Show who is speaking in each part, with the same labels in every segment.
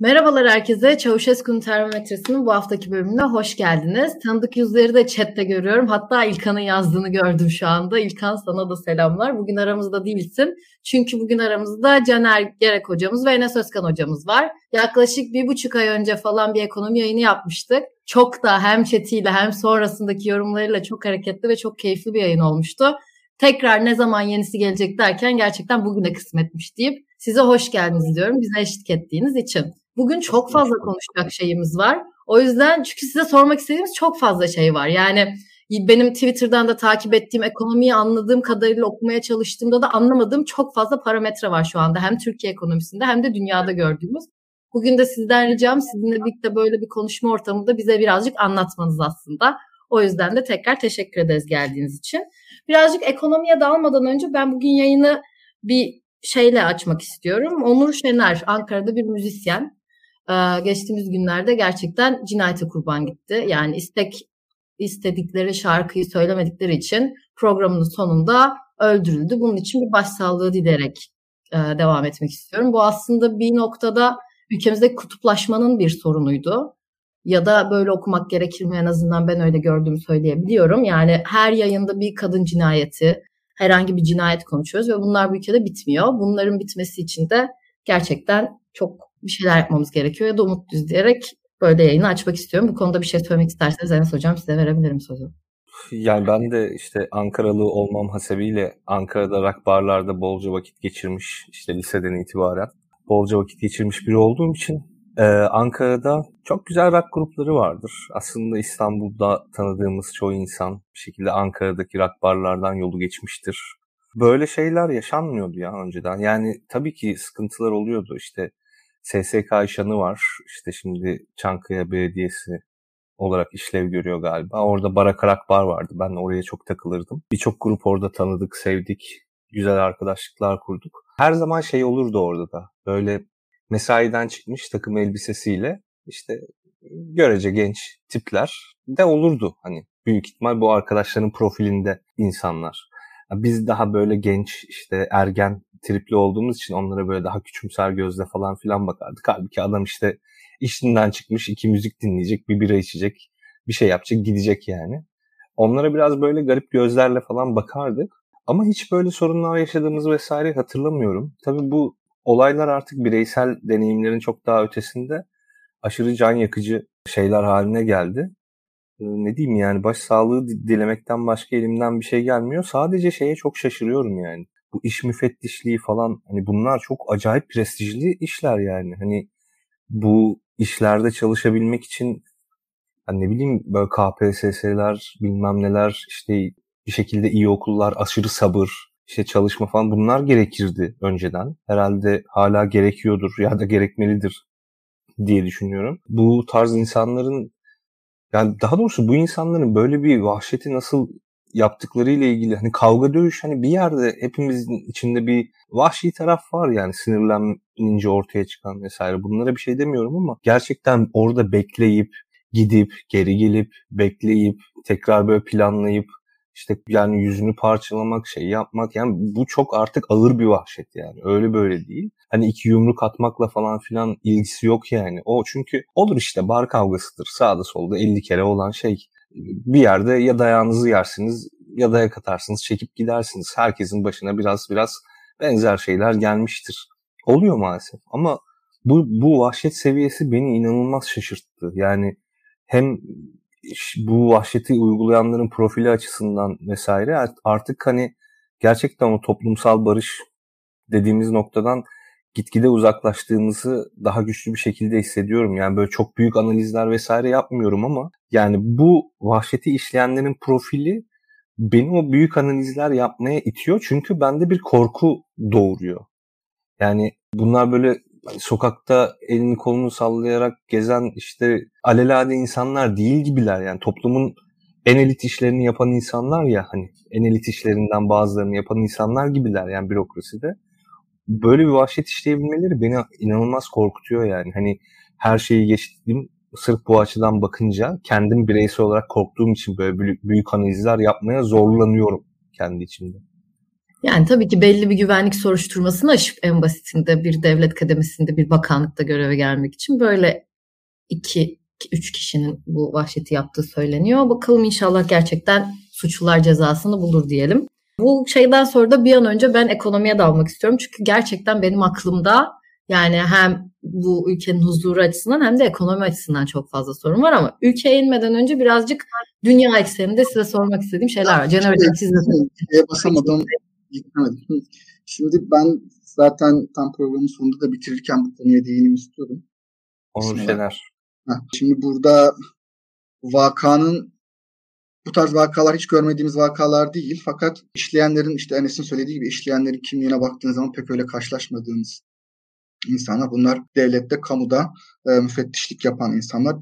Speaker 1: Merhabalar herkese. Çavuşesku'nun termometresinin bu haftaki bölümüne hoş geldiniz. Tanıdık yüzleri de chatte görüyorum. Hatta İlkan'ın yazdığını gördüm şu anda. İlkan sana da selamlar. Bugün aramızda değilsin. Çünkü bugün aramızda Caner Gerek hocamız ve Enes Özkan hocamız var. Yaklaşık bir buçuk ay önce falan bir ekonomi yayını yapmıştık. Çok da hem chatiyle hem sonrasındaki yorumlarıyla çok hareketli ve çok keyifli bir yayın olmuştu. Tekrar ne zaman yenisi gelecek derken gerçekten bugüne kısmetmiş deyip size hoş geldiniz diyorum bize eşlik ettiğiniz için. Bugün çok fazla konuşacak şeyimiz var. O yüzden çünkü size sormak istediğimiz çok fazla şey var. Yani benim Twitter'dan da takip ettiğim ekonomiyi anladığım kadarıyla okumaya çalıştığımda da anlamadığım çok fazla parametre var şu anda. Hem Türkiye ekonomisinde hem de dünyada gördüğümüz. Bugün de sizden ricam sizinle birlikte böyle bir konuşma ortamında bize birazcık anlatmanız aslında. O yüzden de tekrar teşekkür ederiz geldiğiniz için. Birazcık ekonomiye dalmadan önce ben bugün yayını bir şeyle açmak istiyorum. Onur Şener, Ankara'da bir müzisyen. Ee, geçtiğimiz günlerde gerçekten cinayete kurban gitti. Yani istek istedikleri şarkıyı söylemedikleri için programın sonunda öldürüldü. Bunun için bir başsağlığı dileyerek e, devam etmek istiyorum. Bu aslında bir noktada ülkemizde kutuplaşmanın bir sorunuydu. Ya da böyle okumak gerekir mi en azından ben öyle gördüğümü söyleyebiliyorum. Yani her yayında bir kadın cinayeti, herhangi bir cinayet konuşuyoruz ve bunlar bu ülkede bitmiyor. Bunların bitmesi için de gerçekten çok bir şeyler yapmamız gerekiyor ya da umut düzleyerek böyle yayını açmak istiyorum. Bu konuda bir şey söylemek isterseniz Enes Hocam size verebilirim sözü.
Speaker 2: Yani ben de işte Ankaralı olmam hasebiyle Ankara'da rock barlarda bolca vakit geçirmiş işte liseden itibaren bolca vakit geçirmiş biri olduğum için e, Ankara'da çok güzel rock grupları vardır. Aslında İstanbul'da tanıdığımız çoğu insan bir şekilde Ankara'daki rock barlardan yolu geçmiştir. Böyle şeyler yaşanmıyordu ya önceden. Yani tabii ki sıkıntılar oluyordu. İşte SSK işanı var. İşte şimdi Çankaya Belediyesi olarak işlev görüyor galiba. Orada Barakarak Bar vardı. Ben oraya çok takılırdım. Birçok grup orada tanıdık, sevdik. Güzel arkadaşlıklar kurduk. Her zaman şey olurdu orada da. Böyle mesaiden çıkmış takım elbisesiyle işte görece genç tipler de olurdu. Hani büyük ihtimal bu arkadaşların profilinde insanlar. Biz daha böyle genç işte ergen tripli olduğumuz için onlara böyle daha küçümser gözle falan filan bakardık. Halbuki adam işte işinden çıkmış iki müzik dinleyecek, bir bira içecek, bir şey yapacak, gidecek yani. Onlara biraz böyle garip gözlerle falan bakardık. Ama hiç böyle sorunlar yaşadığımız vesaire hatırlamıyorum. Tabii bu olaylar artık bireysel deneyimlerin çok daha ötesinde aşırı can yakıcı şeyler haline geldi. Ee, ne diyeyim yani baş sağlığı dilemekten başka elimden bir şey gelmiyor. Sadece şeye çok şaşırıyorum yani bu iş müfettişliği falan hani bunlar çok acayip prestijli işler yani. Hani bu işlerde çalışabilmek için hani ne bileyim böyle KPSS'ler bilmem neler işte bir şekilde iyi okullar, aşırı sabır, işte çalışma falan bunlar gerekirdi önceden. Herhalde hala gerekiyordur ya da gerekmelidir diye düşünüyorum. Bu tarz insanların yani daha doğrusu bu insanların böyle bir vahşeti nasıl yaptıkları ile ilgili hani kavga dövüş hani bir yerde hepimizin içinde bir vahşi taraf var yani sinirlenince ortaya çıkan vesaire. Bunlara bir şey demiyorum ama gerçekten orada bekleyip gidip geri gelip bekleyip tekrar böyle planlayıp işte yani yüzünü parçalamak şey yapmak yani bu çok artık ağır bir vahşet yani öyle böyle değil. Hani iki yumruk atmakla falan filan ilgisi yok yani. O çünkü olur işte bar kavgasıdır sağda solda 50 kere olan şey bir yerde ya dayağınızı yersiniz ya dayak atarsınız, çekip gidersiniz. Herkesin başına biraz biraz benzer şeyler gelmiştir. Oluyor maalesef ama bu, bu vahşet seviyesi beni inanılmaz şaşırttı. Yani hem bu vahşeti uygulayanların profili açısından vesaire artık hani gerçekten o toplumsal barış dediğimiz noktadan gitgide uzaklaştığımızı daha güçlü bir şekilde hissediyorum. Yani böyle çok büyük analizler vesaire yapmıyorum ama yani bu vahşeti işleyenlerin profili beni o büyük analizler yapmaya itiyor. Çünkü bende bir korku doğuruyor. Yani bunlar böyle hani sokakta elini kolunu sallayarak gezen işte alelade insanlar değil gibiler. Yani toplumun en elit işlerini yapan insanlar ya hani en elit işlerinden bazılarını yapan insanlar gibiler yani bürokraside böyle bir vahşet işleyebilmeleri beni inanılmaz korkutuyor yani. Hani her şeyi geçtim sırf bu açıdan bakınca kendim bireysel olarak korktuğum için böyle büyük, analizler yapmaya zorlanıyorum kendi içimde.
Speaker 1: Yani tabii ki belli bir güvenlik soruşturmasını aşıp en basitinde bir devlet kademesinde bir bakanlıkta göreve gelmek için böyle iki, üç kişinin bu vahşeti yaptığı söyleniyor. Bakalım inşallah gerçekten suçlular cezasını bulur diyelim. Bu şeyden sonra da bir an önce ben ekonomiye dalmak istiyorum. Çünkü gerçekten benim aklımda yani hem bu ülkenin huzuru açısından hem de ekonomi açısından çok fazla sorun var ama ülkeye inmeden önce birazcık dünya ekseninde size sormak istediğim şeyler var. Caner Hocam siz
Speaker 3: gitmedim. Şimdi ben zaten tam programın sonunda da bitirirken bu konuya değinim istiyorum.
Speaker 2: Onur Şener.
Speaker 3: Şimdi burada vakanın bu tarz vakalar hiç görmediğimiz vakalar değil. Fakat işleyenlerin işte Enes'in söylediği gibi işleyenlerin kimliğine baktığınız zaman pek öyle karşılaşmadığınız insanlar. Bunlar devlette, kamuda e, müfettişlik yapan insanlar.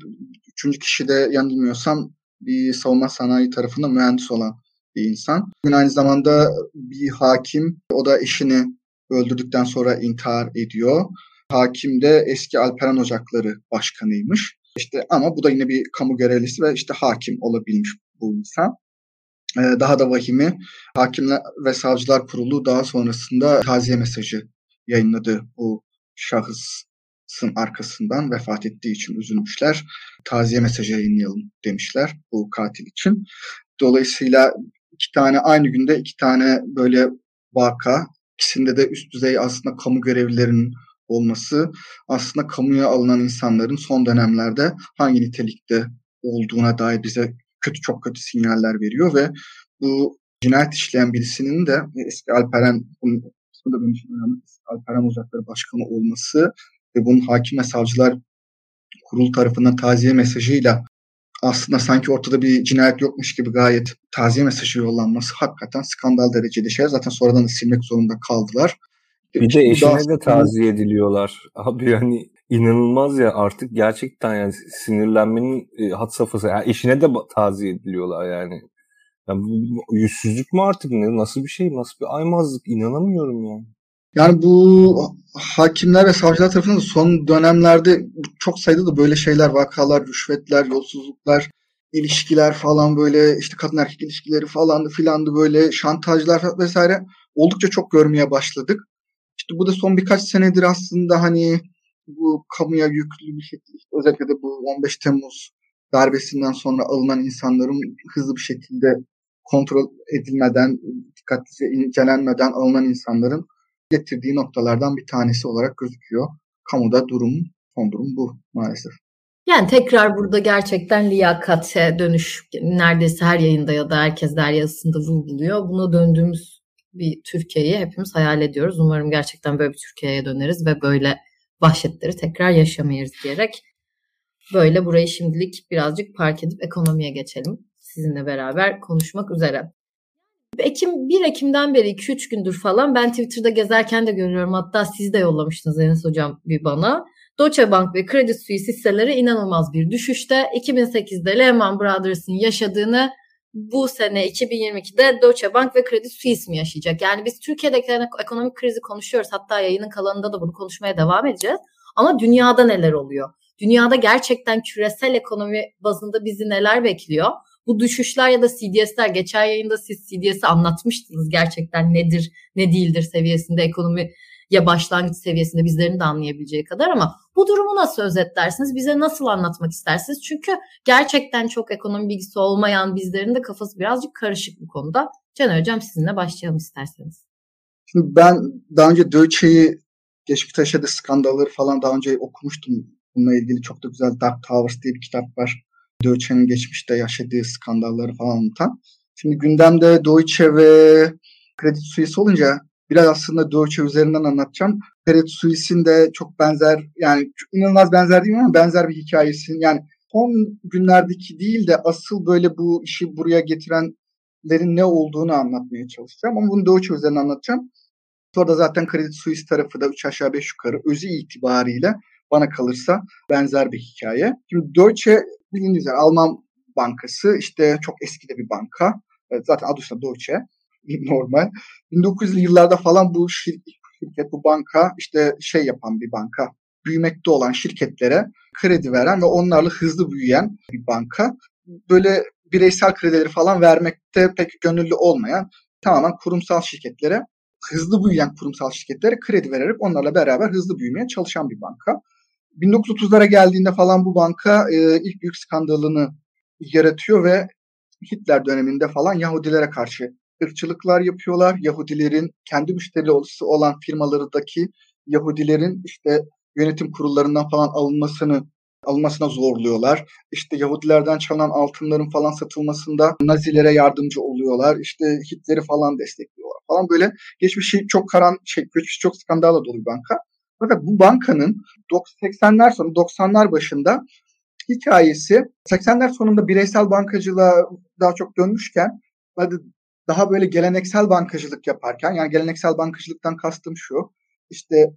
Speaker 3: Üçüncü kişi de yanılmıyorsam bir savunma sanayi tarafında mühendis olan bir insan. Bugün aynı zamanda bir hakim, o da eşini öldürdükten sonra intihar ediyor. Hakim de eski Alperen Ocakları başkanıymış. İşte ama bu da yine bir kamu görevlisi ve işte hakim olabilmiş bu insan. Ee, daha da vahimi Hakimler ve Savcılar Kurulu daha sonrasında taziye mesajı yayınladı bu şahısın arkasından vefat ettiği için üzülmüşler. Taziye mesajı yayınlayalım demişler bu katil için. Dolayısıyla iki tane aynı günde iki tane böyle vaka ikisinde de üst düzey aslında kamu görevlilerinin olması aslında kamuya alınan insanların son dönemlerde hangi nitelikte olduğuna dair bize kötü çok kötü sinyaller veriyor ve bu cinayet işleyen birisinin de eski Alperen bunun da benim için Alperen Uzakları Başkanı olması ve bunun hakim ve savcılar kurulu tarafından taziye mesajıyla aslında sanki ortada bir cinayet yokmuş gibi gayet taziye mesajı yollanması hakikaten skandal derecede şey. Zaten sonradan da silmek zorunda kaldılar.
Speaker 2: Bir de eşine de taziye ediliyorlar. Abi yani inanılmaz ya artık gerçekten yani sinirlenmenin e, hat safhası. Yani eşine de taziye ediliyorlar yani. yani bu, yüzsüzlük mü artık ne? Nasıl bir şey? Nasıl bir aymazlık? İnanamıyorum yani.
Speaker 3: Yani bu hakimler ve savcılar tarafından son dönemlerde çok sayıda da böyle şeyler, vakalar, rüşvetler, yolsuzluklar, ilişkiler falan böyle işte kadın erkek ilişkileri falandı filandı böyle şantajlar vesaire oldukça çok görmeye başladık. İşte bu da son birkaç senedir aslında hani bu kamuya yüklü bir şekilde özellikle de bu 15 Temmuz darbesinden sonra alınan insanların hızlı bir şekilde kontrol edilmeden, dikkatlice incelenmeden alınan insanların getirdiği noktalardan bir tanesi olarak gözüküyor. Kamuda durum, son durum bu maalesef.
Speaker 1: Yani tekrar burada gerçekten liyakate dönüş neredeyse her yayında ya da herkes der yazısında vurguluyor. Buna döndüğümüz bir Türkiye'yi hepimiz hayal ediyoruz. Umarım gerçekten böyle bir Türkiye'ye döneriz ve böyle vahşetleri tekrar yaşamayız diyerek böyle burayı şimdilik birazcık park edip ekonomiye geçelim. Sizinle beraber konuşmak üzere. Ekim 1 Ekim'den beri 2-3 gündür falan ben Twitter'da gezerken de görüyorum. Hatta siz de yollamıştınız Enes Hocam bir bana. Deutsche Bank ve Credit Suisse hisseleri inanılmaz bir düşüşte. 2008'de Lehman Brothers'ın yaşadığını bu sene 2022'de Deutsche Bank ve Credit Suisse mi yaşayacak? Yani biz Türkiye'deki ekonomik krizi konuşuyoruz. Hatta yayının kalanında da bunu konuşmaya devam edeceğiz. Ama dünyada neler oluyor? Dünyada gerçekten küresel ekonomi bazında bizi neler bekliyor? Bu düşüşler ya da CDS'ler geçen yayında siz CDS'i anlatmıştınız gerçekten nedir ne değildir seviyesinde ekonomi ya başlangıç seviyesinde bizlerin de anlayabileceği kadar ama bu durumu nasıl özetlersiniz? Bize nasıl anlatmak istersiniz? Çünkü gerçekten çok ekonomi bilgisi olmayan bizlerin de kafası birazcık karışık bu konuda. Can Hocam sizinle başlayalım isterseniz.
Speaker 3: Şimdi ben daha önce Deutsche'yi geçmiş yaşadığı skandalları falan daha önce okumuştum. Bununla ilgili çok da güzel Dark Towers diye bir kitap var. Deutsche'nin geçmişte yaşadığı skandalları falan anlatan. Şimdi gündemde Deutsche ve Credit Suisse olunca biraz aslında Deutsche üzerinden anlatacağım. Credit Suisse'in de çok benzer yani inanılmaz benzer değil ama benzer bir hikayesi. Yani son günlerdeki değil de asıl böyle bu işi buraya getirenlerin ne olduğunu anlatmaya çalışacağım. Ama bunu Deutsche üzerinden anlatacağım. Sonra da zaten Credit Suisse tarafı da 3 aşağı 5 yukarı özü itibariyle bana kalırsa benzer bir hikaye. Şimdi Deutsche bildiğiniz üzere Alman bankası işte çok eski de bir banka. Zaten adı üstünde Deutsche normal. 1900'lü yıllarda falan bu şirket, bu banka işte şey yapan bir banka. Büyümekte olan şirketlere kredi veren ve onlarla hızlı büyüyen bir banka. Böyle bireysel kredileri falan vermekte pek gönüllü olmayan tamamen kurumsal şirketlere, hızlı büyüyen kurumsal şirketlere kredi vererek onlarla beraber hızlı büyümeye çalışan bir banka. 1930'lara geldiğinde falan bu banka e, ilk büyük skandalını yaratıyor ve Hitler döneminde falan Yahudilere karşı ırkçılıklar yapıyorlar. Yahudilerin kendi müşterisi olan firmalarındaki Yahudilerin işte yönetim kurullarından falan alınmasını alınmasına zorluyorlar. İşte Yahudilerden çalınan altınların falan satılmasında Nazilere yardımcı oluyorlar. İşte Hitler'i falan destekliyorlar falan böyle geçmişi çok karan şey geçmişi çok skandala dolu bir banka. Fakat bu bankanın 80'ler sonu 90'lar başında hikayesi 80'ler sonunda bireysel bankacılığa daha çok dönmüşken daha böyle geleneksel bankacılık yaparken yani geleneksel bankacılıktan kastım şu işte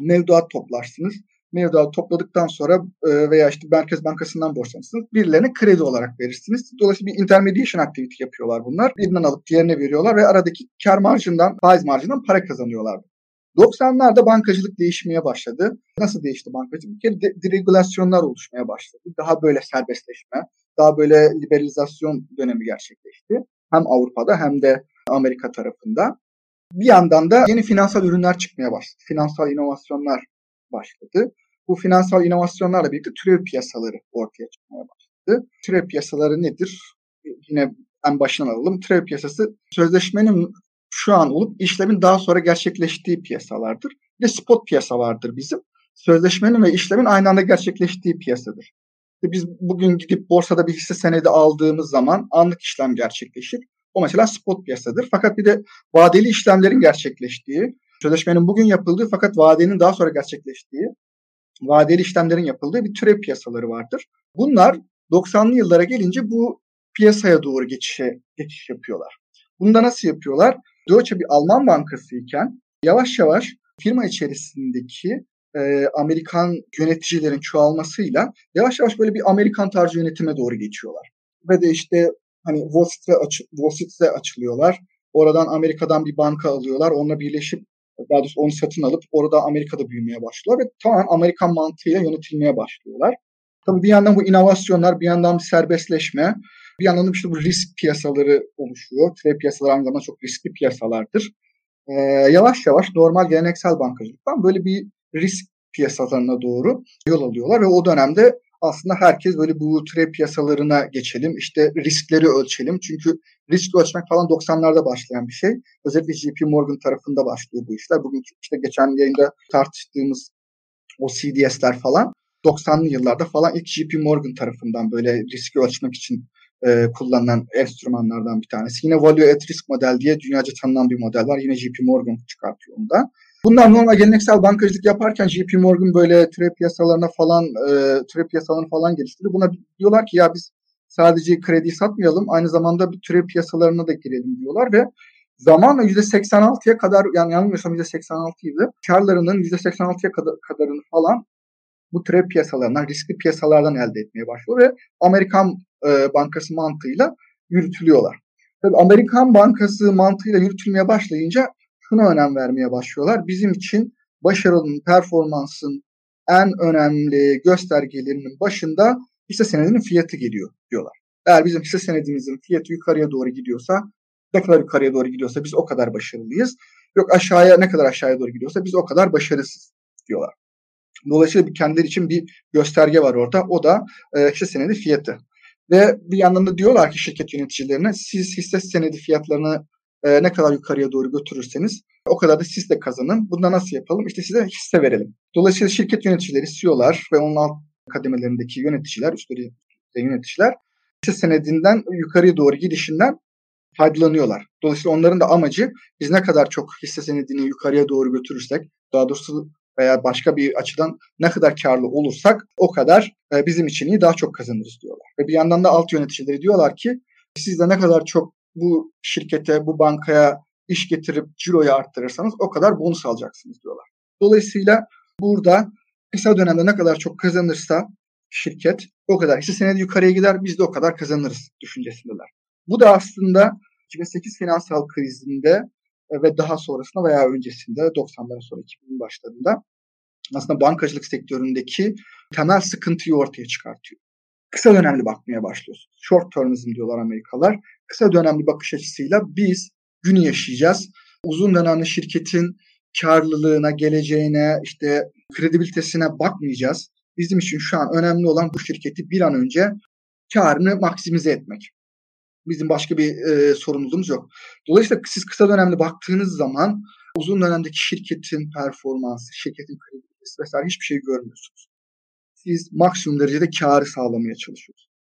Speaker 3: mevduat toplarsınız. Mevduat topladıktan sonra e, veya işte Merkez Bankası'ndan borçlanırsınız. Birilerine kredi olarak verirsiniz. Dolayısıyla bir intermediation activity yapıyorlar bunlar. Birinden alıp diğerine veriyorlar ve aradaki kar marjından, faiz marjından para kazanıyorlar. 90'larda bankacılık değişmeye başladı. Nasıl değişti bankacılık? Bir kere deregülasyonlar oluşmaya başladı. Daha böyle serbestleşme, daha böyle liberalizasyon dönemi gerçekleşti. Hem Avrupa'da hem de Amerika tarafında. Bir yandan da yeni finansal ürünler çıkmaya başladı. Finansal inovasyonlar başladı. Bu finansal inovasyonlarla birlikte türev piyasaları ortaya çıkmaya başladı. Türev piyasaları nedir? Yine en baştan alalım. Türev piyasası sözleşmenin şu an olup işlemin daha sonra gerçekleştiği piyasalardır. Bir de spot piyasa vardır bizim. Sözleşmenin ve işlemin aynı anda gerçekleştiği piyasadır. Biz bugün gidip borsada bir hisse senedi aldığımız zaman anlık işlem gerçekleşir. O mesela spot piyasadır. Fakat bir de vadeli işlemlerin gerçekleştiği, sözleşmenin bugün yapıldığı fakat vadenin daha sonra gerçekleştiği, vadeli işlemlerin yapıldığı bir türev piyasaları vardır. Bunlar 90'lı yıllara gelince bu piyasaya doğru geçişe geçiş yapıyorlar. Bunu da nasıl yapıyorlar? Deutsche bir Alman bankası iken yavaş yavaş firma içerisindeki e, Amerikan yöneticilerin çoğalmasıyla yavaş yavaş böyle bir Amerikan tarzı yönetime doğru geçiyorlar. Ve de işte hani Wall Street'e, aç, Wall Street'e açılıyorlar. Oradan Amerika'dan bir banka alıyorlar. Onunla birleşip daha doğrusu onu satın alıp orada Amerika'da büyümeye başlıyorlar ve tamamen Amerikan mantığıyla yönetilmeye başlıyorlar. Tabii bir yandan bu inovasyonlar, bir yandan bir serbestleşme, bir yandan da işte bu risk piyasaları oluşuyor. Trade piyasaları aynı zamanda çok riskli piyasalardır. Ee, yavaş yavaş normal geleneksel bankacılıktan böyle bir risk piyasalarına doğru yol alıyorlar ve o dönemde aslında herkes böyle bu trade piyasalarına geçelim, işte riskleri ölçelim. Çünkü risk ölçmek falan 90'larda başlayan bir şey. Özellikle JP Morgan tarafında başlıyor bu işler. Bugün işte geçen yayında tartıştığımız o CDS'ler falan 90'lı yıllarda falan ilk JP Morgan tarafından böyle riski ölçmek için e, kullanılan enstrümanlardan bir tanesi. Yine Value at Risk model diye dünyaca tanınan bir model var. Yine JP Morgan çıkartıyor onu da. Bunlar normal geleneksel bankacılık yaparken JP Morgan böyle trade piyasalarına falan e, trade piyasalarını falan geliştiriyor. Buna diyorlar ki ya biz sadece kredi satmayalım aynı zamanda bir trade piyasalarına da girelim diyorlar ve zamanla %86'ya kadar yani yanılmıyorsam %86 idi. Karlarının %86'ya kadar, kadarını falan bu trade piyasalarından, riskli piyasalardan elde etmeye başlıyor ve Amerikan e, bankası mantığıyla yürütülüyorlar. Tabii Amerikan bankası mantığıyla yürütülmeye başlayınca şuna önem vermeye başlıyorlar. Bizim için başarının, performansın en önemli göstergelerinin başında hisse senedinin fiyatı geliyor diyorlar. Eğer bizim hisse senedimizin fiyatı yukarıya doğru gidiyorsa, ne kadar yukarıya doğru gidiyorsa biz o kadar başarılıyız. Yok aşağıya ne kadar aşağıya doğru gidiyorsa biz o kadar başarısız diyorlar. Dolayısıyla kendileri için bir gösterge var orada. O da e, hisse senedi fiyatı. Ve bir yandan da diyorlar ki şirket yöneticilerine siz hisse senedi fiyatlarını e, ne kadar yukarıya doğru götürürseniz o kadar da siz de kazanın. Bunda nasıl yapalım? İşte size hisse verelim. Dolayısıyla şirket yöneticileri, CEO'lar ve onun alt kademelerindeki yöneticiler, üstleri yöneticiler hisse senedinden yukarıya doğru gidişinden faydalanıyorlar. Dolayısıyla onların da amacı biz ne kadar çok hisse senedini yukarıya doğru götürürsek, daha doğrusu veya başka bir açıdan ne kadar karlı olursak o kadar e, bizim için iyi daha çok kazanırız diyorlar. Ve bir yandan da alt yöneticileri diyorlar ki siz de ne kadar çok bu şirkete, bu bankaya iş getirip ciroyu arttırırsanız o kadar bonus alacaksınız diyorlar. Dolayısıyla burada kısa dönemde ne kadar çok kazanırsa şirket o kadar hisse senedi yukarıya gider biz de o kadar kazanırız düşüncesindeler. Bu da aslında 2008 finansal krizinde ve daha sonrasında veya öncesinde 90'ların sonra 2000'in başlarında aslında bankacılık sektöründeki temel sıkıntıyı ortaya çıkartıyor. Kısa dönemli bakmaya başlıyorsun. Short termism diyorlar Amerikalılar. Kısa dönemli bakış açısıyla biz günü yaşayacağız. Uzun dönemli şirketin karlılığına, geleceğine, işte kredibilitesine bakmayacağız. Bizim için şu an önemli olan bu şirketi bir an önce karını maksimize etmek. Bizim başka bir e, sorumluluğumuz yok. Dolayısıyla siz kısa dönemli baktığınız zaman uzun dönemdeki şirketin performansı, şirketin kredibilitesi vesaire hiçbir şey görmüyorsunuz. Siz maksimum derecede karı sağlamaya çalışıyorsunuz.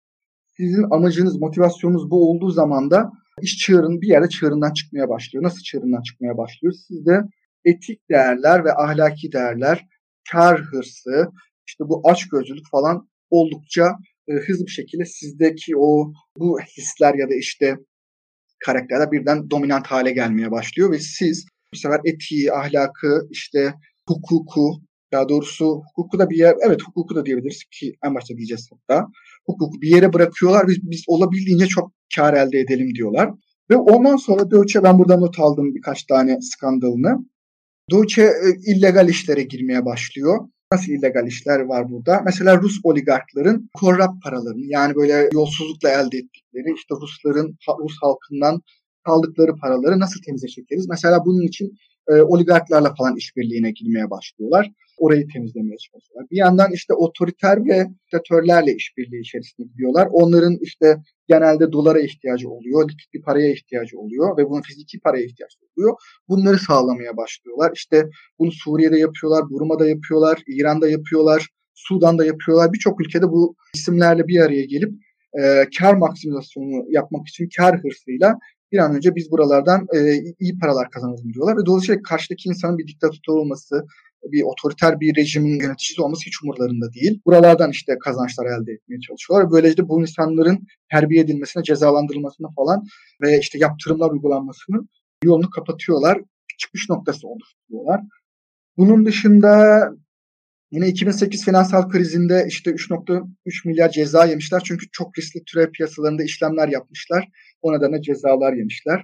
Speaker 3: Sizin amacınız, motivasyonunuz bu olduğu zaman da iş çığırın bir yerde çığırından çıkmaya başlıyor. Nasıl çığırından çıkmaya başlıyor? Sizde etik değerler ve ahlaki değerler, kar hırsı, işte bu açgözlülük falan oldukça e, hızlı bir şekilde sizdeki o bu hisler ya da işte karakterler birden dominant hale gelmeye başlıyor ve siz bu sefer etiği, ahlakı, işte hukuku, daha doğrusu hukuku da bir yer, evet hukuku da diyebiliriz ki en başta diyeceğiz hatta. Hukuku bir yere bırakıyorlar, biz, biz olabildiğince çok kar elde edelim diyorlar. Ve ondan sonra Deutsche, ben buradan not aldım birkaç tane skandalını. Deutsche e, illegal işlere girmeye başlıyor. Nasıl illegal işler var burada? Mesela Rus oligarkların korrupt paralarını yani böyle yolsuzlukla elde ettikleri işte Rusların Rus halkından kaldıkları paraları nasıl temize çekeriz? Mesela bunun için e, oligarklarla falan işbirliğine girmeye başlıyorlar. Orayı temizlemeye çalışıyorlar. Bir yandan işte otoriter ve diktatörlerle işbirliği içerisinde gidiyorlar. Onların işte genelde dolara ihtiyacı oluyor, likit bir paraya ihtiyacı oluyor ve bunun fiziki paraya ihtiyacı oluyor. Bunları sağlamaya başlıyorlar. İşte bunu Suriye'de yapıyorlar, Burma'da yapıyorlar, İran'da yapıyorlar, Sudan'da yapıyorlar. Birçok ülkede bu isimlerle bir araya gelip e, kar maksimizasyonu yapmak için kar hırsıyla bir an önce biz buralardan e, iyi paralar kazanalım diyorlar. Ve dolayısıyla karşıdaki insanın bir diktatör olması, bir otoriter bir rejimin yöneticisi olması hiç umurlarında değil. Buralardan işte kazançlar elde etmeye çalışıyorlar. Böylece bu insanların terbiye edilmesine, cezalandırılmasına falan ve işte yaptırımlar uygulanmasının yolunu kapatıyorlar. Çıkış noktası oluşturuyorlar. Bunun dışında Yine 2008 finansal krizinde işte 3.3 milyar ceza yemişler. Çünkü çok riskli türev piyasalarında işlemler yapmışlar. O nedenle cezalar yemişler.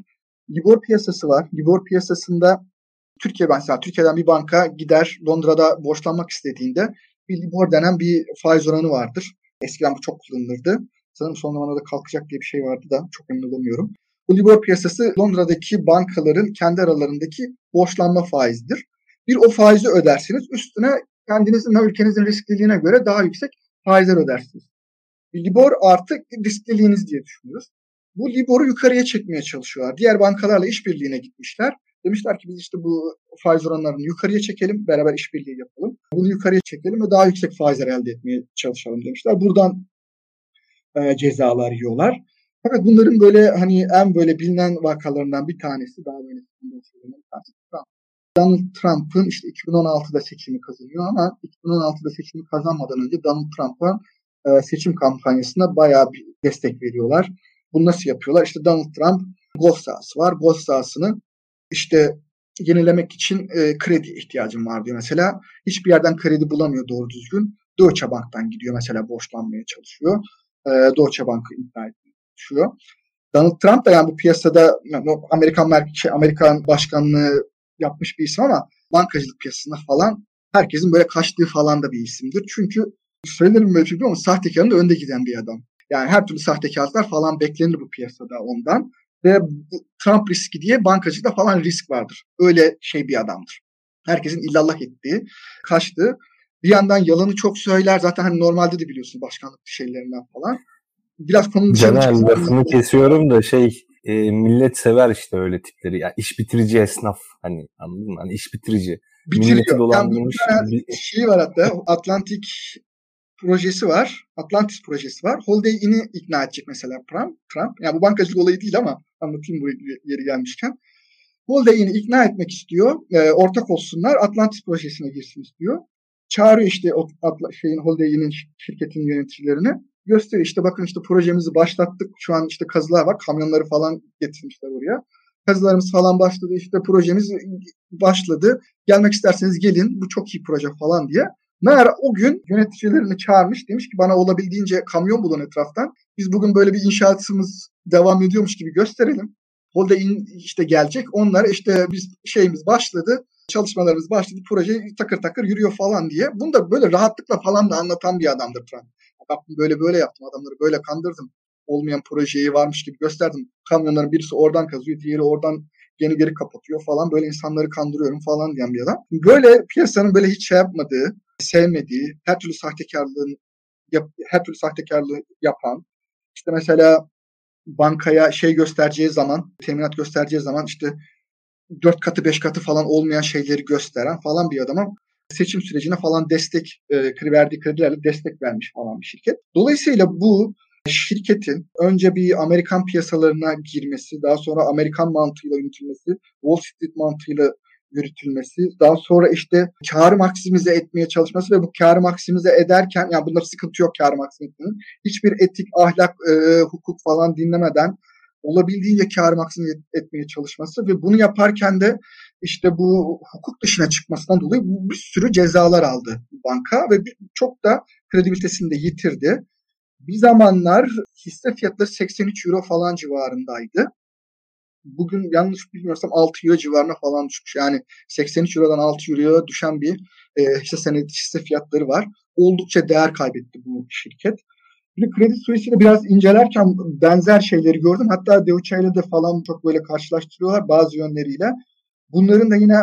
Speaker 3: Libor piyasası var. Libor piyasasında Türkiye mesela Türkiye'den bir banka gider Londra'da borçlanmak istediğinde bir Libor denen bir faiz oranı vardır. Eskiden bu çok kullanılırdı. Sanırım son zamanlarda kalkacak diye bir şey vardı da çok emin olamıyorum. Bu Libor piyasası Londra'daki bankaların kendi aralarındaki borçlanma faizidir. Bir o faizi ödersiniz. Üstüne kendinizin ve ülkenizin riskliliğine göre daha yüksek faizler ödersiniz. Libor artık riskliliğiniz diye düşünüyoruz. Bu Libor'u yukarıya çekmeye çalışıyorlar. Diğer bankalarla işbirliğine gitmişler. Demişler ki biz işte bu faiz oranlarını yukarıya çekelim, beraber işbirliği yapalım. Bunu yukarıya çekelim ve daha yüksek faizler elde etmeye çalışalım demişler. Buradan e, cezalar yiyorlar. Fakat bunların böyle hani en böyle bilinen vakalarından bir tanesi daha böyle Donald Trump'ın işte 2016'da seçimi kazanıyor ama 2016'da seçimi kazanmadan önce Donald Trump'a e, seçim kampanyasına bayağı bir destek veriyorlar. Bunu nasıl yapıyorlar? İşte Donald Trump golf sahası var. Golf sahasını işte yenilemek için e, kredi ihtiyacım var diyor mesela. Hiçbir yerden kredi bulamıyor doğru düzgün. Deutsche Bank'tan gidiyor mesela borçlanmaya çalışıyor. E, Deutsche Bank'ı ikna etmeye çalışıyor. Donald Trump da yani bu piyasada Amerikan şey, Amerikan başkanlığı yapmış bir isim ama bankacılık piyasasında falan herkesin böyle kaçtığı falan da bir isimdir. Çünkü söylerim böyle bir şey ama sahtekarın da önde giden bir adam. Yani her türlü sahtekarlıklar falan beklenir bu piyasada ondan. Ve Trump riski diye bankacılıkta falan risk vardır. Öyle şey bir adamdır. Herkesin illallah ettiği, kaçtığı. Bir yandan yalanı çok söyler. Zaten hani normalde de biliyorsun başkanlık şeylerinden falan. Biraz konunun
Speaker 2: Caner lafını kesiyorum da şey e, millet sever işte öyle tipleri. Yani iş bitirici esnaf hani anladın mı? Hani iş bitirici.
Speaker 3: Bitiriyor. Milleti dolandırmış. Yani bir şey var hatta Atlantik projesi var. Atlantis projesi var. Holiday Inn'i ikna edecek mesela Trump. Trump. Yani bu bankacılık olayı değil ama anlatayım bu yeri gelmişken. Holiday Inn'i ikna etmek istiyor. E, ortak olsunlar. Atlantis projesine girsin istiyor. Çağırıyor işte o atla, şeyin Holiday Inn'in şirketin yöneticilerini. Gösteriyor işte bakın işte projemizi başlattık. Şu an işte kazılar var. Kamyonları falan getirmişler oraya. Kazılarımız falan başladı. İşte projemiz başladı. Gelmek isterseniz gelin. Bu çok iyi proje falan diye. Meğer o gün yöneticilerini çağırmış demiş ki bana olabildiğince kamyon bulun etraftan. Biz bugün böyle bir inşaatımız devam ediyormuş gibi gösterelim. Holding işte gelecek. Onlar işte biz şeyimiz başladı. Çalışmalarımız başladı. Proje takır takır yürüyor falan diye. Bunu da böyle rahatlıkla falan da anlatan bir adamdır Trump. Bak böyle böyle yaptım. Adamları böyle kandırdım. Olmayan projeyi varmış gibi gösterdim. Kamyonların birisi oradan kazıyor. Diğeri oradan geri geri kapatıyor falan böyle insanları kandırıyorum falan diyen bir adam. Böyle piyasanın böyle hiç şey yapmadığı, sevmediği, her türlü sahtekarlığın yap, her türlü sahtekarlığı yapan işte mesela bankaya şey göstereceği zaman, teminat göstereceği zaman işte dört katı beş katı falan olmayan şeyleri gösteren falan bir adama seçim sürecine falan destek e, verdiği kredilerle destek vermiş falan bir şirket. Dolayısıyla bu şirketin önce bir Amerikan piyasalarına girmesi, daha sonra Amerikan mantığıyla yönetilmesi, Wall Street mantığıyla yürütülmesi, daha sonra işte kar maksimize etmeye çalışması ve bu kar maksimize ederken, yani bunda sıkıntı yok kar maksimize hiçbir etik, ahlak, e, hukuk falan dinlemeden olabildiğince kar maksimize etmeye çalışması ve bunu yaparken de işte bu hukuk dışına çıkmasından dolayı bir sürü cezalar aldı banka ve çok da kredibilitesini de yitirdi. Bir zamanlar hisse fiyatları 83 euro falan civarındaydı. Bugün yanlış bilmiyorsam 6 euro civarına falan düşmüş. Yani 83 eurodan 6 euroya düşen bir e, hisse senedi hisse fiyatları var. Oldukça değer kaybetti bu şirket. Bir Kredi Suisse'de biraz incelerken benzer şeyleri gördüm. Hatta Deutsche ile de falan çok böyle karşılaştırıyorlar bazı yönleriyle. Bunların da yine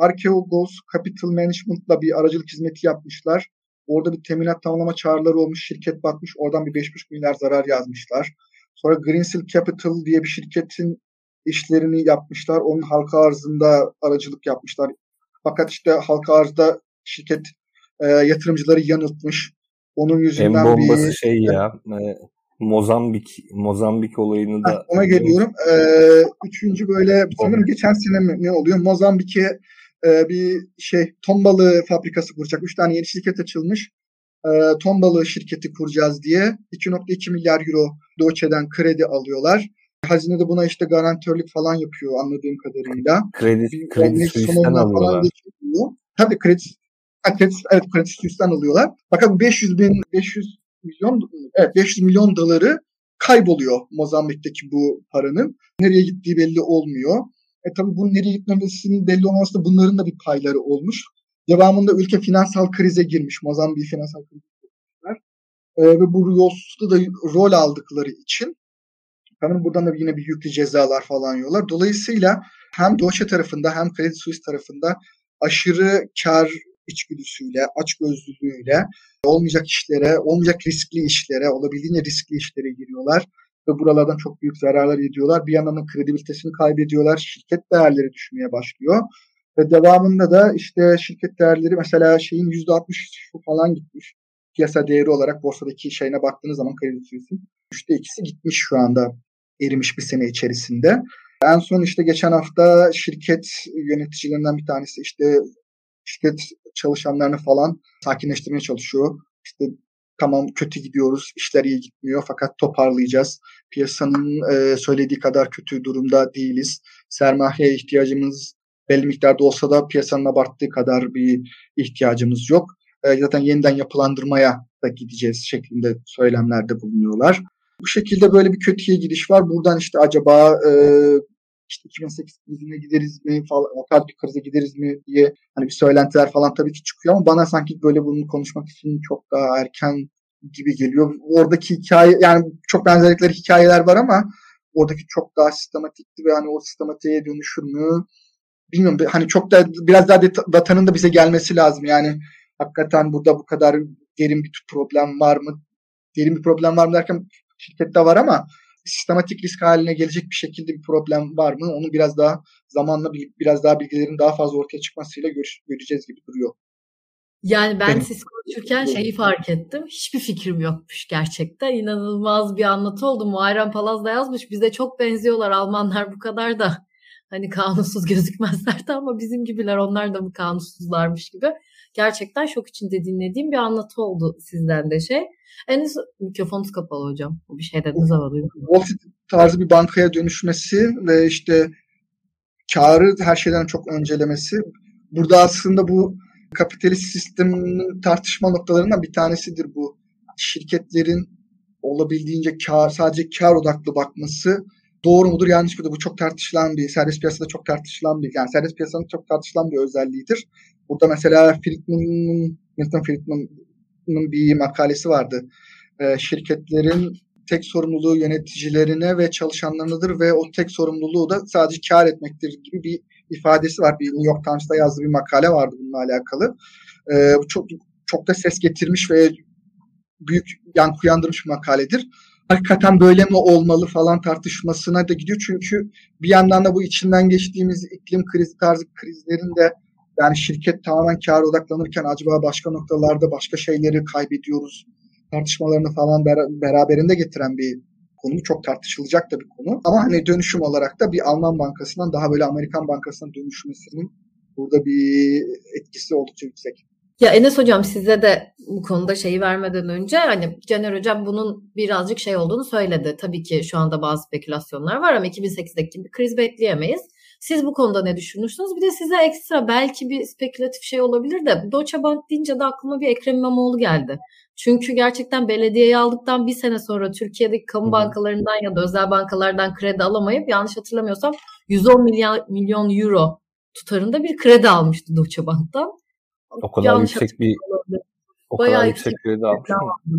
Speaker 3: Arkeogos Capital Management'la bir aracılık hizmeti yapmışlar. Orada bir teminat tamamlama çağrıları olmuş. Şirket batmış. Oradan bir 5,5 milyar zarar yazmışlar. Sonra Greensill Capital diye bir şirketin işlerini yapmışlar. Onun halka arzında aracılık yapmışlar. Fakat işte halka arzda şirket e, yatırımcıları yanıltmış. Onun yüzünden
Speaker 2: en bombası
Speaker 3: bir...
Speaker 2: şey ya e, Mozambik Mozambik olayını da
Speaker 3: ona geliyorum. Ee, üçüncü böyle sanırım geçen sene mi ne oluyor? Mozambik'e e, bir şey ton balığı fabrikası kuracak. Üç tane yeni şirket açılmış. E, ton balığı şirketi kuracağız diye 2.2 milyar euro Deutsche'den kredi alıyorlar. Hazine de buna işte garantörlük falan yapıyor anladığım kadarıyla.
Speaker 2: Kredi, kredi Suisse'den alıyorlar.
Speaker 3: Tabii kredi, kredi, evet kredi Suisse'den alıyorlar. Fakat 500 bin, 500 milyon, evet 500 milyon doları kayboluyor Mozambik'teki bu paranın. Nereye gittiği belli olmuyor. E tabi bunun nereye gitmemesinin belli olmaması da bunların da bir payları olmuş. Devamında ülke finansal krize girmiş. Mozambik finansal krize girmişler. E, ve bu yolsuzlukta da rol aldıkları için sanırım buradan da yine bir yüklü cezalar falan yiyorlar. Dolayısıyla hem Deutsche tarafında hem Credit Suisse tarafında aşırı kar içgüdüsüyle, açgözlülüğüyle olmayacak işlere, olmayacak riskli işlere, olabildiğince riskli işlere giriyorlar ve buralardan çok büyük zararlar ediyorlar. Bir yandan da kredibilitesini kaybediyorlar. Şirket değerleri düşmeye başlıyor. Ve devamında da işte şirket değerleri mesela şeyin %60 falan gitmiş. Piyasa değeri olarak borsadaki şeyine baktığınız zaman Credit Suisse'in üçte ikisi gitmiş şu anda erimiş bir sene içerisinde. En son işte geçen hafta şirket yöneticilerinden bir tanesi işte şirket çalışanlarını falan sakinleştirmeye çalışıyor. İşte tamam kötü gidiyoruz, işler iyi gitmiyor fakat toparlayacağız. Piyasanın e, söylediği kadar kötü durumda değiliz. Sermaye ihtiyacımız belli miktarda olsa da piyasanın abarttığı kadar bir ihtiyacımız yok. E, zaten yeniden yapılandırmaya da gideceğiz şeklinde söylemlerde bulunuyorlar. Bu şekilde böyle bir kötüye gidiş var. Buradan işte acaba e, işte 2008 krizine gideriz mi falan, o bir krize gideriz mi diye hani bir söylentiler falan tabii ki çıkıyor ama bana sanki böyle bunu konuşmak için çok daha erken gibi geliyor. Oradaki hikaye yani çok benzerlikleri hikayeler var ama oradaki çok daha sistematikti ve hani o sistematiğe dönüşür mü bilmiyorum hani çok da biraz daha datanın da bize gelmesi lazım yani hakikaten burada bu kadar derin bir problem var mı derin bir problem var mı derken şirkette var ama sistematik risk haline gelecek bir şekilde bir problem var mı? Onu biraz daha zamanla biraz daha bilgilerin daha fazla ortaya çıkmasıyla göreceğiz gibi duruyor.
Speaker 1: Yani ben Benim. siz konuşurken şeyi fark ettim. Hiçbir fikrim yokmuş gerçekten. İnanılmaz bir anlatı oldu. Muharrem Palaz da yazmış. Bize çok benziyorlar Almanlar bu kadar da. Hani kanunsuz gözükmezlerdi ama bizim gibiler onlar da mı kanunsuzlarmış gibi. Gerçekten şok içinde dinlediğim bir anlatı oldu sizden de şey. En mikrofonunuz kapalı hocam. Bir şey dediniz ama duydum.
Speaker 3: Wall Street tarzı bir bankaya dönüşmesi ve işte karı her şeyden çok öncelemesi. Burada aslında bu kapitalist sistemin tartışma noktalarından bir tanesidir bu. Şirketlerin olabildiğince kar, sadece kar odaklı bakması doğru mudur yanlış mıdır? Bu çok tartışılan bir, serbest piyasada çok tartışılan bir, yani serbest piyasanın çok tartışılan bir özelliğidir. Burada mesela Friedman'ın, Milton Friedman'ın bir makalesi vardı. E, şirketlerin tek sorumluluğu yöneticilerine ve çalışanlarınadır ve o tek sorumluluğu da sadece kar etmektir gibi bir ifadesi var. Bir New York Times'ta yazdığı bir makale vardı bununla alakalı. Ee, çok çok da ses getirmiş ve büyük yankı uyandırmış bir makaledir. Hakikaten böyle mi olmalı falan tartışmasına da gidiyor. Çünkü bir yandan da bu içinden geçtiğimiz iklim krizi tarzı krizlerin de yani şirket tamamen kar odaklanırken acaba başka noktalarda başka şeyleri kaybediyoruz tartışmalarını falan beraberinde getiren bir konu. Çok tartışılacak da bir konu. Ama hani dönüşüm olarak da bir Alman bankasından daha böyle Amerikan bankasına dönüşmesinin burada bir etkisi oldukça yüksek.
Speaker 1: Ya Enes hocam size de bu konuda şeyi vermeden önce hani Caner hocam bunun birazcık şey olduğunu söyledi. Tabii ki şu anda bazı spekülasyonlar var ama 2008'deki bir kriz bekleyemeyiz. Siz bu konuda ne düşünürsünüz? Bir de size ekstra belki bir spekülatif şey olabilir de Deutsche Bank deyince de aklıma bir Ekrem İmamoğlu geldi. Çünkü gerçekten belediyeyi aldıktan bir sene sonra Türkiye'deki kamu bankalarından ya da özel bankalardan kredi alamayıp yanlış hatırlamıyorsam 110 milyon, milyon euro tutarında bir kredi almıştı Deutsche Bank'tan.
Speaker 2: O kadar yanlış yüksek bir o Bayağı kadar yüksek kredi almış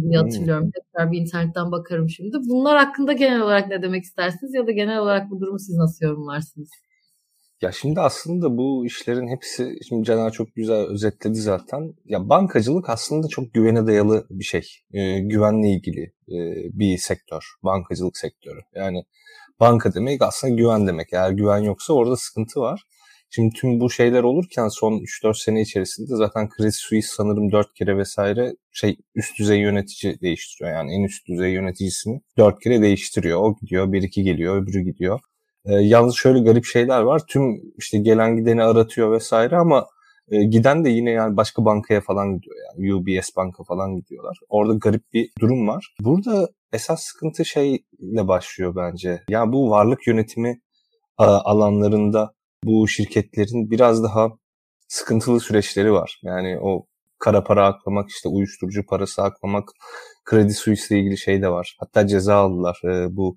Speaker 1: diye hatırlıyorum. Hmm. Tekrar bir internetten bakarım şimdi. Bunlar hakkında genel olarak ne demek istersiniz ya da genel olarak bu durumu siz nasıl yorumlarsınız?
Speaker 2: Ya şimdi aslında bu işlerin hepsi, şimdi Caner çok güzel özetledi zaten. Ya bankacılık aslında çok güvene dayalı bir şey. E, güvenle ilgili e, bir sektör, bankacılık sektörü. Yani banka demek aslında güven demek. Eğer güven yoksa orada sıkıntı var. Şimdi tüm bu şeyler olurken son 3-4 sene içerisinde zaten Credit Suisse sanırım 4 kere vesaire şey üst düzey yönetici değiştiriyor. Yani en üst düzey yöneticisini 4 kere değiştiriyor. O gidiyor, bir iki geliyor, öbürü gidiyor. E, yalnız şöyle garip şeyler var. Tüm işte gelen gideni aratıyor vesaire ama e, giden de yine yani başka bankaya falan gidiyor yani UBS banka falan gidiyorlar. Orada garip bir durum var. Burada esas sıkıntı şeyle başlıyor bence. Yani bu varlık yönetimi alanlarında bu şirketlerin biraz daha sıkıntılı süreçleri var. Yani o kara para aklamak, işte uyuşturucu parası aklamak, kredi suisle ilgili şey de var. Hatta ceza aldılar. E, bu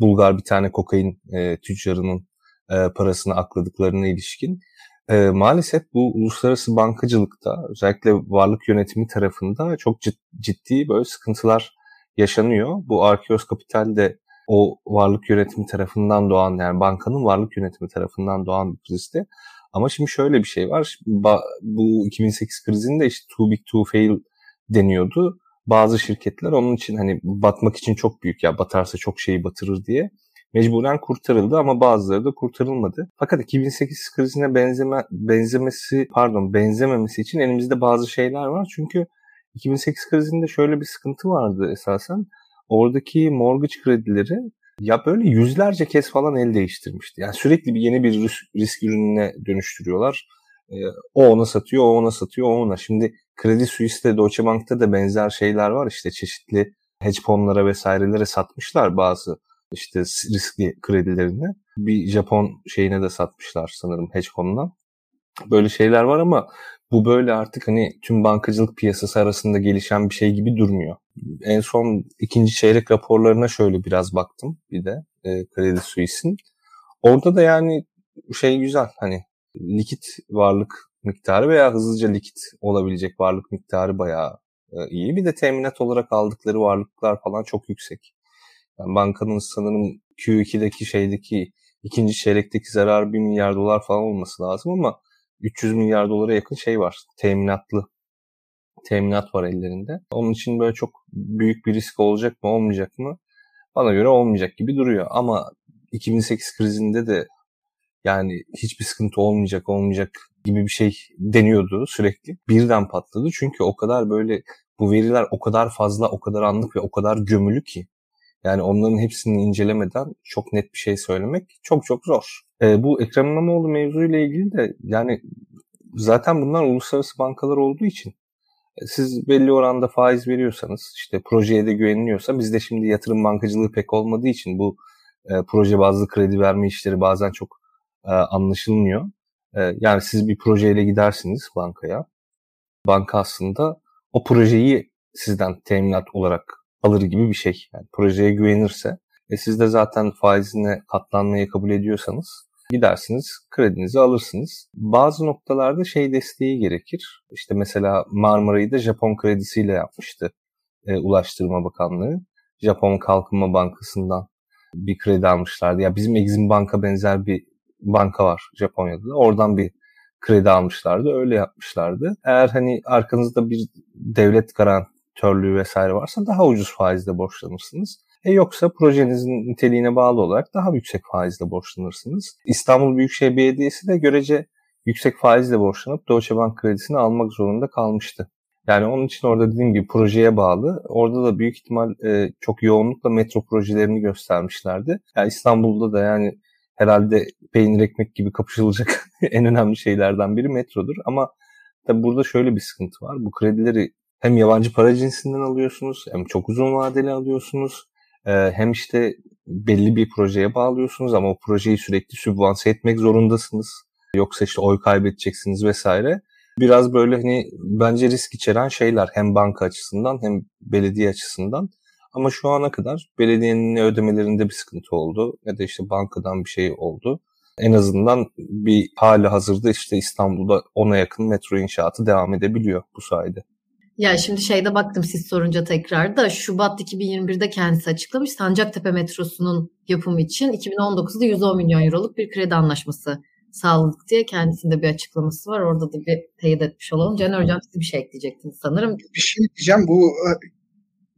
Speaker 2: Bulgar bir tane kokain e, tüccarının e, parasını akladıklarına ilişkin. E, maalesef bu uluslararası bankacılıkta özellikle varlık yönetimi tarafında çok ciddi böyle sıkıntılar yaşanıyor. Bu Arkeos Kapital de o varlık yönetimi tarafından doğan yani bankanın varlık yönetimi tarafından doğan bir krizdi. Ama şimdi şöyle bir şey var. Bu 2008 krizinde işte too big to fail deniyordu bazı şirketler onun için hani batmak için çok büyük ya batarsa çok şeyi batırır diye mecburen kurtarıldı ama bazıları da kurtarılmadı. Fakat 2008 krizine benzeme benzemesi pardon benzememesi için elimizde bazı şeyler var. Çünkü 2008 krizinde şöyle bir sıkıntı vardı esasen. Oradaki mortgage kredileri ya böyle yüzlerce kez falan el değiştirmişti. Yani sürekli bir yeni bir risk, risk ürününe dönüştürüyorlar. Ee, o ona satıyor, o ona satıyor, o ona. Şimdi Kredi Suisse'de, Deutsche Bank'ta da benzer şeyler var. İşte çeşitli hedge fonlara vesairelere satmışlar bazı işte riskli kredilerini. Bir Japon şeyine de satmışlar sanırım hedge fonuna. Böyle şeyler var ama bu böyle artık hani tüm bankacılık piyasası arasında gelişen bir şey gibi durmuyor. En son ikinci çeyrek raporlarına şöyle biraz baktım bir de e, Kredi Suisse'in. Orada da yani şey güzel hani likit varlık miktarı veya hızlıca likit olabilecek varlık miktarı bayağı e, iyi. Bir de teminat olarak aldıkları varlıklar falan çok yüksek. Yani bankanın sanırım Q2'deki şeydeki ikinci çeyrekteki zarar 1 milyar dolar falan olması lazım ama 300 milyar dolara yakın şey var. Teminatlı teminat var ellerinde. Onun için böyle çok büyük bir risk olacak mı olmayacak mı? Bana göre olmayacak gibi duruyor. Ama 2008 krizinde de yani hiçbir sıkıntı olmayacak olmayacak gibi bir şey deniyordu sürekli. Birden patladı çünkü o kadar böyle bu veriler o kadar fazla, o kadar anlık ve o kadar gömülü ki. Yani onların hepsini incelemeden çok net bir şey söylemek çok çok zor. E, bu Ekrem İmamoğlu mevzuyla ilgili de yani zaten bunlar uluslararası bankalar olduğu için siz belli oranda faiz veriyorsanız işte projeye de güveniliyorsa bizde şimdi yatırım bankacılığı pek olmadığı için bu e, proje bazlı kredi verme işleri bazen çok e, anlaşılmıyor. E, yani siz bir projeyle gidersiniz bankaya. Banka aslında o projeyi sizden teminat olarak alır gibi bir şey. Yani projeye güvenirse ve siz de zaten faizine katlanmayı kabul ediyorsanız gidersiniz, kredinizi alırsınız. Bazı noktalarda şey desteği gerekir. İşte mesela Marmara'yı da Japon kredisiyle yapmıştı e, Ulaştırma Bakanlığı. Japon Kalkınma Bankası'ndan bir kredi almışlardı. Ya bizim Exim Banka benzer bir banka var Japonya'da da. Oradan bir kredi almışlardı. Öyle yapmışlardı. Eğer hani arkanızda bir devlet garantörlüğü vesaire varsa daha ucuz faizle borçlanırsınız. E yoksa projenizin niteliğine bağlı olarak daha yüksek faizle borçlanırsınız. İstanbul Büyükşehir Belediyesi de görece yüksek faizle borçlanıp Deutsche Bank kredisini almak zorunda kalmıştı. Yani onun için orada dediğim gibi projeye bağlı. Orada da büyük ihtimal e, çok yoğunlukla metro projelerini göstermişlerdi. Yani İstanbul'da da yani herhalde peynir ekmek gibi kapışılacak en önemli şeylerden biri metrodur. Ama tabi burada şöyle bir sıkıntı var. Bu kredileri hem yabancı para cinsinden alıyorsunuz hem çok uzun vadeli alıyorsunuz. E, hem işte belli bir projeye bağlıyorsunuz ama o projeyi sürekli sübvanse etmek zorundasınız. Yoksa işte oy kaybedeceksiniz vesaire biraz böyle hani bence risk içeren şeyler hem banka açısından hem belediye açısından. Ama şu ana kadar belediyenin ödemelerinde bir sıkıntı oldu ya da işte bankadan bir şey oldu. En azından bir hali hazırda işte İstanbul'da ona yakın metro inşaatı devam edebiliyor bu sayede.
Speaker 1: Ya şimdi şeyde baktım siz sorunca tekrar da Şubat 2021'de kendisi açıklamış Sancaktepe metrosunun yapımı için 2019'da 110 milyon euroluk bir kredi anlaşması sağladık diye kendisinde bir açıklaması var. Orada da bir teyit etmiş olalım. Caner Hocam siz bir şey ekleyecektiniz sanırım.
Speaker 3: Bir şey diyeceğim. Bu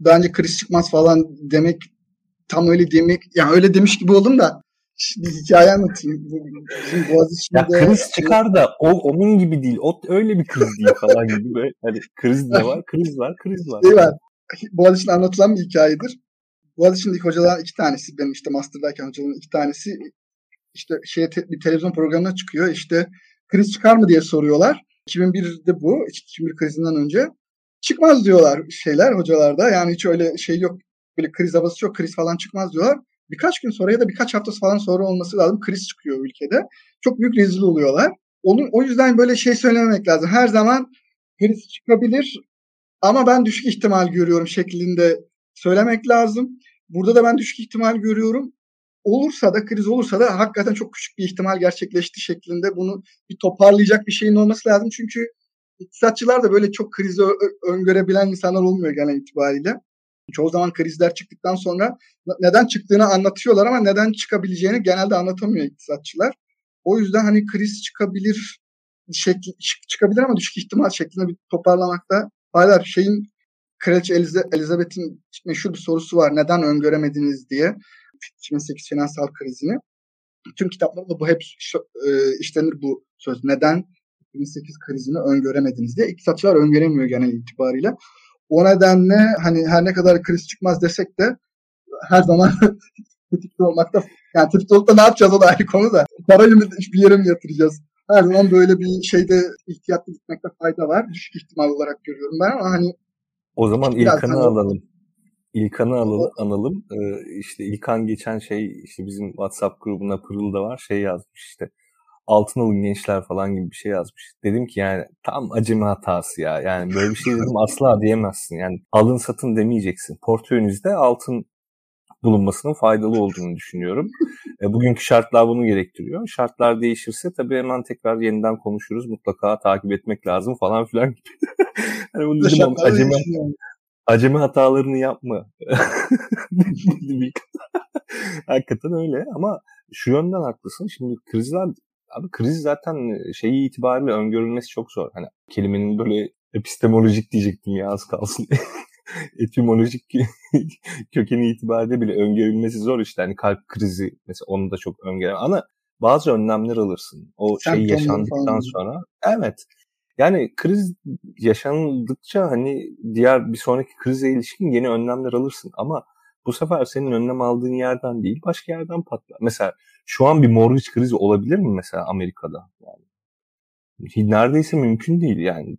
Speaker 3: bence kriz çıkmaz falan demek tam öyle demek yani öyle demiş gibi oldum da bir hikaye anlatayım. Bizim
Speaker 2: Boğaziçi'nde... Ya kriz çıkar da o onun gibi değil. O öyle bir kriz değil falan gibi. Böyle, hani kriz ne var? Kriz var, kriz var.
Speaker 3: Şey var. Boğaziçi'nde anlatılan bir hikayedir. Boğaziçi'ndeki hocalar iki tanesi benim işte master'dayken hocaların iki tanesi işte şey te, bir televizyon programına çıkıyor. İşte kriz çıkar mı diye soruyorlar. 2001'de bu. 2001 krizinden önce. Çıkmaz diyorlar şeyler hocalarda. Yani hiç öyle şey yok. Böyle kriz havası yok. Kriz falan çıkmaz diyorlar. Birkaç gün sonra ya da birkaç hafta falan sonra olması lazım. Kriz çıkıyor ülkede. Çok büyük rezil oluyorlar. Onun, o yüzden böyle şey söylememek lazım. Her zaman kriz çıkabilir ama ben düşük ihtimal görüyorum şeklinde söylemek lazım. Burada da ben düşük ihtimal görüyorum olursa da kriz olursa da hakikaten çok küçük bir ihtimal gerçekleşti şeklinde bunu bir toparlayacak bir şeyin olması lazım. Çünkü iktisatçılar da böyle çok krizi öngörebilen insanlar olmuyor genel itibariyle. Çoğu zaman krizler çıktıktan sonra neden çıktığını anlatıyorlar ama neden çıkabileceğini genelde anlatamıyor iktisatçılar. O yüzden hani kriz çıkabilir şekli, çıkabilir ama düşük ihtimal şeklinde bir toparlamakta fayda Şeyin Kraliçe Elizabeth'in meşhur bir sorusu var. Neden öngöremediniz diye. 2008 finansal krizini. Tüm kitaplarda bu hep e, işlenir bu söz. Neden 2008 krizini öngöremediniz diye. İktisatçılar öngöremiyor genel itibariyle. O nedenle hani her ne kadar kriz çıkmaz desek de her zaman tetikte olmakta yani tetikte olup da ne yapacağız o da ayrı konu da. Parayı mı bir yere mi yatıracağız? Her zaman böyle bir şeyde ihtiyatlı gitmekte fayda var. Düşük ihtimal olarak görüyorum ben ama hani
Speaker 2: o zaman İlkan'ı hani, alalım. İlkan'ı alalım. analım. Ee, işte İlkan geçen şey işte bizim WhatsApp grubuna Pırıl'da var şey yazmış işte altın alın gençler falan gibi bir şey yazmış. Dedim ki yani tam acemi hatası ya. Yani böyle bir şey dedim asla diyemezsin. Yani alın satın demeyeceksin. Portföyünüzde altın bulunmasının faydalı olduğunu düşünüyorum. E, bugünkü şartlar bunu gerektiriyor. Şartlar değişirse tabii hemen tekrar yeniden konuşuruz. Mutlaka takip etmek lazım falan filan. hani bunu dedim acemi, acemi hatalarını yapma. Hakikaten öyle ama şu yönden haklısın. Şimdi krizler abi kriz zaten şeyi itibariyle öngörülmesi çok zor. Hani kelimenin böyle epistemolojik diyecektim ya az kalsın. etimolojik kökeni itibariyle bile öngörülmesi zor işte. Hani kalp krizi mesela onu da çok öngöremem. Ama bazı önlemler alırsın. O Sen şey yaşandıktan sonra. Evet. Yani kriz yaşandıkça hani diğer bir sonraki krize ilişkin yeni önlemler alırsın ama bu sefer senin önlem aldığın yerden değil başka yerden patlar. Mesela şu an bir mortgage krizi olabilir mi mesela Amerika'da? Yani neredeyse mümkün değil yani.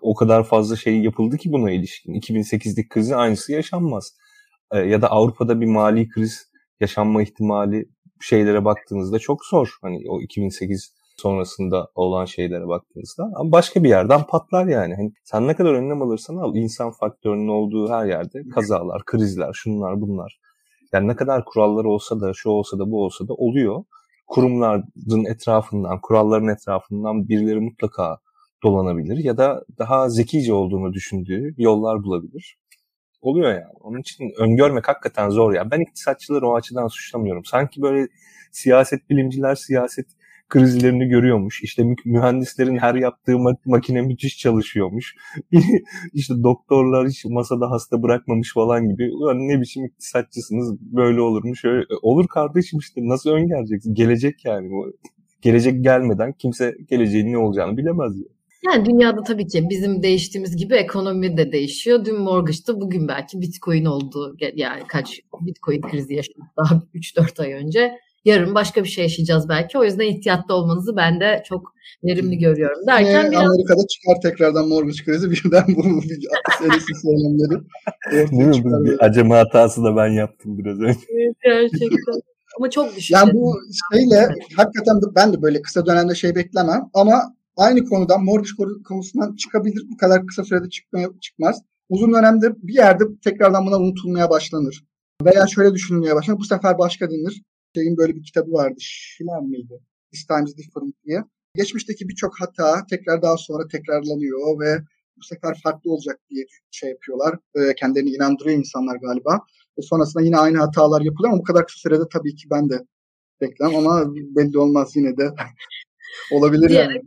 Speaker 2: O kadar fazla şey yapıldı ki buna ilişkin. 2008'lik krizi aynısı yaşanmaz. Ee, ya da Avrupa'da bir mali kriz yaşanma ihtimali şeylere baktığınızda çok zor. Hani o 2008 sonrasında olan şeylere baktığınızda ama başka bir yerden patlar yani. Hani sen ne kadar önlem alırsan al insan faktörünün olduğu her yerde kazalar, krizler, şunlar bunlar. Yani ne kadar kurallar olsa da şu olsa da bu olsa da oluyor. Kurumların etrafından, kuralların etrafından birileri mutlaka dolanabilir ya da daha zekice olduğunu düşündüğü yollar bulabilir. oluyor yani. Onun için öngörmek hakikaten zor ya. Ben iktisatçıları o açıdan suçlamıyorum. Sanki böyle siyaset bilimciler siyaset krizlerini görüyormuş. İşte mühendislerin her yaptığı makine müthiş çalışıyormuş. İşte doktorlar hiç masada hasta bırakmamış falan gibi. Ulan ne biçim iktisatçısınız böyle olurmuş. Öyle, e, olur kardeşim işte nasıl öngöreceksin? Gelecek yani. Gelecek gelmeden kimse geleceğin ne olacağını bilemez ya.
Speaker 1: Yani dünyada tabii ki bizim değiştiğimiz gibi ekonomi de değişiyor. Dün mortgage'da bugün belki bitcoin oldu. Yani kaç bitcoin krizi yaşadık daha 3-4 ay önce yarın başka bir şey yaşayacağız belki. O yüzden ihtiyatlı olmanızı ben de çok verimli görüyorum.
Speaker 3: Derken biraz... Amerika'da çıkar tekrardan mortgage krizi birden bu senesi söylemleri.
Speaker 2: Değil mi? Bir acemi hatası da ben yaptım biraz önce.
Speaker 1: Evet, gerçekten. Ama çok düşük.
Speaker 3: Yani bu şeyle hakikaten de ben de böyle kısa dönemde şey beklemem ama aynı konudan mortgage konusundan çıkabilir. Bu kadar kısa sürede çıkmaya, çıkmaz. Uzun dönemde bir yerde tekrardan buna unutulmaya başlanır. Veya şöyle düşünülmeye başlanır. Bu sefer başka denir şeyin böyle bir kitabı vardı. Schiller miydi? This Times Different diye. Geçmişteki birçok hata tekrar daha sonra tekrarlanıyor ve bu sefer farklı olacak diye şey yapıyorlar. E, kendilerini inandırıyor insanlar galiba. Ve sonrasında yine aynı hatalar yapılıyor ama bu kadar kısa sürede tabii ki ben de beklemem ama belli olmaz yine de olabilir
Speaker 1: yani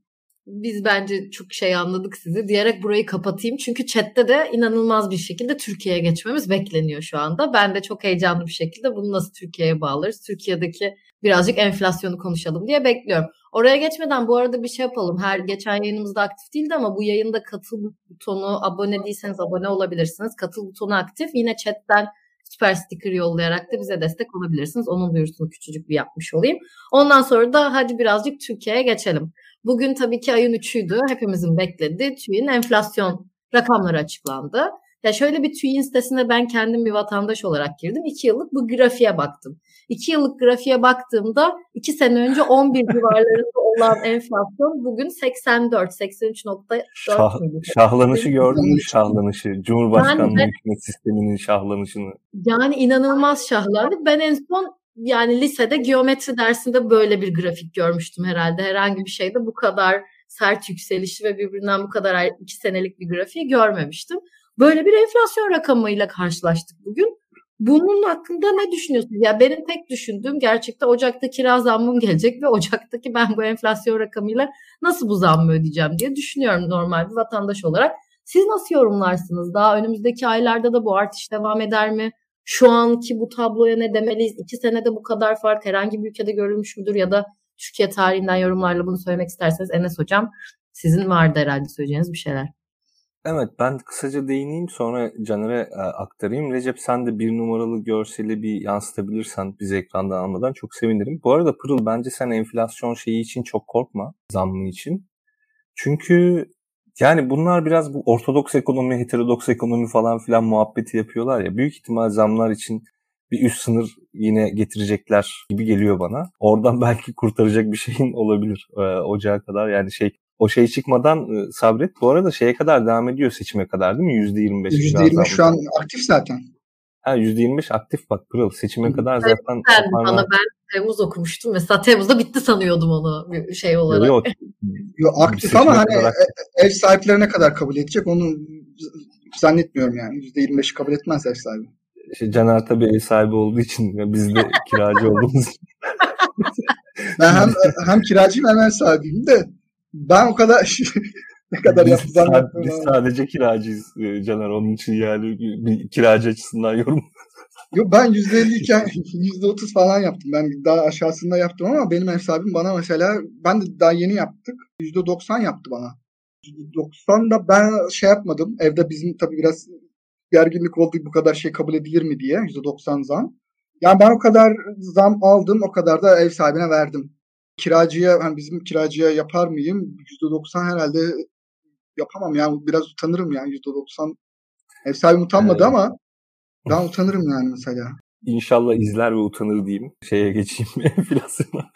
Speaker 1: biz bence çok şey anladık sizi diyerek burayı kapatayım. Çünkü chatte de inanılmaz bir şekilde Türkiye'ye geçmemiz bekleniyor şu anda. Ben de çok heyecanlı bir şekilde bunu nasıl Türkiye'ye bağlarız? Türkiye'deki birazcık enflasyonu konuşalım diye bekliyorum. Oraya geçmeden bu arada bir şey yapalım. Her geçen yayınımızda aktif değildi ama bu yayında katıl butonu abone değilseniz abone olabilirsiniz. Katıl butonu aktif. Yine chatten süper sticker yollayarak da bize destek olabilirsiniz. Onun duyurusunu küçücük bir yapmış olayım. Ondan sonra da hadi birazcık Türkiye'ye geçelim. Bugün tabii ki ayın 3'üydü. Hepimizin beklediği TÜİ'nin enflasyon rakamları açıklandı. Ya şöyle bir TÜİ'nin sitesine ben kendim bir vatandaş olarak girdim. 2 yıllık bu grafiğe baktım. 2 yıllık grafiğe baktığımda 2 sene önce 11 civarlarında olan enflasyon bugün 84, 83.4
Speaker 2: Şah, Şahlanışı gördün mü şahlanışı? Cumhurbaşkanlığı yani, hükümet sisteminin şahlanışını.
Speaker 1: Yani inanılmaz şahlandık. Ben en son yani lisede geometri dersinde böyle bir grafik görmüştüm herhalde. Herhangi bir şeyde bu kadar sert yükselişi ve birbirinden bu kadar iki senelik bir grafiği görmemiştim. Böyle bir enflasyon rakamıyla karşılaştık bugün. Bunun hakkında ne düşünüyorsunuz? Ya benim tek düşündüğüm gerçekten Ocak'ta kira zammım gelecek ve Ocak'taki ben bu enflasyon rakamıyla nasıl bu zammı ödeyeceğim diye düşünüyorum normal bir vatandaş olarak. Siz nasıl yorumlarsınız? Daha önümüzdeki aylarda da bu artış devam eder mi? Şu anki bu tabloya ne demeliyiz? İki senede bu kadar fark herhangi bir ülkede görülmüş müdür ya da Türkiye tarihinden yorumlarla bunu söylemek isterseniz Enes Hocam sizin vardı herhalde söyleyeceğiniz bir şeyler.
Speaker 2: Evet ben kısaca değineyim sonra Caner'e e, aktarayım. Recep sen de bir numaralı görseli bir yansıtabilirsen bize ekrandan almadan çok sevinirim. Bu arada Pırıl bence sen enflasyon şeyi için çok korkma zammı için. Çünkü yani bunlar biraz bu ortodoks ekonomi, heterodoks ekonomi falan filan muhabbeti yapıyorlar ya. Büyük ihtimal zamlar için bir üst sınır yine getirecekler gibi geliyor bana. Oradan belki kurtaracak bir şeyin olabilir e, ocağa kadar. Yani şey o şey çıkmadan e, sabret. Bu arada şeye kadar devam ediyor seçime kadar değil mi? %25.
Speaker 3: %25 şu an aktif zaten.
Speaker 2: Ha %25 aktif bak Pırıl. Seçime kadar zaten...
Speaker 1: Ben, bana ben Temmuz okumuştum. Mesela Temmuz'da bitti sanıyordum onu bir şey olarak. Yok,
Speaker 3: Yo, aktif ama hani olarak... E, ev sahiplerine kadar kabul edecek onu zannetmiyorum yani. %25'i kabul etmez ev sahibi.
Speaker 2: İşte Caner tabii ev sahibi olduğu için ve biz de kiracı olduğumuz için.
Speaker 3: ben hem, hem kiracıyım hem ev sahibiyim de ben o kadar ne kadar
Speaker 2: biz, sad- biz sadece kiracıyız e, Caner onun için yani bir kiracı açısından yorum
Speaker 3: Yok ben %50 iken %30 falan yaptım. Ben daha aşağısında yaptım ama benim ev sahibim bana mesela ben de daha yeni yaptık. %90 yaptı bana. %90 da ben şey yapmadım. Evde bizim tabii biraz gerginlik oldu bu kadar şey kabul edilir mi diye. %90 zam. Yani ben o kadar zam aldım o kadar da ev sahibine verdim. Kiracıya hani bizim kiracıya yapar mıyım? %90 herhalde yapamam yani biraz utanırım yani %90. Ev sahibim utanmadı evet. ama ben utanırım yani mesela.
Speaker 2: İnşallah izler ve utanır diyeyim. Şeye geçeyim enflasyona.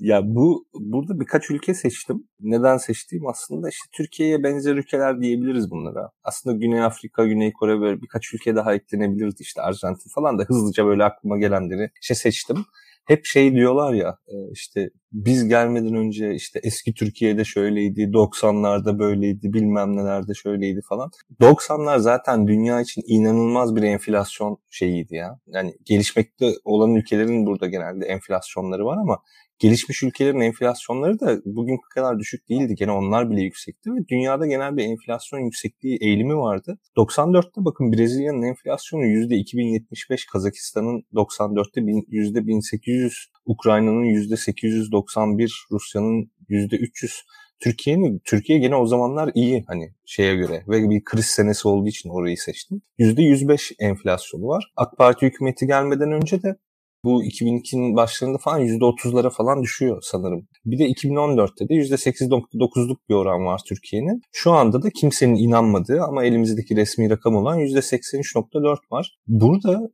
Speaker 2: ya bu burada birkaç ülke seçtim. Neden seçtiğim aslında işte Türkiye'ye benzer ülkeler diyebiliriz bunlara. Aslında Güney Afrika, Güney Kore böyle birkaç ülke daha eklenebilirdi işte Arjantin falan da hızlıca böyle aklıma gelenleri işte seçtim. Hep şey diyorlar ya e, işte biz gelmeden önce işte eski Türkiye'de şöyleydi, 90'larda böyleydi, bilmem nelerde şöyleydi falan. 90'lar zaten dünya için inanılmaz bir enflasyon şeyiydi ya. Yani gelişmekte olan ülkelerin burada genelde enflasyonları var ama gelişmiş ülkelerin enflasyonları da bugün kadar düşük değildi. Gene onlar bile yüksekti ve dünyada genel bir enflasyon yüksekliği eğilimi vardı. 94'te bakın Brezilya'nın enflasyonu %2075, Kazakistan'ın 94'te %1800, Ukrayna'nın %891, Rusya'nın %300 Türkiye'nin Türkiye gene o zamanlar iyi hani şeye göre ve bir kriz senesi olduğu için orayı seçtim. %105 enflasyonu var. AK Parti hükümeti gelmeden önce de bu 2002'nin başlarında falan %30'lara falan düşüyor sanırım. Bir de 2014'te de %8.9'luk bir oran var Türkiye'nin. Şu anda da kimsenin inanmadığı ama elimizdeki resmi rakam olan %83.4 var. Burada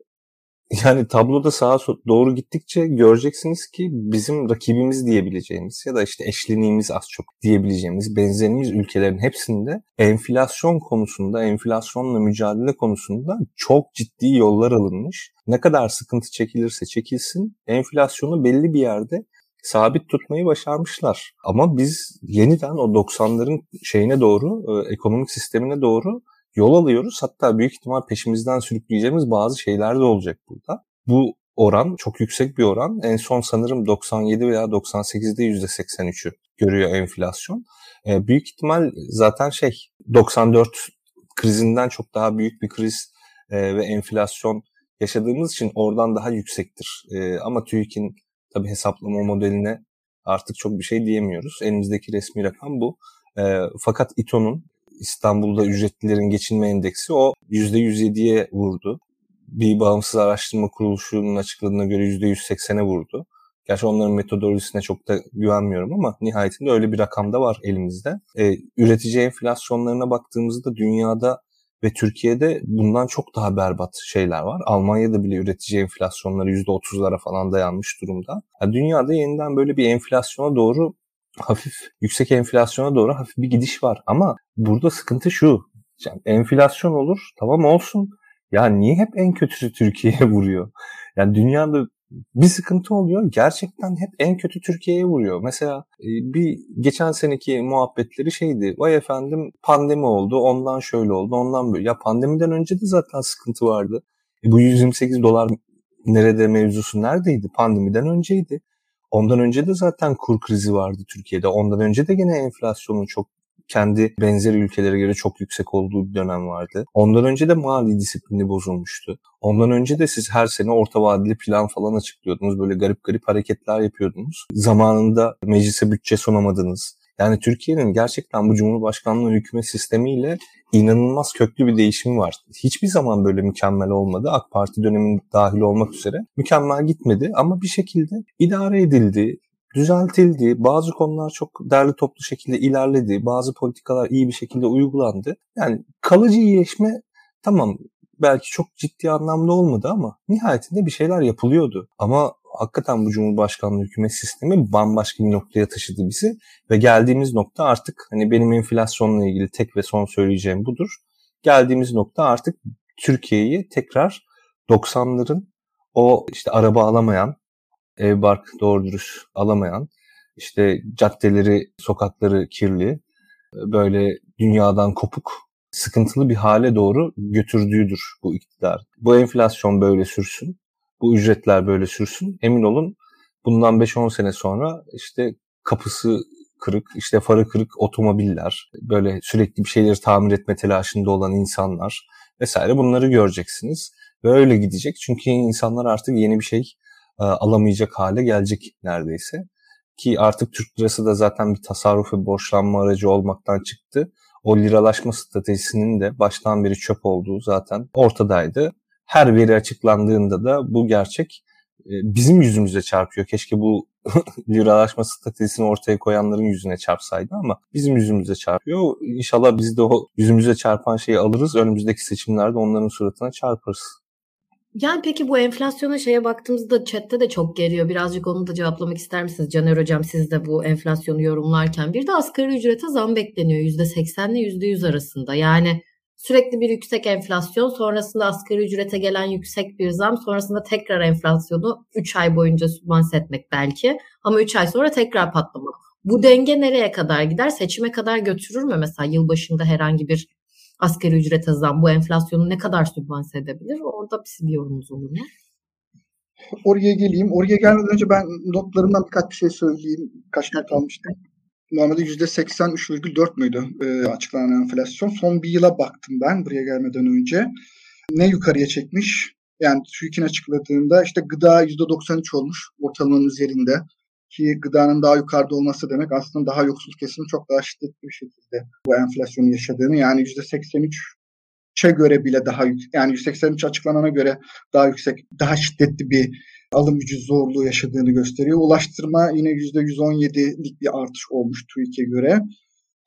Speaker 2: yani tabloda sağa doğru gittikçe göreceksiniz ki bizim rakibimiz diyebileceğimiz ya da işte eşleniğimiz az çok diyebileceğimiz benzerimiz ülkelerin hepsinde enflasyon konusunda, enflasyonla mücadele konusunda çok ciddi yollar alınmış. Ne kadar sıkıntı çekilirse çekilsin enflasyonu belli bir yerde sabit tutmayı başarmışlar. Ama biz yeniden o 90'ların şeyine doğru, e, ekonomik sistemine doğru yol alıyoruz. Hatta büyük ihtimal peşimizden sürükleyeceğimiz bazı şeyler de olacak burada. Bu oran çok yüksek bir oran. En son sanırım 97 veya 98'de %83'ü görüyor enflasyon. E, büyük ihtimal zaten şey 94 krizinden çok daha büyük bir kriz e, ve enflasyon yaşadığımız için oradan daha yüksektir. E, ama TÜİK'in tabi hesaplama modeline artık çok bir şey diyemiyoruz. Elimizdeki resmi rakam bu. E, fakat İTO'nun İstanbul'da ücretlilerin geçinme endeksi o %107'ye vurdu. Bir bağımsız araştırma kuruluşunun açıkladığına göre %180'e vurdu. Gerçi onların metodolojisine çok da güvenmiyorum ama nihayetinde öyle bir rakam da var elimizde. Ee, üretici enflasyonlarına baktığımızda dünyada ve Türkiye'de bundan çok daha berbat şeyler var. Almanya'da bile üretici enflasyonları %30'lara falan dayanmış durumda. Yani dünyada yeniden böyle bir enflasyona doğru hafif yüksek enflasyona doğru hafif bir gidiş var. Ama burada sıkıntı şu. Yani enflasyon olur tamam olsun. Ya niye hep en kötüsü Türkiye'ye vuruyor? Yani dünyada bir sıkıntı oluyor. Gerçekten hep en kötü Türkiye'ye vuruyor. Mesela e, bir geçen seneki muhabbetleri şeydi. Vay efendim pandemi oldu. Ondan şöyle oldu. Ondan böyle. Ya pandemiden önce de zaten sıkıntı vardı. E bu 128 dolar nerede mevzusu neredeydi? Pandemiden önceydi. Ondan önce de zaten kur krizi vardı Türkiye'de. Ondan önce de gene enflasyonun çok kendi benzer ülkelere göre çok yüksek olduğu bir dönem vardı. Ondan önce de mali disiplini bozulmuştu. Ondan önce de siz her sene orta vadeli plan falan açıklıyordunuz. Böyle garip garip hareketler yapıyordunuz. Zamanında meclise bütçe sunamadınız. Yani Türkiye'nin gerçekten bu Cumhurbaşkanlığı hükümet sistemiyle inanılmaz köklü bir değişim var. Hiçbir zaman böyle mükemmel olmadı. AK Parti döneminde dahil olmak üzere mükemmel gitmedi ama bir şekilde idare edildi, düzeltildi. Bazı konular çok derli toplu şekilde ilerledi. Bazı politikalar iyi bir şekilde uygulandı. Yani kalıcı iyileşme tamam belki çok ciddi anlamda olmadı ama nihayetinde bir şeyler yapılıyordu. Ama hakikaten bu Cumhurbaşkanlığı hükümet sistemi bambaşka bir noktaya taşıdı bizi ve geldiğimiz nokta artık hani benim enflasyonla ilgili tek ve son söyleyeceğim budur. Geldiğimiz nokta artık Türkiye'yi tekrar 90'ların o işte araba alamayan, ev bark doğru dürüst alamayan, işte caddeleri, sokakları kirli, böyle dünyadan kopuk, sıkıntılı bir hale doğru götürdüğüdür bu iktidar. Bu enflasyon böyle sürsün bu ücretler böyle sürsün. Emin olun bundan 5-10 sene sonra işte kapısı kırık, işte farı kırık otomobiller, böyle sürekli bir şeyleri tamir etme telaşında olan insanlar vesaire bunları göreceksiniz. Ve öyle gidecek çünkü insanlar artık yeni bir şey e, alamayacak hale gelecek neredeyse. Ki artık Türk lirası da zaten bir tasarruf ve borçlanma aracı olmaktan çıktı. O liralaşma stratejisinin de baştan beri çöp olduğu zaten ortadaydı her veri açıklandığında da bu gerçek e, bizim yüzümüze çarpıyor. Keşke bu liralaşma stratejisini ortaya koyanların yüzüne çarpsaydı ama bizim yüzümüze çarpıyor. İnşallah biz de o yüzümüze çarpan şeyi alırız. Önümüzdeki seçimlerde onların suratına çarparız.
Speaker 1: Yani peki bu enflasyona şeye baktığımızda chatte de çok geliyor. Birazcık onu da cevaplamak ister misiniz Caner Hocam siz de bu enflasyonu yorumlarken? Bir de asgari ücrete zam bekleniyor. %80 ile %100 arasında. Yani sürekli bir yüksek enflasyon, sonrasında asgari ücrete gelen yüksek bir zam, sonrasında tekrar enflasyonu 3 ay boyunca sübvanse etmek belki ama 3 ay sonra tekrar patlamak. Bu denge nereye kadar gider? Seçime kadar götürür mü mesela yılbaşında herhangi bir asgari ücrete zam bu enflasyonu ne kadar sübvanse edebilir? Orada bir yorumunuz olur mu?
Speaker 3: Oraya geleyim. Oraya gelmeden önce ben notlarımdan birkaç bir şey söyleyeyim. Kaç not almıştım. Normalde %83,4 müydü e, açıklanan enflasyon? Son bir yıla baktım ben buraya gelmeden önce. Ne yukarıya çekmiş? Yani TÜİK'in açıkladığında işte gıda %93 olmuş ortalamanın üzerinde. Ki gıdanın daha yukarıda olması demek aslında daha yoksul kesimin çok daha şiddetli bir şekilde bu enflasyonu yaşadığını. Yani %83'e göre bile daha yüksek yani 183 açıklanana göre daha yüksek, daha şiddetli bir alım gücü zorluğu yaşadığını gösteriyor. Ulaştırma yine %117'lik bir artış olmuş TÜİK'e göre.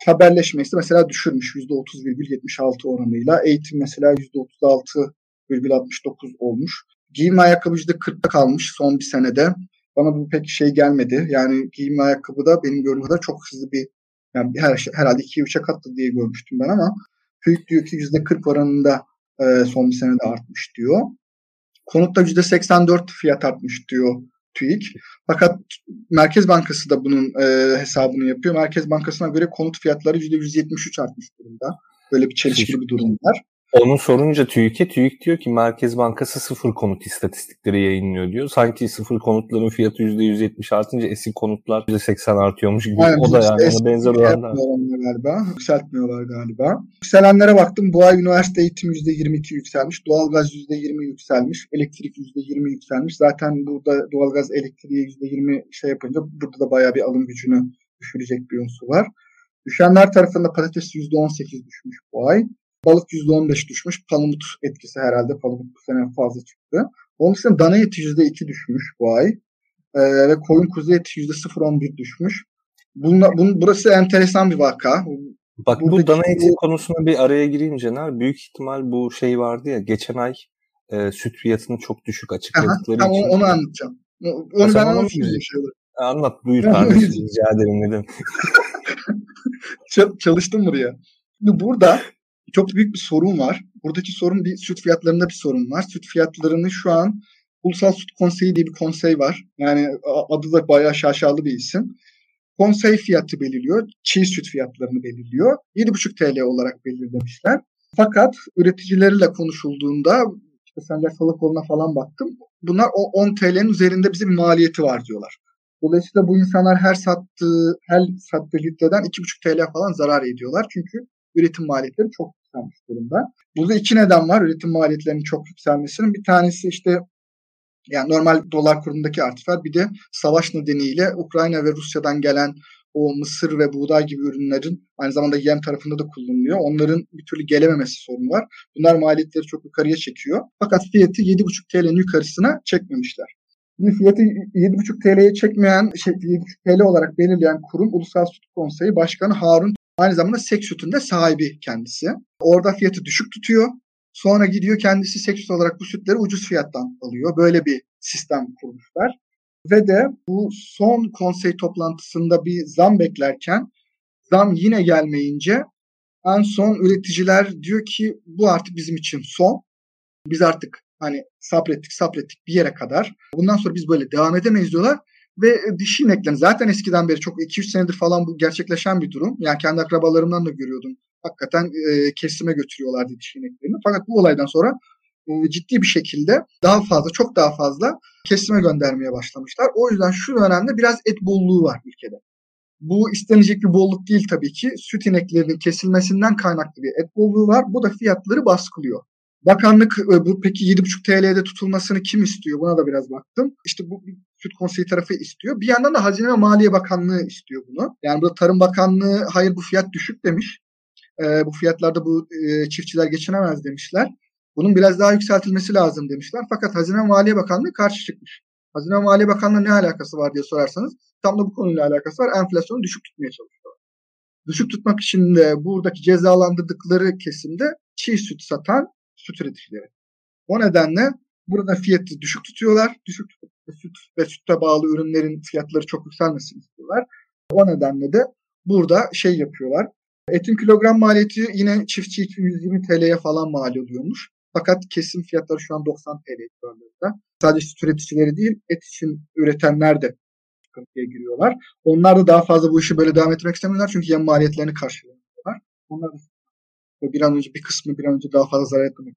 Speaker 3: Haberleşme ise mesela düşürmüş %30,76 oranıyla. Eğitim mesela %36,69 olmuş. Giyim ayakkabı %40'da kalmış son bir senede. Bana bu pek şey gelmedi. Yani giyim ayakkabı da benim gördüğüm kadar çok hızlı bir yani her, şey, herhalde 2-3'e katladı diye görmüştüm ben ama TÜİK diyor ki %40 oranında e, son bir senede artmış diyor. Konutta %84 fiyat artmış diyor TÜİK. Fakat Merkez Bankası da bunun e, hesabını yapıyor. Merkez Bankası'na göre konut fiyatları %173 artmış durumda. Böyle bir çelişkili bir durum var.
Speaker 2: Onu sorunca TÜİK'e TÜİK diyor ki Merkez Bankası sıfır konut istatistikleri yayınlıyor diyor. Sanki sıfır konutların fiyatı %170 artınca eski konutlar %80 artıyormuş gibi. Aynen, o da yani ona benzer oranlar.
Speaker 3: Galiba. Yükseltmiyorlar galiba. Yükselenlere baktım. Bu ay üniversite eğitim %22 yükselmiş. Doğalgaz %20 yükselmiş. Elektrik %20 yükselmiş. Zaten burada doğalgaz elektriğe %20 şey yapınca burada da bayağı bir alım gücünü düşürecek bir unsur var. Düşenler tarafında patates %18 düşmüş bu ay. Balık %15 düşmüş. Palamut etkisi herhalde. Palamut bu sene fazla çıktı. Onun dışında dana eti %2 düşmüş bu ay. Ee, ve koyun kuzu eti %0.11 düşmüş. Bunla, bun, burası enteresan bir vaka.
Speaker 2: Bak Buradaki bu dana eti konusuna bir araya gireyim Caner. Büyük ihtimal bu şey vardı ya geçen ay e, süt fiyatını çok düşük açıkladıkları
Speaker 3: Aha, için. Onu, anlatacağım. Onu ben anlatayım.
Speaker 2: Anlat buyur kardeşim rica ederim dedim.
Speaker 3: Çalıştım buraya. Şimdi burada çok büyük bir sorun var. Buradaki sorun bir süt fiyatlarında bir sorun var. Süt fiyatlarını şu an Ulusal Süt Konseyi diye bir konsey var. Yani adı da bayağı şaşalı bir isim. Konsey fiyatı belirliyor. Çiğ süt fiyatlarını belirliyor. 7,5 TL olarak belirlemişler. Fakat üreticilerle konuşulduğunda işte Sencer Salakoğlu'na falan baktım. Bunlar o 10 TL'nin üzerinde bize bir maliyeti var diyorlar. Dolayısıyla bu insanlar her sattığı her sattığı litreden 2,5 TL falan zarar ediyorlar. Çünkü üretim maliyetleri çok yükselmiş durumda. Burada iki neden var üretim maliyetlerinin çok yükselmesinin. Bir tanesi işte yani normal dolar kurundaki artış var. Bir de savaş nedeniyle Ukrayna ve Rusya'dan gelen o mısır ve buğday gibi ürünlerin aynı zamanda yem tarafında da kullanılıyor. Onların bir türlü gelememesi sorunu var. Bunlar maliyetleri çok yukarıya çekiyor. Fakat fiyatı 7,5 TL'nin yukarısına çekmemişler. Şimdi fiyatı 7,5 TL'ye çekmeyen, şey, 7,5 TL olarak belirleyen kurum Ulusal Süt Konseyi Başkanı Harun Aynı zamanda seks sütün de sahibi kendisi. Orada fiyatı düşük tutuyor. Sonra gidiyor kendisi seks süt olarak bu sütleri ucuz fiyattan alıyor. Böyle bir sistem kurmuşlar. Ve de bu son konsey toplantısında bir zam beklerken zam yine gelmeyince en son üreticiler diyor ki bu artık bizim için son. Biz artık hani sabrettik sabrettik bir yere kadar. Bundan sonra biz böyle devam edemeyiz diyorlar ve dişi ineklerin zaten eskiden beri çok 2-3 senedir falan bu gerçekleşen bir durum. Yani kendi akrabalarımdan da görüyordum. Hakikaten e, kesime götürüyorlardı dişi ineklerini. Fakat bu olaydan sonra e, ciddi bir şekilde daha fazla, çok daha fazla kesime göndermeye başlamışlar. O yüzden şu dönemde biraz et bolluğu var ülkede. Bu istenecek bir bolluk değil tabii ki. Süt ineklerinin kesilmesinden kaynaklı bir et bolluğu var. Bu da fiyatları baskılıyor. Bakanlık e, bu peki 7,5 TL'de tutulmasını kim istiyor? Buna da biraz baktım. İşte bu Süt Konseyi tarafı istiyor. Bir yandan da Hazine ve Maliye Bakanlığı istiyor bunu. Yani burada Tarım Bakanlığı hayır bu fiyat düşük demiş. E, bu fiyatlarda bu e, çiftçiler geçinemez demişler. Bunun biraz daha yükseltilmesi lazım demişler. Fakat Hazine ve Maliye Bakanlığı karşı çıkmış. Hazine ve Maliye Bakanlığı ne alakası var diye sorarsanız tam da bu konuyla alakası var. Enflasyonu düşük tutmaya çalışıyorlar. Düşük tutmak için de buradaki cezalandırdıkları kesimde çiğ süt satan süt üreticileri. O nedenle burada fiyatı düşük tutuyorlar. Düşük tutup süt ve sütte bağlı ürünlerin fiyatları çok yükselmesini istiyorlar. O nedenle de burada şey yapıyorlar. Etin kilogram maliyeti yine çiftçi için 120 TL'ye falan mal oluyormuş. Fakat kesim fiyatları şu an 90 TL civarlarında. Sadece süt üreticileri değil, et için üretenler de sıkıntıya giriyorlar. Onlar da daha fazla bu işi böyle devam etmek istemiyorlar çünkü yem maliyetlerini karşılıyorlar. Onlar da bir an önce bir kısmı bir an önce daha fazla zarar etmemek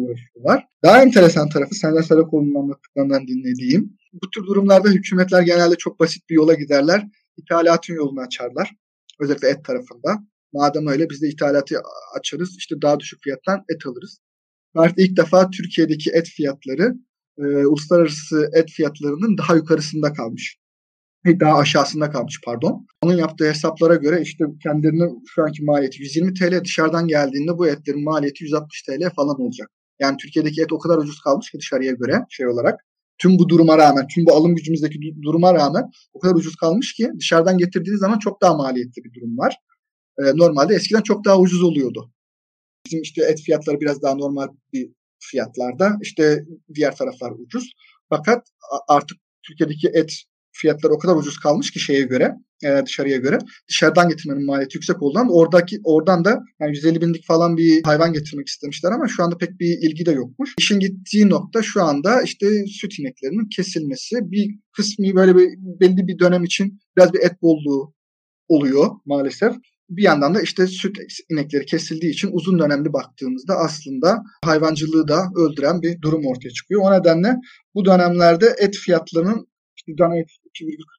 Speaker 3: uğraşıyorlar. Daha enteresan tarafı Sender Sarakoğlu'nun anlattıklarından dinlediğim. Bu tür durumlarda hükümetler genelde çok basit bir yola giderler. İthalatın yolunu açarlar. Özellikle et tarafında. Madem öyle biz de ithalatı açarız. İşte daha düşük fiyattan et alırız. Tarihte ilk defa Türkiye'deki et fiyatları e, uluslararası et fiyatlarının daha yukarısında kalmış. Daha aşağısında kalmış pardon. Onun yaptığı hesaplara göre işte kendilerinin şu anki maliyeti 120 TL dışarıdan geldiğinde bu etlerin maliyeti 160 TL falan olacak. Yani Türkiye'deki et o kadar ucuz kalmış ki dışarıya göre şey olarak. Tüm bu duruma rağmen, tüm bu alım gücümüzdeki duruma rağmen o kadar ucuz kalmış ki dışarıdan getirdiğiniz zaman çok daha maliyetli bir durum var. Ee, normalde eskiden çok daha ucuz oluyordu. Bizim işte et fiyatları biraz daha normal bir fiyatlarda. İşte diğer taraflar ucuz. Fakat artık Türkiye'deki et fiyatları o kadar ucuz kalmış ki şeye göre e, dışarıya göre dışarıdan getirmenin maliyeti yüksek olduğundan oradaki oradan da yani 150 binlik falan bir hayvan getirmek istemişler ama şu anda pek bir ilgi de yokmuş. İşin gittiği nokta şu anda işte süt ineklerinin kesilmesi bir kısmı böyle bir belli bir dönem için biraz bir et bolluğu oluyor maalesef. Bir yandan da işte süt inekleri kesildiği için uzun dönemli baktığımızda aslında hayvancılığı da öldüren bir durum ortaya çıkıyor. O nedenle bu dönemlerde et fiyatlarının et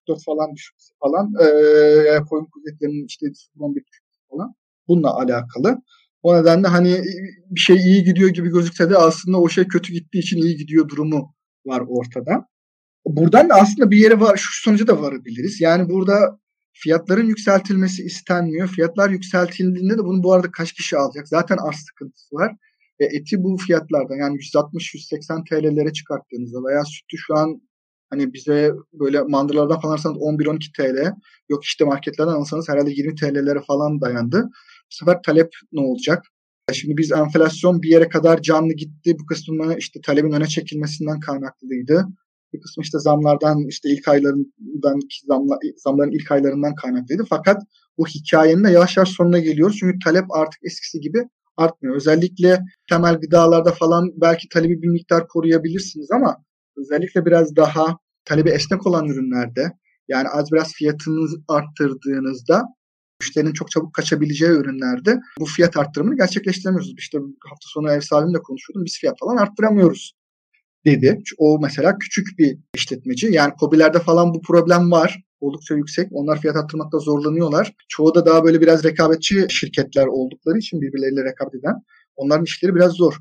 Speaker 3: 2,44 falan düşmesi falan e, koyun kuvvetlerinin işte 11 düşmesi falan bununla alakalı. O nedenle hani bir şey iyi gidiyor gibi gözükse de aslında o şey kötü gittiği için iyi gidiyor durumu var ortada. Buradan da aslında bir yere var, şu sonuca da varabiliriz. Yani burada fiyatların yükseltilmesi istenmiyor. Fiyatlar yükseltildiğinde de bunu bu arada kaç kişi alacak? Zaten arz sıkıntısı var. E, eti bu fiyatlardan yani 160-180 TL'lere çıkarttığınızda veya sütü şu an Hani bize böyle mandırlardan falan alırsanız 11-12 TL. Yok işte marketlerden alırsanız herhalde 20 TL'lere falan dayandı. Bu sefer talep ne olacak? Şimdi biz enflasyon bir yere kadar canlı gitti. Bu kısmı işte talebin öne çekilmesinden kaynaklıydı. Bir kısmı işte zamlardan işte ilk aylarından zamla, zamların ilk aylarından kaynaklıydı. Fakat bu hikayenin de yavaş yavaş sonuna geliyoruz. Çünkü talep artık eskisi gibi artmıyor. Özellikle temel gıdalarda falan belki talebi bir miktar koruyabilirsiniz ama özellikle biraz daha talebi esnek olan ürünlerde yani az biraz fiyatını arttırdığınızda müşterinin çok çabuk kaçabileceği ürünlerde bu fiyat arttırımını gerçekleştiremiyoruz. İşte hafta sonu ev sahibimle konuşuyordum. Biz fiyat falan arttıramıyoruz dedi. O mesela küçük bir işletmeci. Yani kobilerde falan bu problem var. Oldukça yüksek. Onlar fiyat arttırmakta zorlanıyorlar. Çoğu da daha böyle biraz rekabetçi şirketler oldukları için birbirleriyle rekabet eden. Onların işleri biraz zor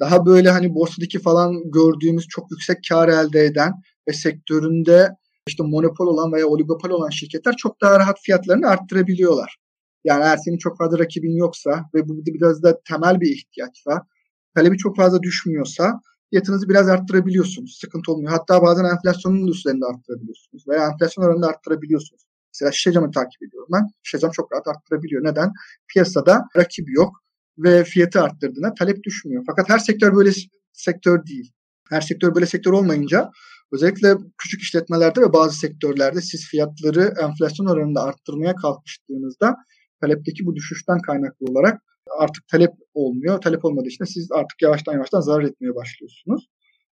Speaker 3: daha böyle hani borsadaki falan gördüğümüz çok yüksek kar elde eden ve sektöründe işte monopol olan veya oligopol olan şirketler çok daha rahat fiyatlarını arttırabiliyorlar. Yani eğer senin çok fazla rakibin yoksa ve bu biraz da temel bir ihtiyaçsa, talebi çok fazla düşmüyorsa fiyatınızı biraz arttırabiliyorsunuz. Sıkıntı olmuyor. Hatta bazen enflasyonun üzerinde arttırabiliyorsunuz veya enflasyon oranında arttırabiliyorsunuz. Mesela şişe camı takip ediyorum ben. Şişe cam çok rahat arttırabiliyor. Neden? Piyasada rakibi yok ve fiyatı arttırdığında talep düşmüyor. Fakat her sektör böyle sektör değil. Her sektör böyle sektör olmayınca özellikle küçük işletmelerde ve bazı sektörlerde siz fiyatları enflasyon oranında arttırmaya kalkıştığınızda talepteki bu düşüşten kaynaklı olarak artık talep olmuyor. Talep olmadığı için siz artık yavaştan yavaştan zarar etmeye başlıyorsunuz.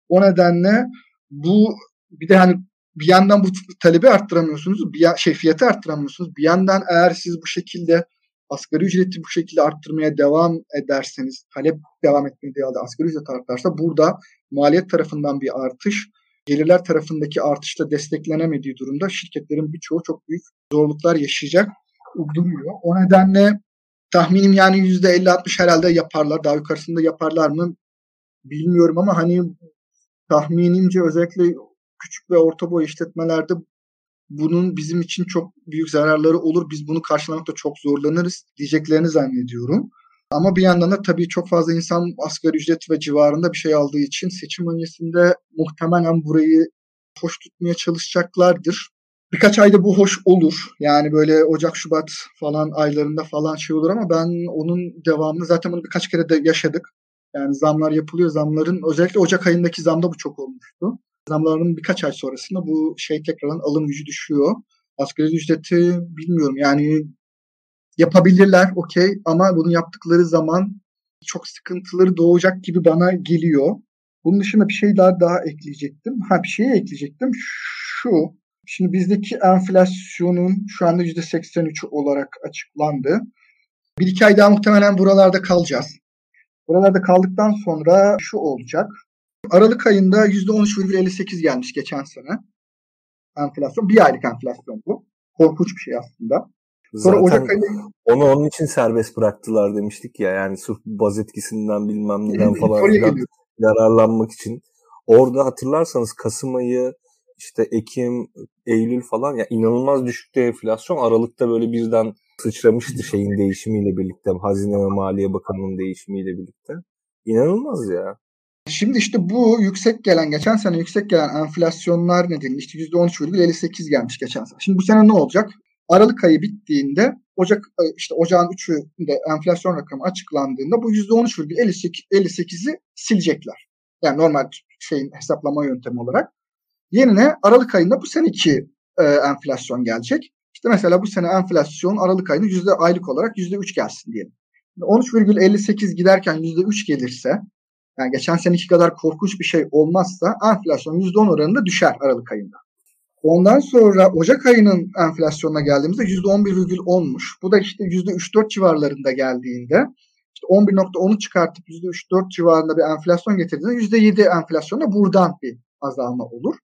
Speaker 3: O nedenle bu bir de hani bir yandan bu talebi arttıramıyorsunuz, bir şey fiyatı arttıramıyorsunuz. Bir yandan eğer siz bu şekilde asgari ücreti bu şekilde arttırmaya devam ederseniz, talep devam etmeye devam eder, asgari ücret artarsa burada maliyet tarafından bir artış, gelirler tarafındaki artışla desteklenemediği durumda şirketlerin birçoğu çok büyük zorluklar yaşayacak duruyor. O nedenle tahminim yani %50-60 herhalde yaparlar. Daha yukarısında yaparlar mı bilmiyorum ama hani tahminimce özellikle küçük ve orta boy işletmelerde bunun bizim için çok büyük zararları olur. Biz bunu karşılamakta çok zorlanırız diyeceklerini zannediyorum. Ama bir yandan da tabii çok fazla insan asgari ücret ve civarında bir şey aldığı için seçim öncesinde muhtemelen burayı hoş tutmaya çalışacaklardır. Birkaç ayda bu hoş olur. Yani böyle Ocak, Şubat falan aylarında falan şey olur ama ben onun devamını zaten bunu birkaç kere de yaşadık. Yani zamlar yapılıyor. Zamların özellikle Ocak ayındaki zamda bu çok olmuştu zamlarının birkaç ay sonrasında bu şey tekrardan alım gücü düşüyor. Asgari ücreti bilmiyorum yani Yapabilirler okey ama bunu yaptıkları zaman çok sıkıntıları doğacak gibi bana geliyor. Bunun dışında bir şey daha daha ekleyecektim. Ha bir şey ekleyecektim. Şu Şimdi bizdeki enflasyonun şu anda %83 olarak açıklandı. Bir iki ay daha muhtemelen buralarda kalacağız. Buralarda kaldıktan sonra şu olacak. Aralık ayında %13,58 gelmiş geçen sene. Enflasyon. Bir aylık enflasyon bu. Korkunç bir şey aslında.
Speaker 2: Sonra Zaten Ocak ayında... onu onun için serbest bıraktılar demiştik ya. Yani sırf baz etkisinden bilmem neden falan yararlanmak için. Orada hatırlarsanız Kasım ayı işte Ekim, Eylül falan ya inanılmaz düşükte enflasyon. Aralıkta böyle birden sıçramıştı şeyin değişimiyle birlikte. Hazine ve Maliye Bakanı'nın değişimiyle birlikte. İnanılmaz ya.
Speaker 3: Şimdi işte bu yüksek gelen, geçen sene yüksek gelen enflasyonlar nedeniyle işte %13,58 gelmiş geçen sene. Şimdi bu sene ne olacak? Aralık ayı bittiğinde Ocak işte ocağın 3'ünde enflasyon rakamı açıklandığında bu %13,58'i silecekler. Yani normal şeyin hesaplama yöntemi olarak. Yerine Aralık ayında bu seneki e, enflasyon gelecek. İşte mesela bu sene enflasyon Aralık ayında yüzde aylık olarak yüzde üç gelsin diyelim. 13,58 giderken yüzde üç gelirse yani geçen seneki kadar korkunç bir şey olmazsa enflasyon yüzde on oranında düşer Aralık ayında. Ondan sonra Ocak ayının enflasyonuna geldiğimizde yüzde on bir virgül onmuş. Bu da işte yüzde üç dört civarlarında geldiğinde işte 11.10'u çıkartıp yüzde üç dört civarında bir enflasyon getirdiğinde yüzde yedi enflasyonda buradan bir azalma olur.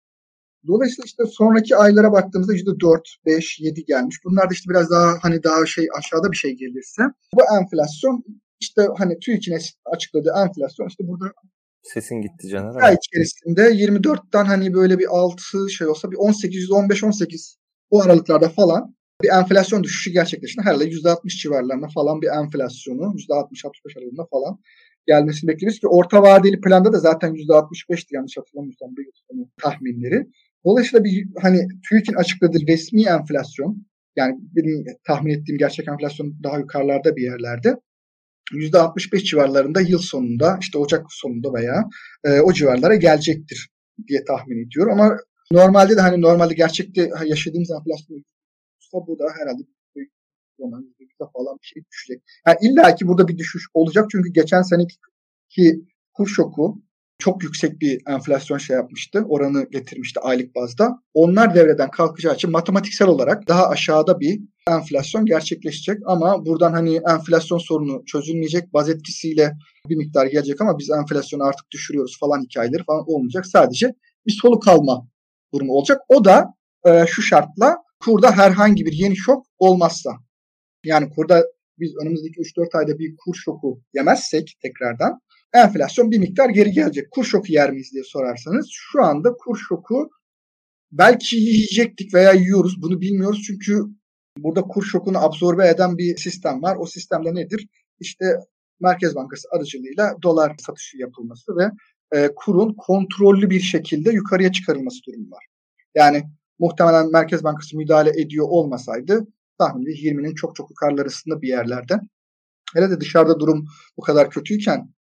Speaker 3: Dolayısıyla işte sonraki aylara baktığımızda yüzde 4, 5, 7 gelmiş. Bunlar da işte biraz daha hani daha şey aşağıda bir şey gelirse bu enflasyon işte hani TÜİK'in açıkladığı enflasyon işte burada
Speaker 2: Sesin gitti Caner.
Speaker 3: Ay içerisinde 24'ten hani böyle bir 6 şey olsa bir 18, 15, 18 o aralıklarda falan bir enflasyon düşüşü gerçekleşti. Herhalde %60 civarlarında falan bir enflasyonu %60-65 aralığında falan gelmesini bekliyoruz ki orta vadeli planda da zaten %65'ti yanlış hatırlamıyorsam bir yıl tahminleri. Dolayısıyla bir hani TÜİK'in açıkladığı resmi enflasyon yani benim tahmin ettiğim gerçek enflasyon daha yukarılarda bir yerlerde. %65 civarlarında yıl sonunda işte Ocak sonunda veya e, o civarlara gelecektir diye tahmin ediyorum. Ama normalde de hani normalde gerçekte yaşadığımız enflasyon bu da herhalde falan bir şey düşecek. Yani illa ki burada bir düşüş olacak çünkü geçen seneki kur şoku çok yüksek bir enflasyon şey yapmıştı. Oranı getirmişti aylık bazda. Onlar devreden kalkacağı için matematiksel olarak daha aşağıda bir enflasyon gerçekleşecek. Ama buradan hani enflasyon sorunu çözülmeyecek. Baz etkisiyle bir miktar gelecek ama biz enflasyonu artık düşürüyoruz falan hikayeleri falan olmayacak. Sadece bir soluk alma durumu olacak. O da e, şu şartla kurda herhangi bir yeni şok olmazsa. Yani kurda biz önümüzdeki 3-4 ayda bir kur şoku yemezsek tekrardan enflasyon bir miktar geri gelecek. Kur şoku yer miyiz diye sorarsanız şu anda kur şoku belki yiyecektik veya yiyoruz bunu bilmiyoruz çünkü burada kur şokunu absorbe eden bir sistem var. O sistemde nedir? İşte Merkez Bankası aracılığıyla dolar satışı yapılması ve e, kurun kontrollü bir şekilde yukarıya çıkarılması durumu var. Yani muhtemelen Merkez Bankası müdahale ediyor olmasaydı tahmini 20'nin çok çok yukarılarında bir yerlerde. Hele de dışarıda durum bu kadar kötüyken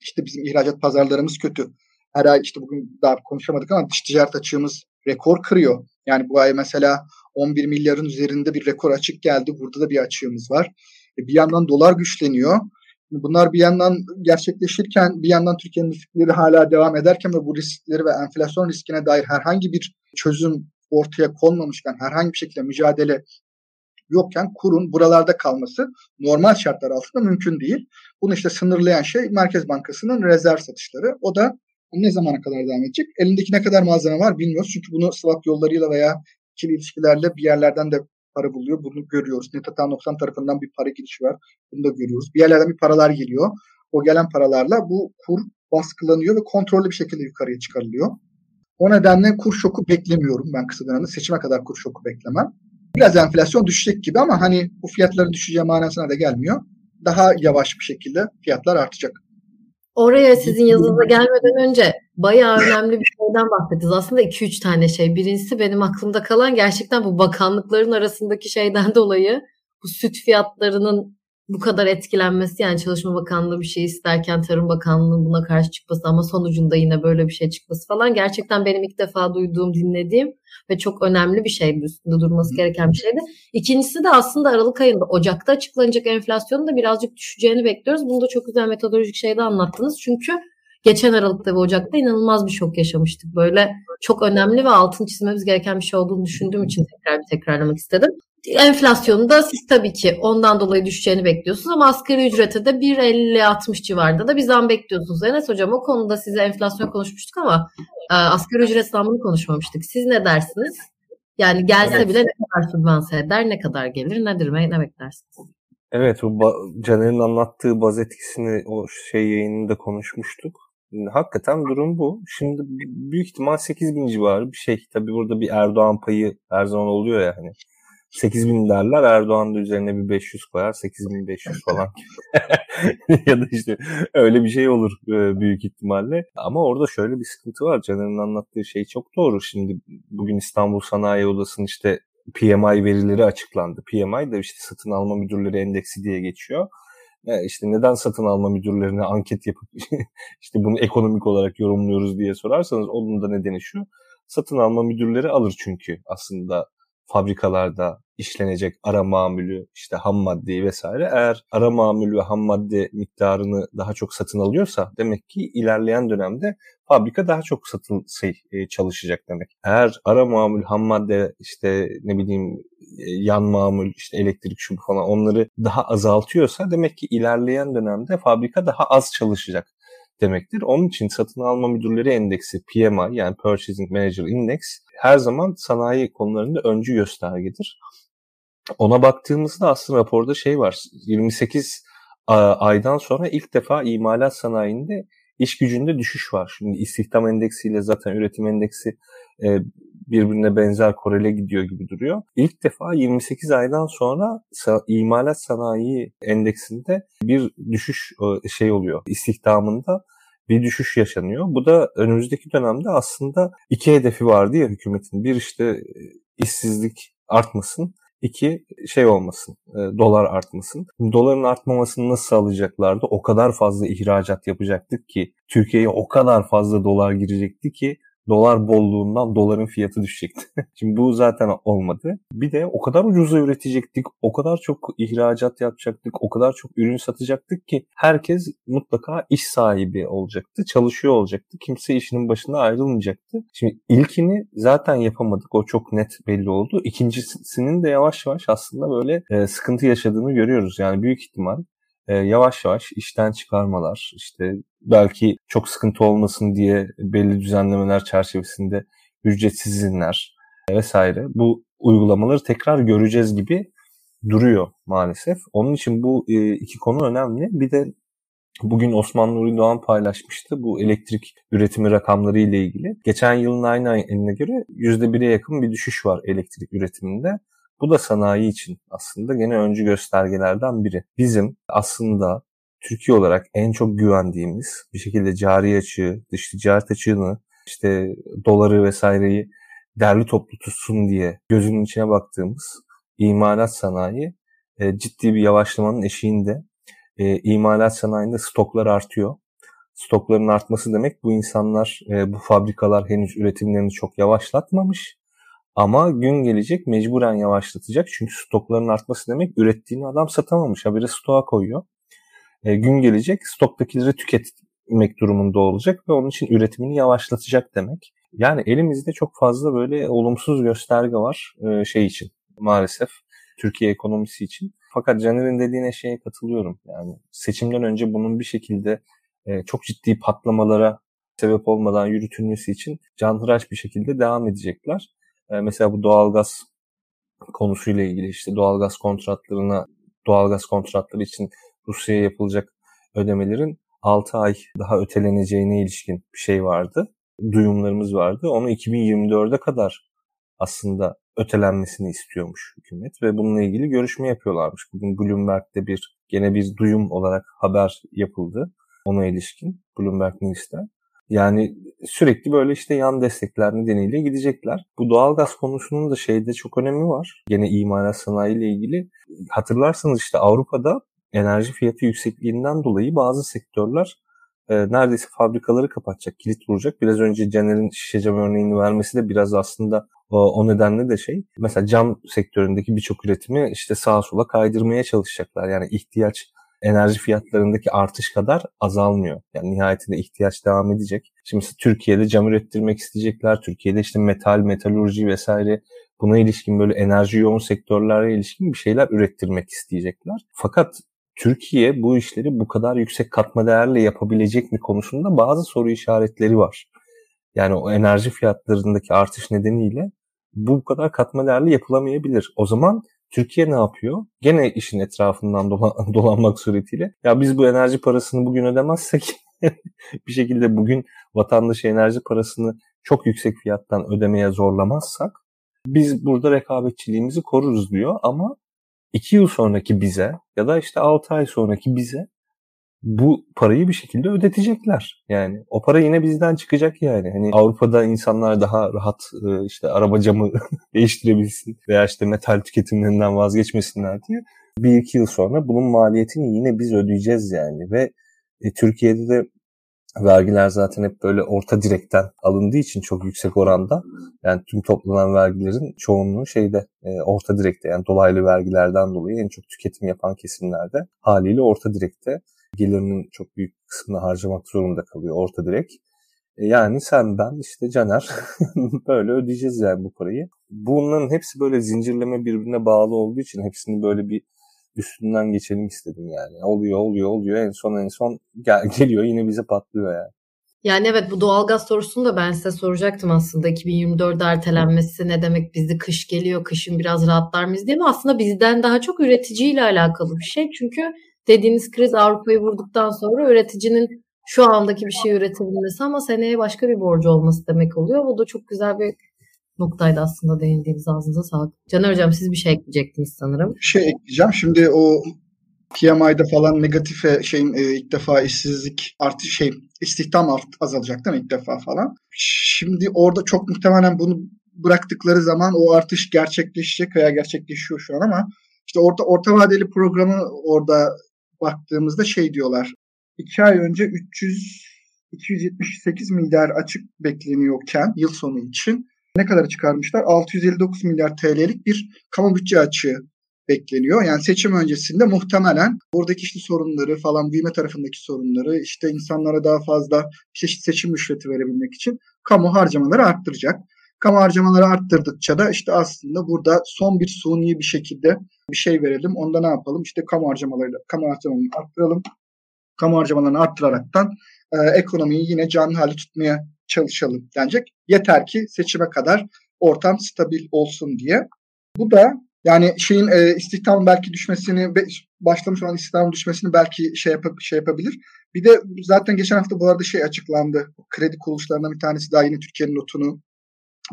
Speaker 3: işte bizim ihracat pazarlarımız kötü. Her ay işte bugün daha konuşamadık ama dış ticaret açığımız rekor kırıyor. Yani bu ay mesela 11 milyarın üzerinde bir rekor açık geldi. Burada da bir açığımız var. E bir yandan dolar güçleniyor. Bunlar bir yandan gerçekleşirken bir yandan Türkiye'nin riskleri hala devam ederken ve bu riskleri ve enflasyon riskine dair herhangi bir çözüm ortaya konmamışken herhangi bir şekilde mücadele yokken kurun buralarda kalması normal şartlar altında mümkün değil. Bunu işte sınırlayan şey Merkez Bankası'nın rezerv satışları. O da ne zamana kadar devam edecek? Elindeki ne kadar malzeme var bilmiyoruz. Çünkü bunu swap yollarıyla veya ikili ilişkilerle bir yerlerden de para buluyor. Bunu görüyoruz. Netatan 90 tarafından bir para girişi var. Bunu da görüyoruz. Bir yerlerden bir paralar geliyor. O gelen paralarla bu kur baskılanıyor ve kontrollü bir şekilde yukarıya çıkarılıyor. O nedenle kur şoku beklemiyorum ben kısa dönemde. Seçime kadar kur şoku beklemem. Biraz enflasyon düşecek gibi ama hani bu fiyatların düşeceği manasına da gelmiyor. Daha yavaş bir şekilde fiyatlar artacak.
Speaker 1: Oraya sizin yazınıza gelmeden önce bayağı önemli bir şeyden bahsettiniz. Aslında 2-3 tane şey. Birincisi benim aklımda kalan gerçekten bu bakanlıkların arasındaki şeyden dolayı bu süt fiyatlarının bu kadar etkilenmesi yani Çalışma Bakanlığı bir şey isterken Tarım Bakanlığı'nın buna karşı çıkması ama sonucunda yine böyle bir şey çıkması falan gerçekten benim ilk defa duyduğum, dinlediğim ve çok önemli bir şeydi. Üstünde durması gereken bir şeydi. İkincisi de aslında Aralık ayında Ocak'ta açıklanacak enflasyonun da birazcık düşeceğini bekliyoruz. Bunu da çok güzel metodolojik şeyde anlattınız. Çünkü geçen Aralık'ta ve Ocak'ta inanılmaz bir şok yaşamıştık. Böyle çok önemli ve altın çizmemiz gereken bir şey olduğunu düşündüğüm için tekrar bir tekrarlamak istedim. Enflasyonu da siz tabii ki ondan dolayı düşeceğini bekliyorsunuz ama asgari ücrete de 1.50-60 civarında da bir zam bekliyorsunuz. Enes Hocam o konuda size enflasyon konuşmuştuk ama e, asgari ücret zammını konuşmamıştık. Siz ne dersiniz? Yani gelse evet. bile ne kadar sübvanse eder, ne kadar gelir, nedir, ne beklersiniz?
Speaker 2: Evet, o Caner'in anlattığı baz etkisini o şey yayınında konuşmuştuk. Hakikaten durum bu. Şimdi büyük ihtimal 8 bin civarı bir şey. Tabii burada bir Erdoğan payı her zaman oluyor ya hani. 8 bin derler. Erdoğan da üzerine bir 500 koyar 8500 falan. Ya da işte öyle bir şey olur e, büyük ihtimalle. Ama orada şöyle bir sıkıntı var. Caner'in anlattığı şey çok doğru. Şimdi bugün İstanbul Sanayi Odası'nın işte PMI verileri açıklandı. PMI da işte satın alma müdürleri endeksi diye geçiyor. E işte neden satın alma müdürlerine anket yapıp işte bunu ekonomik olarak yorumluyoruz diye sorarsanız onun da nedeni şu. Satın alma müdürleri alır çünkü aslında fabrikalarda işlenecek ara mamülü, işte ham maddeyi vesaire eğer ara mamül ve ham madde miktarını daha çok satın alıyorsa demek ki ilerleyen dönemde fabrika daha çok satın şey, e, çalışacak demek. Eğer ara mamül, ham madde işte ne bileyim e, yan mamül, işte elektrik şu falan onları daha azaltıyorsa demek ki ilerleyen dönemde fabrika daha az çalışacak demektir. Onun için satın alma müdürleri endeksi PMI yani Purchasing Manager Index her zaman sanayi konularında öncü göstergedir. Ona baktığımızda aslında raporda şey var. 28 aydan sonra ilk defa imalat sanayinde iş gücünde düşüş var. Şimdi istihdam endeksiyle zaten üretim endeksi e, birbirine benzer korele gidiyor gibi duruyor. İlk defa 28 aydan sonra imalat sanayi endeksinde bir düşüş e, şey oluyor. İstihdamında bir düşüş yaşanıyor. Bu da önümüzdeki dönemde aslında iki hedefi vardı ya hükümetin. Bir işte e, işsizlik artmasın. İki şey olmasın, e, dolar artmasın. Doların artmamasını nasıl sağlayacaklardı? O kadar fazla ihracat yapacaktık ki Türkiye'ye o kadar fazla dolar girecekti ki dolar bolluğundan doların fiyatı düşecekti. Şimdi bu zaten olmadı. Bir de o kadar ucuza üretecektik, o kadar çok ihracat yapacaktık, o kadar çok ürün satacaktık ki herkes mutlaka iş sahibi olacaktı, çalışıyor olacaktı. Kimse işinin başında ayrılmayacaktı. Şimdi ilkini zaten yapamadık. O çok net belli oldu. İkincisinin de yavaş yavaş aslında böyle e, sıkıntı yaşadığını görüyoruz. Yani büyük ihtimal e, yavaş yavaş işten çıkarmalar, işte belki çok sıkıntı olmasın diye belli düzenlemeler çerçevesinde ücretsiz izinler vesaire bu uygulamaları tekrar göreceğiz gibi duruyor maalesef. Onun için bu e, iki konu önemli. Bir de Bugün Osman Nuri Doğan paylaşmıştı bu elektrik üretimi rakamları ile ilgili. Geçen yılın aynı ayına göre %1'e yakın bir düşüş var elektrik üretiminde. Bu da sanayi için aslında gene öncü göstergelerden biri. Bizim aslında Türkiye olarak en çok güvendiğimiz bir şekilde cari açığı, dış ticaret açığını, işte doları vesaireyi derli toplu tutsun diye gözünün içine baktığımız imalat sanayi e, ciddi bir yavaşlamanın eşiğinde. E, imalat sanayinde stoklar artıyor. Stokların artması demek bu insanlar, e, bu fabrikalar henüz üretimlerini çok yavaşlatmamış. Ama gün gelecek mecburen yavaşlatacak. Çünkü stokların artması demek ürettiğini adam satamamış. Habire stoğa koyuyor. E, gün gelecek stoktakileri tüketmek durumunda olacak ve onun için üretimini yavaşlatacak demek. Yani elimizde çok fazla böyle olumsuz gösterge var e, şey için maalesef Türkiye ekonomisi için. Fakat Caner'in dediğine şeye katılıyorum. Yani seçimden önce bunun bir şekilde e, çok ciddi patlamalara sebep olmadan yürütülmesi için canhıraş bir şekilde devam edecekler. E, mesela bu doğalgaz konusuyla ilgili işte doğalgaz kontratlarına doğalgaz kontratları için Rusya'ya yapılacak ödemelerin 6 ay daha öteleneceğine ilişkin bir şey vardı. Duyumlarımız vardı. Onu 2024'e kadar aslında ötelenmesini istiyormuş hükümet ve bununla ilgili görüşme yapıyorlarmış. Bugün Bloomberg'de bir gene bir duyum olarak haber yapıldı ona ilişkin Bloomberg News'te. Yani sürekli böyle işte yan destekler nedeniyle gidecekler. Bu doğalgaz konusunun da şeyde çok önemi var. Gene imalat sanayi ile ilgili. Hatırlarsanız işte Avrupa'da enerji fiyatı yüksekliğinden dolayı bazı sektörler e, neredeyse fabrikaları kapatacak, kilit vuracak. Biraz önce Caner'in şişe cam örneğini vermesi de biraz aslında o, o nedenle de şey. Mesela cam sektöründeki birçok üretimi işte sağa sola kaydırmaya çalışacaklar. Yani ihtiyaç enerji fiyatlarındaki artış kadar azalmıyor. Yani nihayetinde ihtiyaç devam edecek. Şimdi Türkiye'de cam ürettirmek isteyecekler. Türkiye'de işte metal, metalurji vesaire buna ilişkin böyle enerji yoğun sektörlere ilişkin bir şeyler ürettirmek isteyecekler. Fakat Türkiye bu işleri bu kadar yüksek katma değerle yapabilecek mi konusunda bazı soru işaretleri var. Yani o enerji fiyatlarındaki artış nedeniyle bu kadar katma değerli yapılamayabilir. O zaman Türkiye ne yapıyor? Gene işin etrafından dolan, dolanmak suretiyle ya biz bu enerji parasını bugün ödemezsek bir şekilde bugün vatandaşı enerji parasını çok yüksek fiyattan ödemeye zorlamazsak biz burada rekabetçiliğimizi koruruz diyor ama 2 yıl sonraki bize ya da işte 6 ay sonraki bize bu parayı bir şekilde ödetecekler. Yani o para yine bizden çıkacak yani. Hani Avrupa'da insanlar daha rahat e, işte araba camı değiştirebilsin veya işte metal tüketimlerinden vazgeçmesinler diye bir iki yıl sonra bunun maliyetini yine biz ödeyeceğiz yani ve e, Türkiye'de de vergiler zaten hep böyle orta direkten alındığı için çok yüksek oranda yani tüm toplanan vergilerin çoğunluğu şeyde e, orta direkte yani dolaylı vergilerden dolayı en çok tüketim yapan kesimlerde haliyle orta direkte gelirinin çok büyük kısmını harcamak zorunda kalıyor orta direk. E, yani sen ben işte Caner böyle ödeyeceğiz yani bu parayı. Bunların hepsi böyle zincirleme birbirine bağlı olduğu için hepsini böyle bir üstünden geçelim istedim yani. Oluyor oluyor oluyor en son en son gel, geliyor yine bize patlıyor yani.
Speaker 1: Yani evet bu doğalgaz sorusunu da ben size soracaktım aslında. 2024 ertelenmesi ne demek bizi kış geliyor, kışın biraz rahatlar mıyız diye mi? Aslında bizden daha çok üreticiyle alakalı bir şey. Çünkü dediğiniz kriz Avrupa'yı vurduktan sonra üreticinin şu andaki bir şey üretebilmesi ama seneye başka bir borcu olması demek oluyor. Bu da çok güzel bir noktaydı aslında değindiğiniz ağzınıza sağlık. Caner Hocam siz bir şey ekleyecektiniz sanırım.
Speaker 3: Bir şey ekleyeceğim. Şimdi o PMI'de falan negatife şeyin e, ilk defa işsizlik artı şey istihdam art, azalacak değil mi ilk defa falan. Şimdi orada çok muhtemelen bunu bıraktıkları zaman o artış gerçekleşecek veya gerçekleşiyor şu an ama işte orta, orta vadeli programı orada baktığımızda şey diyorlar. İki ay önce 300 278 milyar açık bekleniyorken yıl sonu için ne kadar çıkarmışlar? 659 milyar TL'lik bir kamu bütçe açığı bekleniyor. Yani seçim öncesinde muhtemelen buradaki işte sorunları falan büyüme tarafındaki sorunları işte insanlara daha fazla çeşit seçim rüşveti verebilmek için kamu harcamaları arttıracak. Kamu harcamaları arttırdıkça da işte aslında burada son bir suni bir şekilde bir şey verelim. Onda ne yapalım? İşte kamu harcamalarıyla kamu harcamalarını arttıralım. Kamu harcamalarını arttıraraktan e, ekonomiyi yine canlı hale tutmaya çalışalım denecek. Yeter ki seçime kadar ortam stabil olsun diye. Bu da yani şeyin e, istihdam belki düşmesini başlamış olan istihdam düşmesini belki şey, yap şey yapabilir. Bir de zaten geçen hafta bu arada şey açıklandı. Kredi kuruluşlarından bir tanesi daha yine Türkiye'nin notunu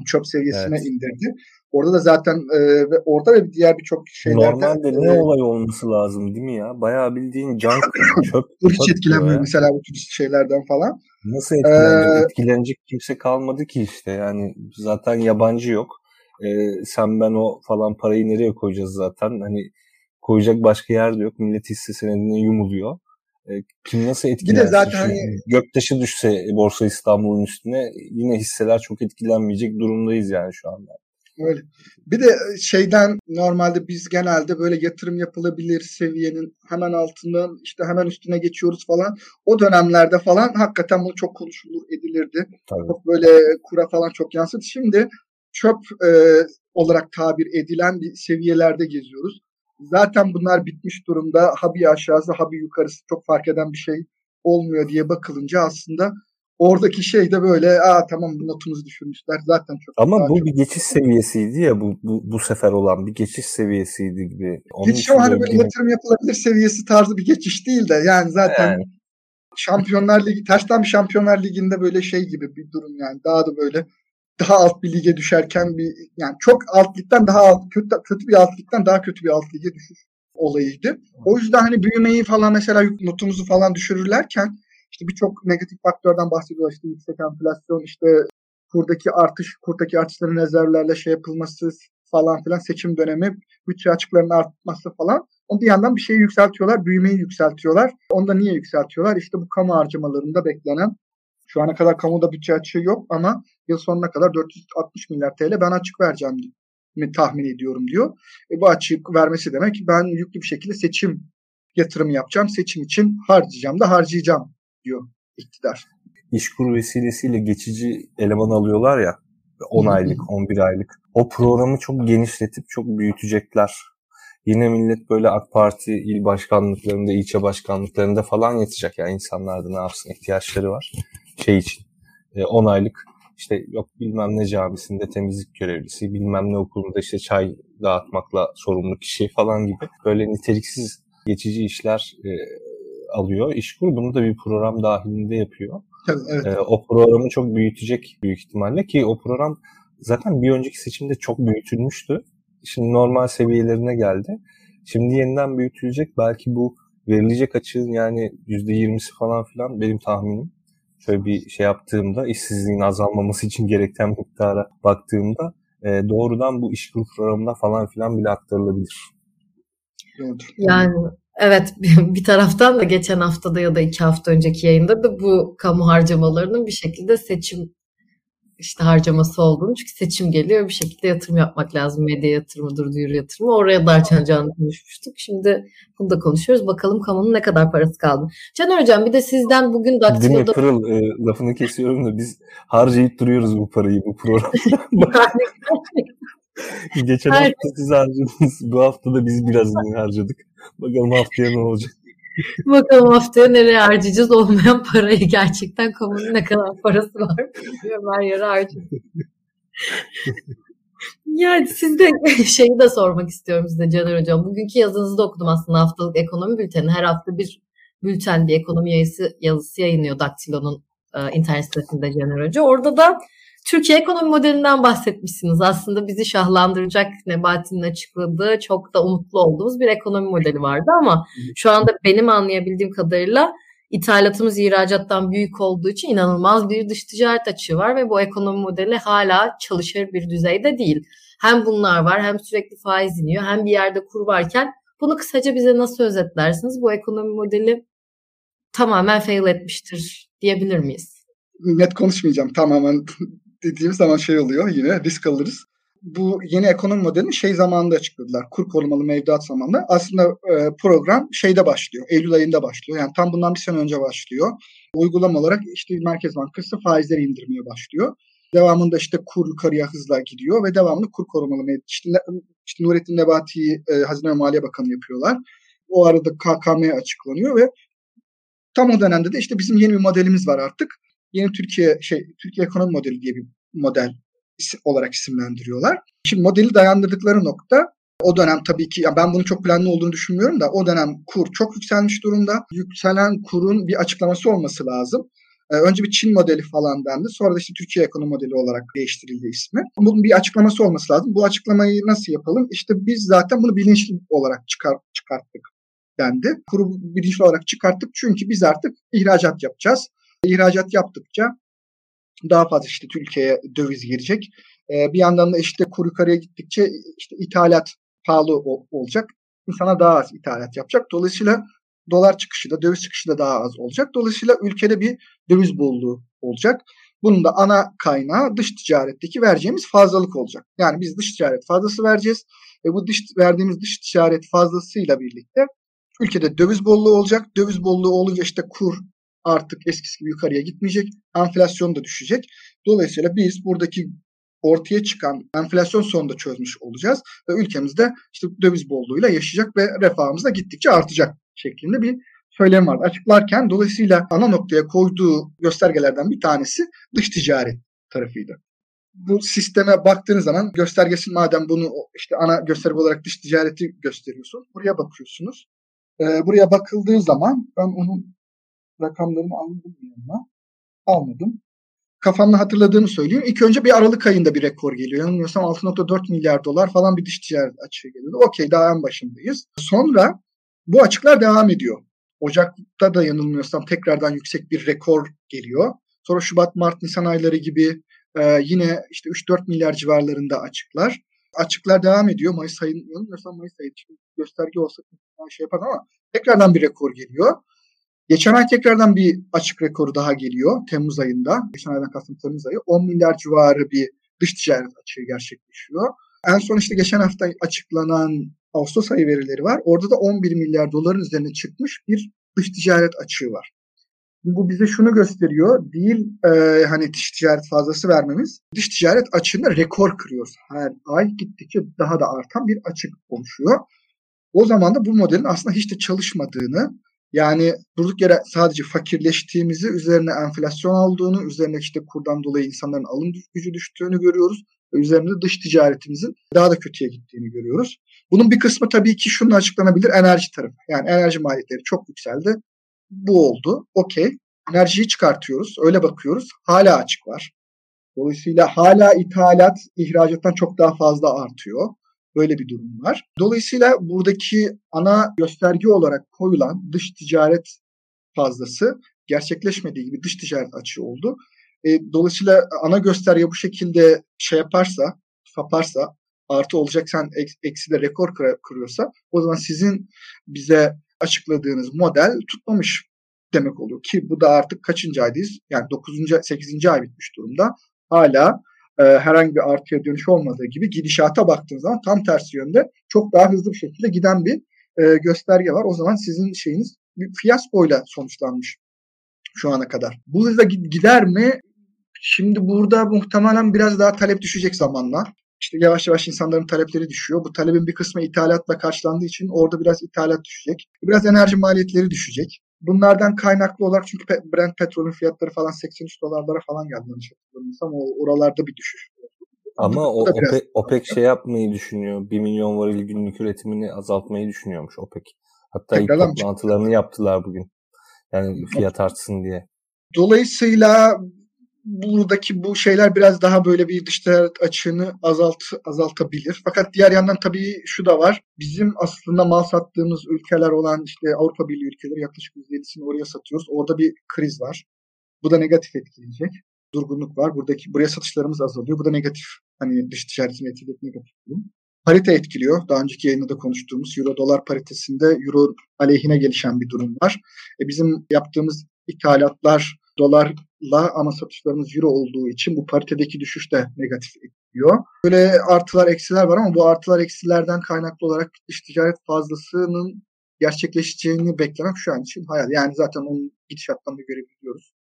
Speaker 3: çöp seviyesine evet. indirdi. Orada da zaten e, orada ve diğer birçok şeylerde
Speaker 2: Normalde e, ne olay olması lazım değil mi ya? Bayağı bildiğin can çöp.
Speaker 3: Hiç etkilenmiyor mesela bu tür şeylerden falan.
Speaker 2: Nasıl etkilenecek? Ee, etkilenecek kimse kalmadı ki işte. Yani zaten yabancı yok. Ee, sen ben o falan parayı nereye koyacağız zaten? Hani koyacak başka yer de yok. Millet hisse senedine yumuluyor. E, kim nasıl etkilensin? Bir de zaten hani... Göktaşı düşse Borsa İstanbul'un üstüne yine hisseler çok etkilenmeyecek durumdayız yani şu anda.
Speaker 3: Öyle. Bir de şeyden normalde biz genelde böyle yatırım yapılabilir seviyenin hemen altından işte hemen üstüne geçiyoruz falan. O dönemlerde falan hakikaten bu çok konuşulur edilirdi. Tabii. Çok böyle kura falan çok yansıdı. Şimdi çöp e, olarak tabir edilen bir seviyelerde geziyoruz. Zaten bunlar bitmiş durumda. Ha bir aşağısı ha bir yukarısı çok fark eden bir şey olmuyor diye bakılınca aslında oradaki şey de böyle aa tamam bu notumuzu düşürmüşler zaten çok.
Speaker 2: Ama bu çok bir geçiş seviyesiydi ya bu, bu bu sefer olan bir geçiş seviyesiydi gibi.
Speaker 3: Onun geçiş ama hani böyle yatırım yapılabilir seviyesi tarzı bir geçiş değil de yani zaten yani. Şampiyonlar Ligi tersten bir Şampiyonlar Ligi'nde böyle şey gibi bir durum yani daha da böyle daha alt bir lige düşerken bir yani çok alt ligden daha alt, kötü, kötü bir alt ligden daha kötü bir alt lige düşüş olayıydı. O yüzden hani büyümeyi falan mesela notumuzu falan düşürürlerken işte birçok negatif faktörden bahsediyor. İşte yüksek enflasyon, işte kurdaki artış, kurdaki artışların rezervlerle şey yapılması, falan filan seçim dönemi bütçe açıklarının artması falan. Onu bir yandan bir şeyi yükseltiyorlar, büyümeyi yükseltiyorlar. Onu da niye yükseltiyorlar? İşte bu kamu harcamalarında beklenen şu ana kadar kamuda bütçe açığı yok ama yıl sonuna kadar 460 milyar TL ben açık vereceğim mi tahmin ediyorum diyor. E bu açık vermesi demek ben yüklü bir şekilde seçim yatırım yapacağım. Seçim için harcayacağım da harcayacağım diyor iktidar.
Speaker 2: İşkur vesilesiyle geçici eleman alıyorlar ya 10 aylık, 11 aylık. O programı çok genişletip çok büyütecekler. Yine millet böyle AK Parti il başkanlıklarında, ilçe başkanlıklarında falan yatacak. Yani insanlar da ne yapsın ihtiyaçları var. Şey için 10 aylık işte yok bilmem ne camisinde temizlik görevlisi, bilmem ne okulunda işte çay dağıtmakla sorumlu kişi falan gibi böyle niteliksiz geçici işler e, alıyor. İşkur bunu da bir program dahilinde yapıyor.
Speaker 3: Evet.
Speaker 2: E, o programı çok büyütecek büyük ihtimalle ki o program zaten bir önceki seçimde çok büyütülmüştü. Şimdi normal seviyelerine geldi. Şimdi yeniden büyütülecek. Belki bu verilecek açığın yani %20'si falan filan benim tahminim. Şöyle bir şey yaptığımda işsizliğin azalmaması için gereken miktara baktığımda e, doğrudan bu işkur programına falan filan bile aktarılabilir.
Speaker 1: Yani evet bir taraftan da geçen haftada ya da iki hafta önceki yayında da bu kamu harcamalarının bir şekilde seçim işte harcaması olduğunu çünkü seçim geliyor bir şekilde yatırım yapmak lazım. Medya yatırımıdır, duyuru yatırımı. Oraya da açacağını konuşmuştuk. Şimdi bunu da konuşuyoruz. Bakalım kamunun ne kadar parası kaldı. Caner Hocam bir de sizden bugün
Speaker 2: Daktilo'da... Değil mi Pırıl? E, lafını kesiyorum da biz harcayıp duruyoruz bu parayı bu programda. Geçen hafta siz harcadınız. Bu hafta da biz biraz harcadık. Bakalım haftaya ne olacak.
Speaker 1: Bakalım haftaya nereye harcayacağız olmayan parayı gerçekten kamunun ne kadar parası var bilmiyorum her yere harcayacağız. yani siz de şeyi de sormak istiyorum size Caner Hocam. Bugünkü yazınızı da okudum aslında haftalık ekonomi bülteni. Her hafta bir bülten bir ekonomi yazısı, yazısı yayınlıyor Daktilo'nun e, internet sitesinde Caner Hoca. Orada da Türkiye ekonomi modelinden bahsetmişsiniz. Aslında bizi şahlandıracak Nebati'nin açıkladığı çok da umutlu olduğumuz bir ekonomi modeli vardı ama şu anda benim anlayabildiğim kadarıyla ithalatımız ihracattan büyük olduğu için inanılmaz bir dış ticaret açığı var ve bu ekonomi modeli hala çalışır bir düzeyde değil. Hem bunlar var hem sürekli faiz iniyor hem bir yerde kur varken bunu kısaca bize nasıl özetlersiniz? Bu ekonomi modeli tamamen fail etmiştir diyebilir miyiz?
Speaker 3: Net konuşmayacağım. Tamamen dediğimiz zaman şey oluyor yine risk alırız. Bu yeni ekonomi modelini şey zamanında açıkladılar. Kur korumalı mevduat zamanında. Aslında e, program şeyde başlıyor. Eylül ayında başlıyor. Yani tam bundan bir sene önce başlıyor. Uygulama olarak işte Merkez Bankası faizleri indirmeye başlıyor. Devamında işte kur yukarıya hızla gidiyor ve devamında kur korumalı mevduat. İşte, işte Nurettin Nebati'yi e, Hazine ve Maliye Bakanı yapıyorlar. O arada KKM açıklanıyor ve tam o dönemde de işte bizim yeni bir modelimiz var artık yeni Türkiye şey Türkiye ekonomi modeli diye bir model olarak isimlendiriyorlar. Şimdi modeli dayandırdıkları nokta o dönem tabii ki ben bunun çok planlı olduğunu düşünmüyorum da o dönem kur çok yükselmiş durumda. Yükselen kurun bir açıklaması olması lazım. Ee, önce bir Çin modeli falan dendi. Sonra da işte Türkiye ekonomi modeli olarak değiştirildi ismi. Bunun bir açıklaması olması lazım. Bu açıklamayı nasıl yapalım? İşte biz zaten bunu bilinçli olarak çıkar, çıkarttık dendi. Kuru bilinçli olarak çıkarttık çünkü biz artık ihracat yapacağız. İhracat yaptıkça daha fazla işte Türkiye'ye döviz girecek. Ee, bir yandan da işte kuru yukarıya gittikçe işte ithalat pahalı olacak. İnsana daha az ithalat yapacak. Dolayısıyla dolar çıkışı da döviz çıkışı da daha az olacak. Dolayısıyla ülkede bir döviz bolluğu olacak. Bunun da ana kaynağı dış ticaretteki vereceğimiz fazlalık olacak. Yani biz dış ticaret fazlası vereceğiz ve bu dış verdiğimiz dış ticaret fazlasıyla birlikte ülkede döviz bolluğu olacak. Döviz bolluğu olunca işte kur artık eskisi gibi yukarıya gitmeyecek. Enflasyon da düşecek. Dolayısıyla biz buradaki ortaya çıkan enflasyon sonunda çözmüş olacağız ve ülkemizde işte döviz bolluğuyla yaşayacak ve refahımız da gittikçe artacak şeklinde bir söylem vardı. Açıklarken dolayısıyla ana noktaya koyduğu göstergelerden bir tanesi dış ticaret tarafıydı. Bu sisteme baktığınız zaman göstergesi madem bunu işte ana gösterge olarak dış ticareti gösteriyorsun. Buraya bakıyorsunuz. Ee, buraya bakıldığı zaman ben onun rakamlarını aldım yanına. Almadım. Kafamda hatırladığımı söyleyeyim. İlk önce bir Aralık ayında bir rekor geliyor. Yanılmıyorsam 6.4 milyar dolar falan bir dış ticaret açığı geliyordu. Okey daha en başındayız. Sonra bu açıklar devam ediyor. Ocak'ta da yanılmıyorsam tekrardan yüksek bir rekor geliyor. Sonra Şubat, Mart, Nisan ayları gibi e, yine işte 3-4 milyar civarlarında açıklar. Açıklar devam ediyor. Mayıs ayının yanılmıyorsam Mayıs ayı için gösterge olsa şey yapar ama tekrardan bir rekor geliyor. Geçen ay tekrardan bir açık rekoru daha geliyor Temmuz ayında. Geçen aydan kastım Temmuz ayı. 10 milyar civarı bir dış ticaret açığı gerçekleşiyor. En son işte geçen hafta açıklanan Ağustos ayı verileri var. Orada da 11 milyar doların üzerine çıkmış bir dış ticaret açığı var. Bu bize şunu gösteriyor. Değil e, hani dış ticaret fazlası vermemiz. Dış ticaret açığında rekor kırıyoruz. Her ay gittikçe daha da artan bir açık oluşuyor. O zaman da bu modelin aslında hiç de çalışmadığını yani durduk yere sadece fakirleştiğimizi, üzerine enflasyon olduğunu, üzerine işte kurdan dolayı insanların alım gücü düştüğünü görüyoruz. Ve üzerine dış ticaretimizin daha da kötüye gittiğini görüyoruz. Bunun bir kısmı tabii ki şununla açıklanabilir enerji tarafı. Yani enerji maliyetleri çok yükseldi. Bu oldu. Okey. Enerjiyi çıkartıyoruz. Öyle bakıyoruz. Hala açık var. Dolayısıyla hala ithalat ihracattan çok daha fazla artıyor. Böyle bir durum var. Dolayısıyla buradaki ana gösterge olarak koyulan dış ticaret fazlası gerçekleşmediği gibi dış ticaret açığı oldu. E, dolayısıyla ana gösterge bu şekilde şey yaparsa, saparsa, artı olacaksan eksi de rekor kırıyorsa o zaman sizin bize açıkladığınız model tutmamış demek oluyor. Ki bu da artık kaçıncı aydayız? Yani 9. 8. ay bitmiş durumda. Hala e, herhangi bir artıya dönüş olmadığı gibi gidişata baktığınız zaman tam tersi yönde çok daha hızlı bir şekilde giden bir e, gösterge var. O zaman sizin şeyiniz bir fiyaskoyla sonuçlanmış şu ana kadar. Bu hızla gider mi? Şimdi burada muhtemelen biraz daha talep düşecek zamanla. İşte yavaş yavaş insanların talepleri düşüyor. Bu talebin bir kısmı ithalatla karşılandığı için orada biraz ithalat düşecek. Biraz enerji maliyetleri düşecek. Bunlardan kaynaklı olarak çünkü Brent petrolün fiyatları falan 83 dolarlara falan geldi yanlış hatırlamıyorsam o oralarda bir düşüş.
Speaker 2: Ama o OPEC, OPEC şey yapmayı düşünüyor. 1 milyon varil günlük üretimini azaltmayı düşünüyormuş OPEC. Hatta Tekrardan ilk toplantılarını yaptılar bugün. Yani fiyat artsın diye.
Speaker 3: Dolayısıyla buradaki bu şeyler biraz daha böyle bir dış ticaret açığını azalt, azaltabilir. Fakat diğer yandan tabii şu da var. Bizim aslında mal sattığımız ülkeler olan işte Avrupa Birliği ülkeleri yaklaşık %7'sini oraya satıyoruz. Orada bir kriz var. Bu da negatif etkileyecek. Durgunluk var. Buradaki buraya satışlarımız azalıyor. Bu da negatif. Hani dış ticaretin etkileyecek negatif durum. Parite etkiliyor. Daha önceki yayında da konuştuğumuz euro dolar paritesinde euro aleyhine gelişen bir durum var. E bizim yaptığımız ithalatlar dolarla ama satışlarımız euro olduğu için bu paritedeki düşüş de negatif etkiliyor. Böyle artılar eksiler var ama bu artılar eksilerden kaynaklı olarak dış ticaret fazlasının gerçekleşeceğini beklemek şu an için hayal. Yani zaten onun gidişattan da görebiliyoruz.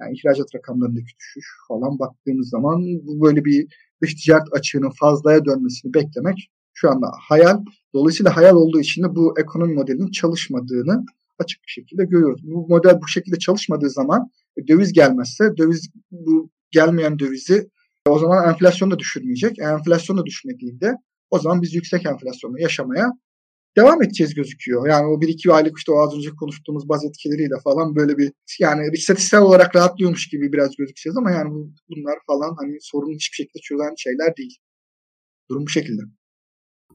Speaker 3: Yani ihracat rakamlarındaki düşüş falan baktığımız zaman bu böyle bir dış ticaret açığının fazlaya dönmesini beklemek şu anda hayal. Dolayısıyla hayal olduğu için de bu ekonomi modelinin çalışmadığını açık bir şekilde görüyoruz. Bu model bu şekilde çalışmadığı zaman e, döviz gelmezse döviz bu gelmeyen dövizi o zaman enflasyon da düşürmeyecek. E, enflasyon da düşmediğinde o zaman biz yüksek enflasyonla yaşamaya devam edeceğiz gözüküyor. Yani o bir iki aylık işte o az önce konuştuğumuz baz etkileriyle falan böyle bir yani istatistiksel olarak rahatlıyormuş gibi biraz gözükeceğiz ama yani bunlar falan hani sorunu hiçbir şekilde çözen şeyler değil. Durum bu şekilde.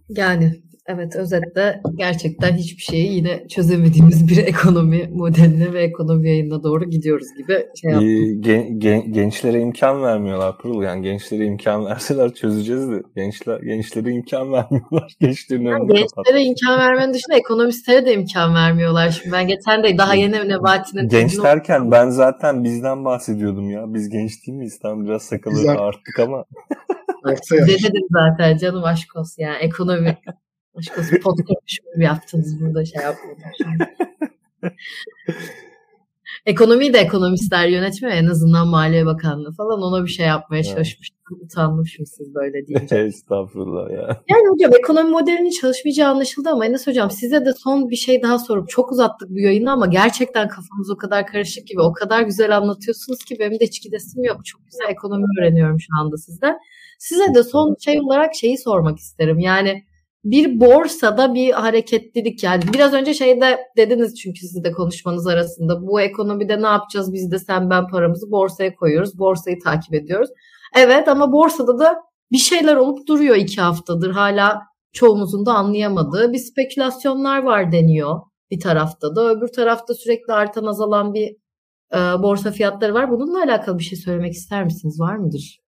Speaker 1: Yani evet özetle gerçekten hiçbir şeyi yine çözemediğimiz bir ekonomi modeline ve ekonomi yayınına doğru gidiyoruz gibi şey
Speaker 2: yaptım. Gen, gen, gençlere imkan vermiyorlar Pırıl. Yani gençlere imkan verseler çözeceğiz de gençler gençlere imkan vermiyorlar. Gençlerin yani
Speaker 1: önünü Gençlere kapat. imkan vermenin dışında ekonomistlere de imkan vermiyorlar. Şimdi ben geçen de daha yeni Nebati'nin...
Speaker 2: Genç derken ben zaten bizden bahsediyordum ya. Biz genç değil miyiz? Tam biraz sakalı arttık ama...
Speaker 1: Orta dedim zaten canım aşk olsun yani ekonomi. aşk olsun podcast yaptınız burada şey yapmadan. Ekonomiyi de ekonomistler yönetmiyor en azından Maliye Bakanlığı falan ona bir şey yapmaya çalışmıştım. Evet. Utanmışım siz böyle deyince.
Speaker 2: Estağfurullah ya.
Speaker 1: Yani hocam ekonomi modelinin çalışmayacağı anlaşıldı ama Enes hocam size de son bir şey daha sorup çok uzattık bu yayını ama gerçekten kafamız o kadar karışık gibi o kadar güzel anlatıyorsunuz ki benim de hiç gidesim yok. Çok güzel ekonomi öğreniyorum şu anda sizden. Size de son şey olarak şeyi sormak isterim. Yani bir borsada bir hareketlilik yani biraz önce şeyde dediniz çünkü siz de konuşmanız arasında bu ekonomide ne yapacağız biz de sen ben paramızı borsaya koyuyoruz borsayı takip ediyoruz. Evet ama borsada da bir şeyler olup duruyor iki haftadır hala çoğumuzun da anlayamadığı bir spekülasyonlar var deniyor bir tarafta da öbür tarafta sürekli artan azalan bir e, borsa fiyatları var. Bununla alakalı bir şey söylemek ister misiniz? Var mıdır?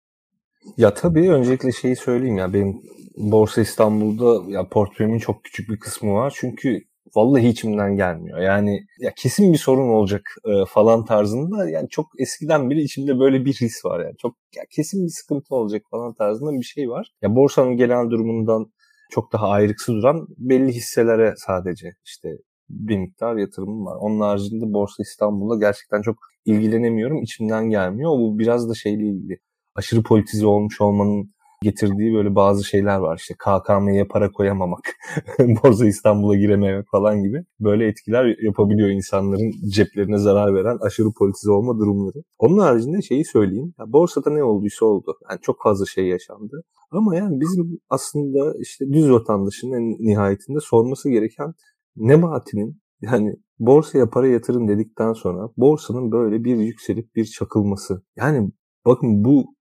Speaker 2: Ya tabii öncelikle şeyi söyleyeyim ya benim Borsa İstanbul'da ya portföyümün çok küçük bir kısmı var. Çünkü vallahi içimden gelmiyor. Yani ya kesin bir sorun olacak e, falan tarzında yani çok eskiden beri içimde böyle bir his var yani. Çok ya kesin bir sıkıntı olacak falan tarzında bir şey var. Ya borsanın genel durumundan çok daha ayrıksı duran belli hisselere sadece işte bir miktar yatırımım var. Onun haricinde Borsa İstanbul'la gerçekten çok ilgilenemiyorum. İçimden gelmiyor. Bu biraz da şeyle ilgili. Aşırı politize olmuş olmanın getirdiği böyle bazı şeyler var. İşte KKM'ye para koyamamak, Borsa İstanbul'a girememek falan gibi böyle etkiler yapabiliyor insanların ceplerine zarar veren aşırı politize olma durumları. Onun haricinde şeyi söyleyeyim. Ya borsada ne olduysa oldu. Yani çok fazla şey yaşandı. Ama yani bizim aslında işte düz vatandaşın en nihayetinde sorması gereken Nebati'nin yani borsaya para yatırın dedikten sonra borsanın böyle bir yükselip bir çakılması. Yani bakın bu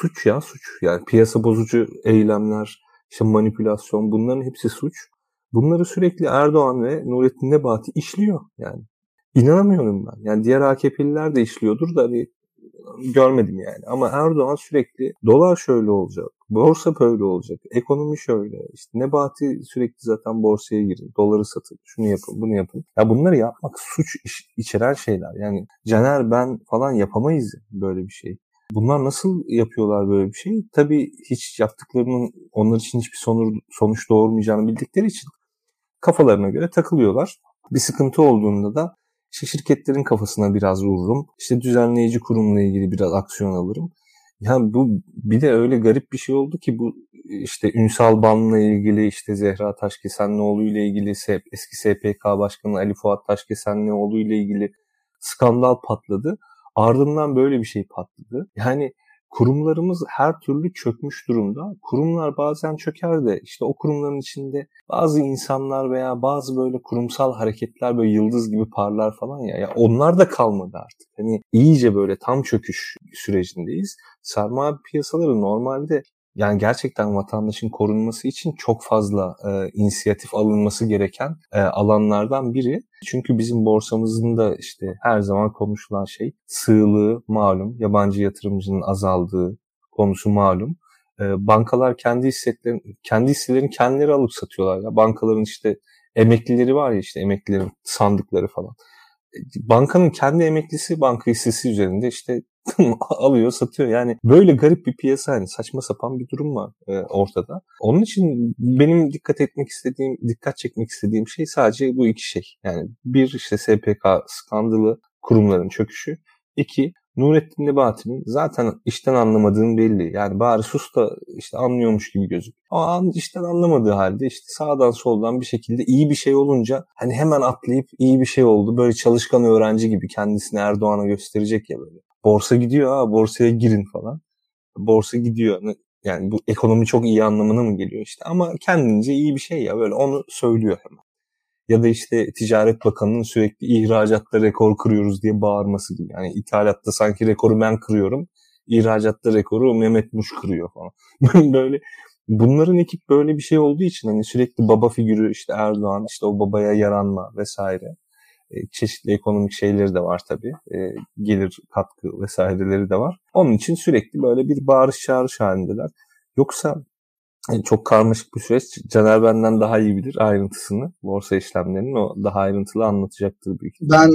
Speaker 2: suç ya suç. Yani piyasa bozucu eylemler, işte manipülasyon bunların hepsi suç. Bunları sürekli Erdoğan ve Nurettin Nebati işliyor yani. İnanamıyorum ben. Yani diğer AKP'liler de işliyordur da hani görmedim yani. Ama Erdoğan sürekli dolar şöyle olacak, borsa böyle olacak, ekonomi şöyle. İşte Nebati sürekli zaten borsaya girin, doları satın, şunu yapın, bunu yapın. Ya bunları yapmak suç içeren şeyler. Yani Caner ben falan yapamayız böyle bir şey. Bunlar nasıl yapıyorlar böyle bir şey? Tabii hiç yaptıklarının onlar için hiçbir sonuç, doğurmayacağını bildikleri için kafalarına göre takılıyorlar. Bir sıkıntı olduğunda da işte şirketlerin kafasına biraz vururum. İşte düzenleyici kurumla ilgili biraz aksiyon alırım. Yani bu bir de öyle garip bir şey oldu ki bu işte Ünsal Ban'la ilgili işte Zehra Taşkesenlioğlu ile ilgili eski SPK Başkanı Ali Fuat Taşkesenlioğlu ile ilgili skandal patladı. Ardından böyle bir şey patladı. Yani kurumlarımız her türlü çökmüş durumda. Kurumlar bazen çöker de işte o kurumların içinde bazı insanlar veya bazı böyle kurumsal hareketler böyle yıldız gibi parlar falan ya. ya onlar da kalmadı artık. Hani iyice böyle tam çöküş sürecindeyiz. Sermaye piyasaları normalde yani gerçekten vatandaşın korunması için çok fazla e, inisiyatif alınması gereken e, alanlardan biri. Çünkü bizim borsamızın da işte her zaman konuşulan şey sığlığı malum, yabancı yatırımcının azaldığı konusu malum. E, bankalar kendi hissetlerini, kendi hisselerini kendileri alıp satıyorlar. Ya. Bankaların işte emeklileri var ya işte emeklilerin sandıkları falan. E, bankanın kendi emeklisi banka hissesi üzerinde işte alıyor satıyor. Yani böyle garip bir piyasa hani saçma sapan bir durum var e, ortada. Onun için benim dikkat etmek istediğim, dikkat çekmek istediğim şey sadece bu iki şey. Yani bir işte SPK skandalı kurumların çöküşü. İki Nurettin Nebati'nin zaten işten anlamadığın belli. Yani bari sus da işte anlıyormuş gibi gözük. Ama işten anlamadığı halde işte sağdan soldan bir şekilde iyi bir şey olunca hani hemen atlayıp iyi bir şey oldu. Böyle çalışkan öğrenci gibi kendisini Erdoğan'a gösterecek ya böyle borsa gidiyor ha borsaya girin falan. Borsa gidiyor. Yani bu ekonomi çok iyi anlamına mı geliyor işte ama kendince iyi bir şey ya böyle onu söylüyor hemen. Ya da işte Ticaret Bakanı'nın sürekli ihracatta rekor kırıyoruz diye bağırması gibi. Yani ithalatta sanki rekoru ben kırıyorum. ihracatta rekoru Mehmet Muş kırıyor falan. böyle bunların ekip böyle bir şey olduğu için hani sürekli baba figürü işte Erdoğan işte o babaya yaranma vesaire. E, çeşitli ekonomik şeyleri de var tabii. E, gelir katkı vesaireleri de var. Onun için sürekli böyle bir bağırış çağırış halindeler. Yoksa e, çok karmaşık bir süreç. Caner benden daha iyi bilir ayrıntısını. Borsa işlemlerinin o daha ayrıntılı anlatacaktır büyük.
Speaker 3: Ben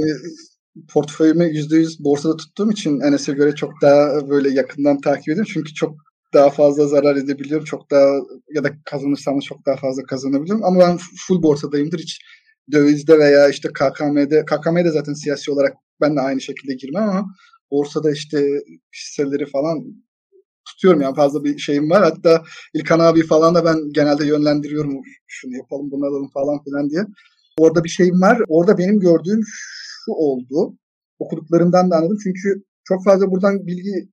Speaker 3: portföyümü %100 borsada tuttuğum için Enes'e göre çok daha böyle yakından takip ediyorum. Çünkü çok daha fazla zarar edebiliyorum. Çok daha ya da kazanırsam çok daha fazla kazanabilirim. Ama ben full borsadayımdır. Hiç dövizde veya işte KKM'de KKM'de zaten siyasi olarak ben de aynı şekilde girmem ama borsada işte hisseleri falan tutuyorum yani fazla bir şeyim var. Hatta İlkan abi falan da ben genelde yönlendiriyorum şunu yapalım bunu alalım falan filan diye. Orada bir şeyim var. Orada benim gördüğüm şu oldu. Okuduklarımdan da anladım. Çünkü çok fazla buradan bilgi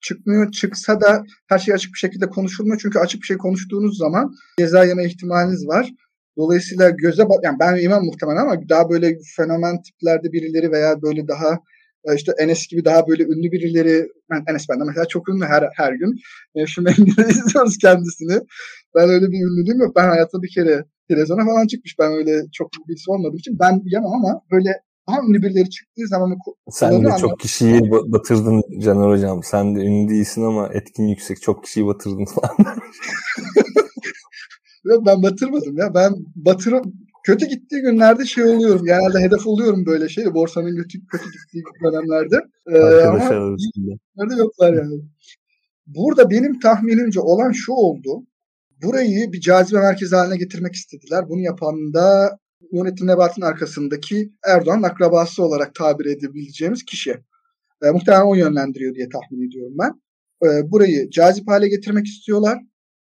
Speaker 3: çıkmıyor. Çıksa da her şey açık bir şekilde konuşulmuyor. Çünkü açık bir şey konuştuğunuz zaman ceza yeme ihtimaliniz var. Dolayısıyla göze bak yani ben yemem muhtemelen ama daha böyle fenomen tiplerde birileri veya böyle daha e, işte Enes gibi daha böyle ünlü birileri ben Enes benden mesela çok ünlü her her gün. E, şu Mengen'i izliyoruz kendisini. Ben öyle bir ünlülüğüm yok. Ben hayatta bir kere televizyona falan çıkmış. Ben öyle çok bilgisi olmadığım için ben bilemem ama böyle Ama ünlü birileri çıktığı zaman
Speaker 2: sen de çok kişiyi batırdın Caner Hocam. Sen de ünlü değilsin ama etkin yüksek. Çok kişiyi batırdın falan.
Speaker 3: ben batırmadım ya. Ben batırım kötü gittiği günlerde şey oluyorum. Genelde hedef oluyorum böyle şey. Borsanın kötü, kötü gittiği dönemlerde. Ee, ama nerede yoklar yani. Burada benim tahminimce olan şu oldu. Burayı bir cazibe merkezi haline getirmek istediler. Bunu yapan da Nurettin Nebati'nin arkasındaki Erdoğan akrabası olarak tabir edebileceğimiz kişi. E, muhtemelen o yönlendiriyor diye tahmin ediyorum ben. E, burayı cazip hale getirmek istiyorlar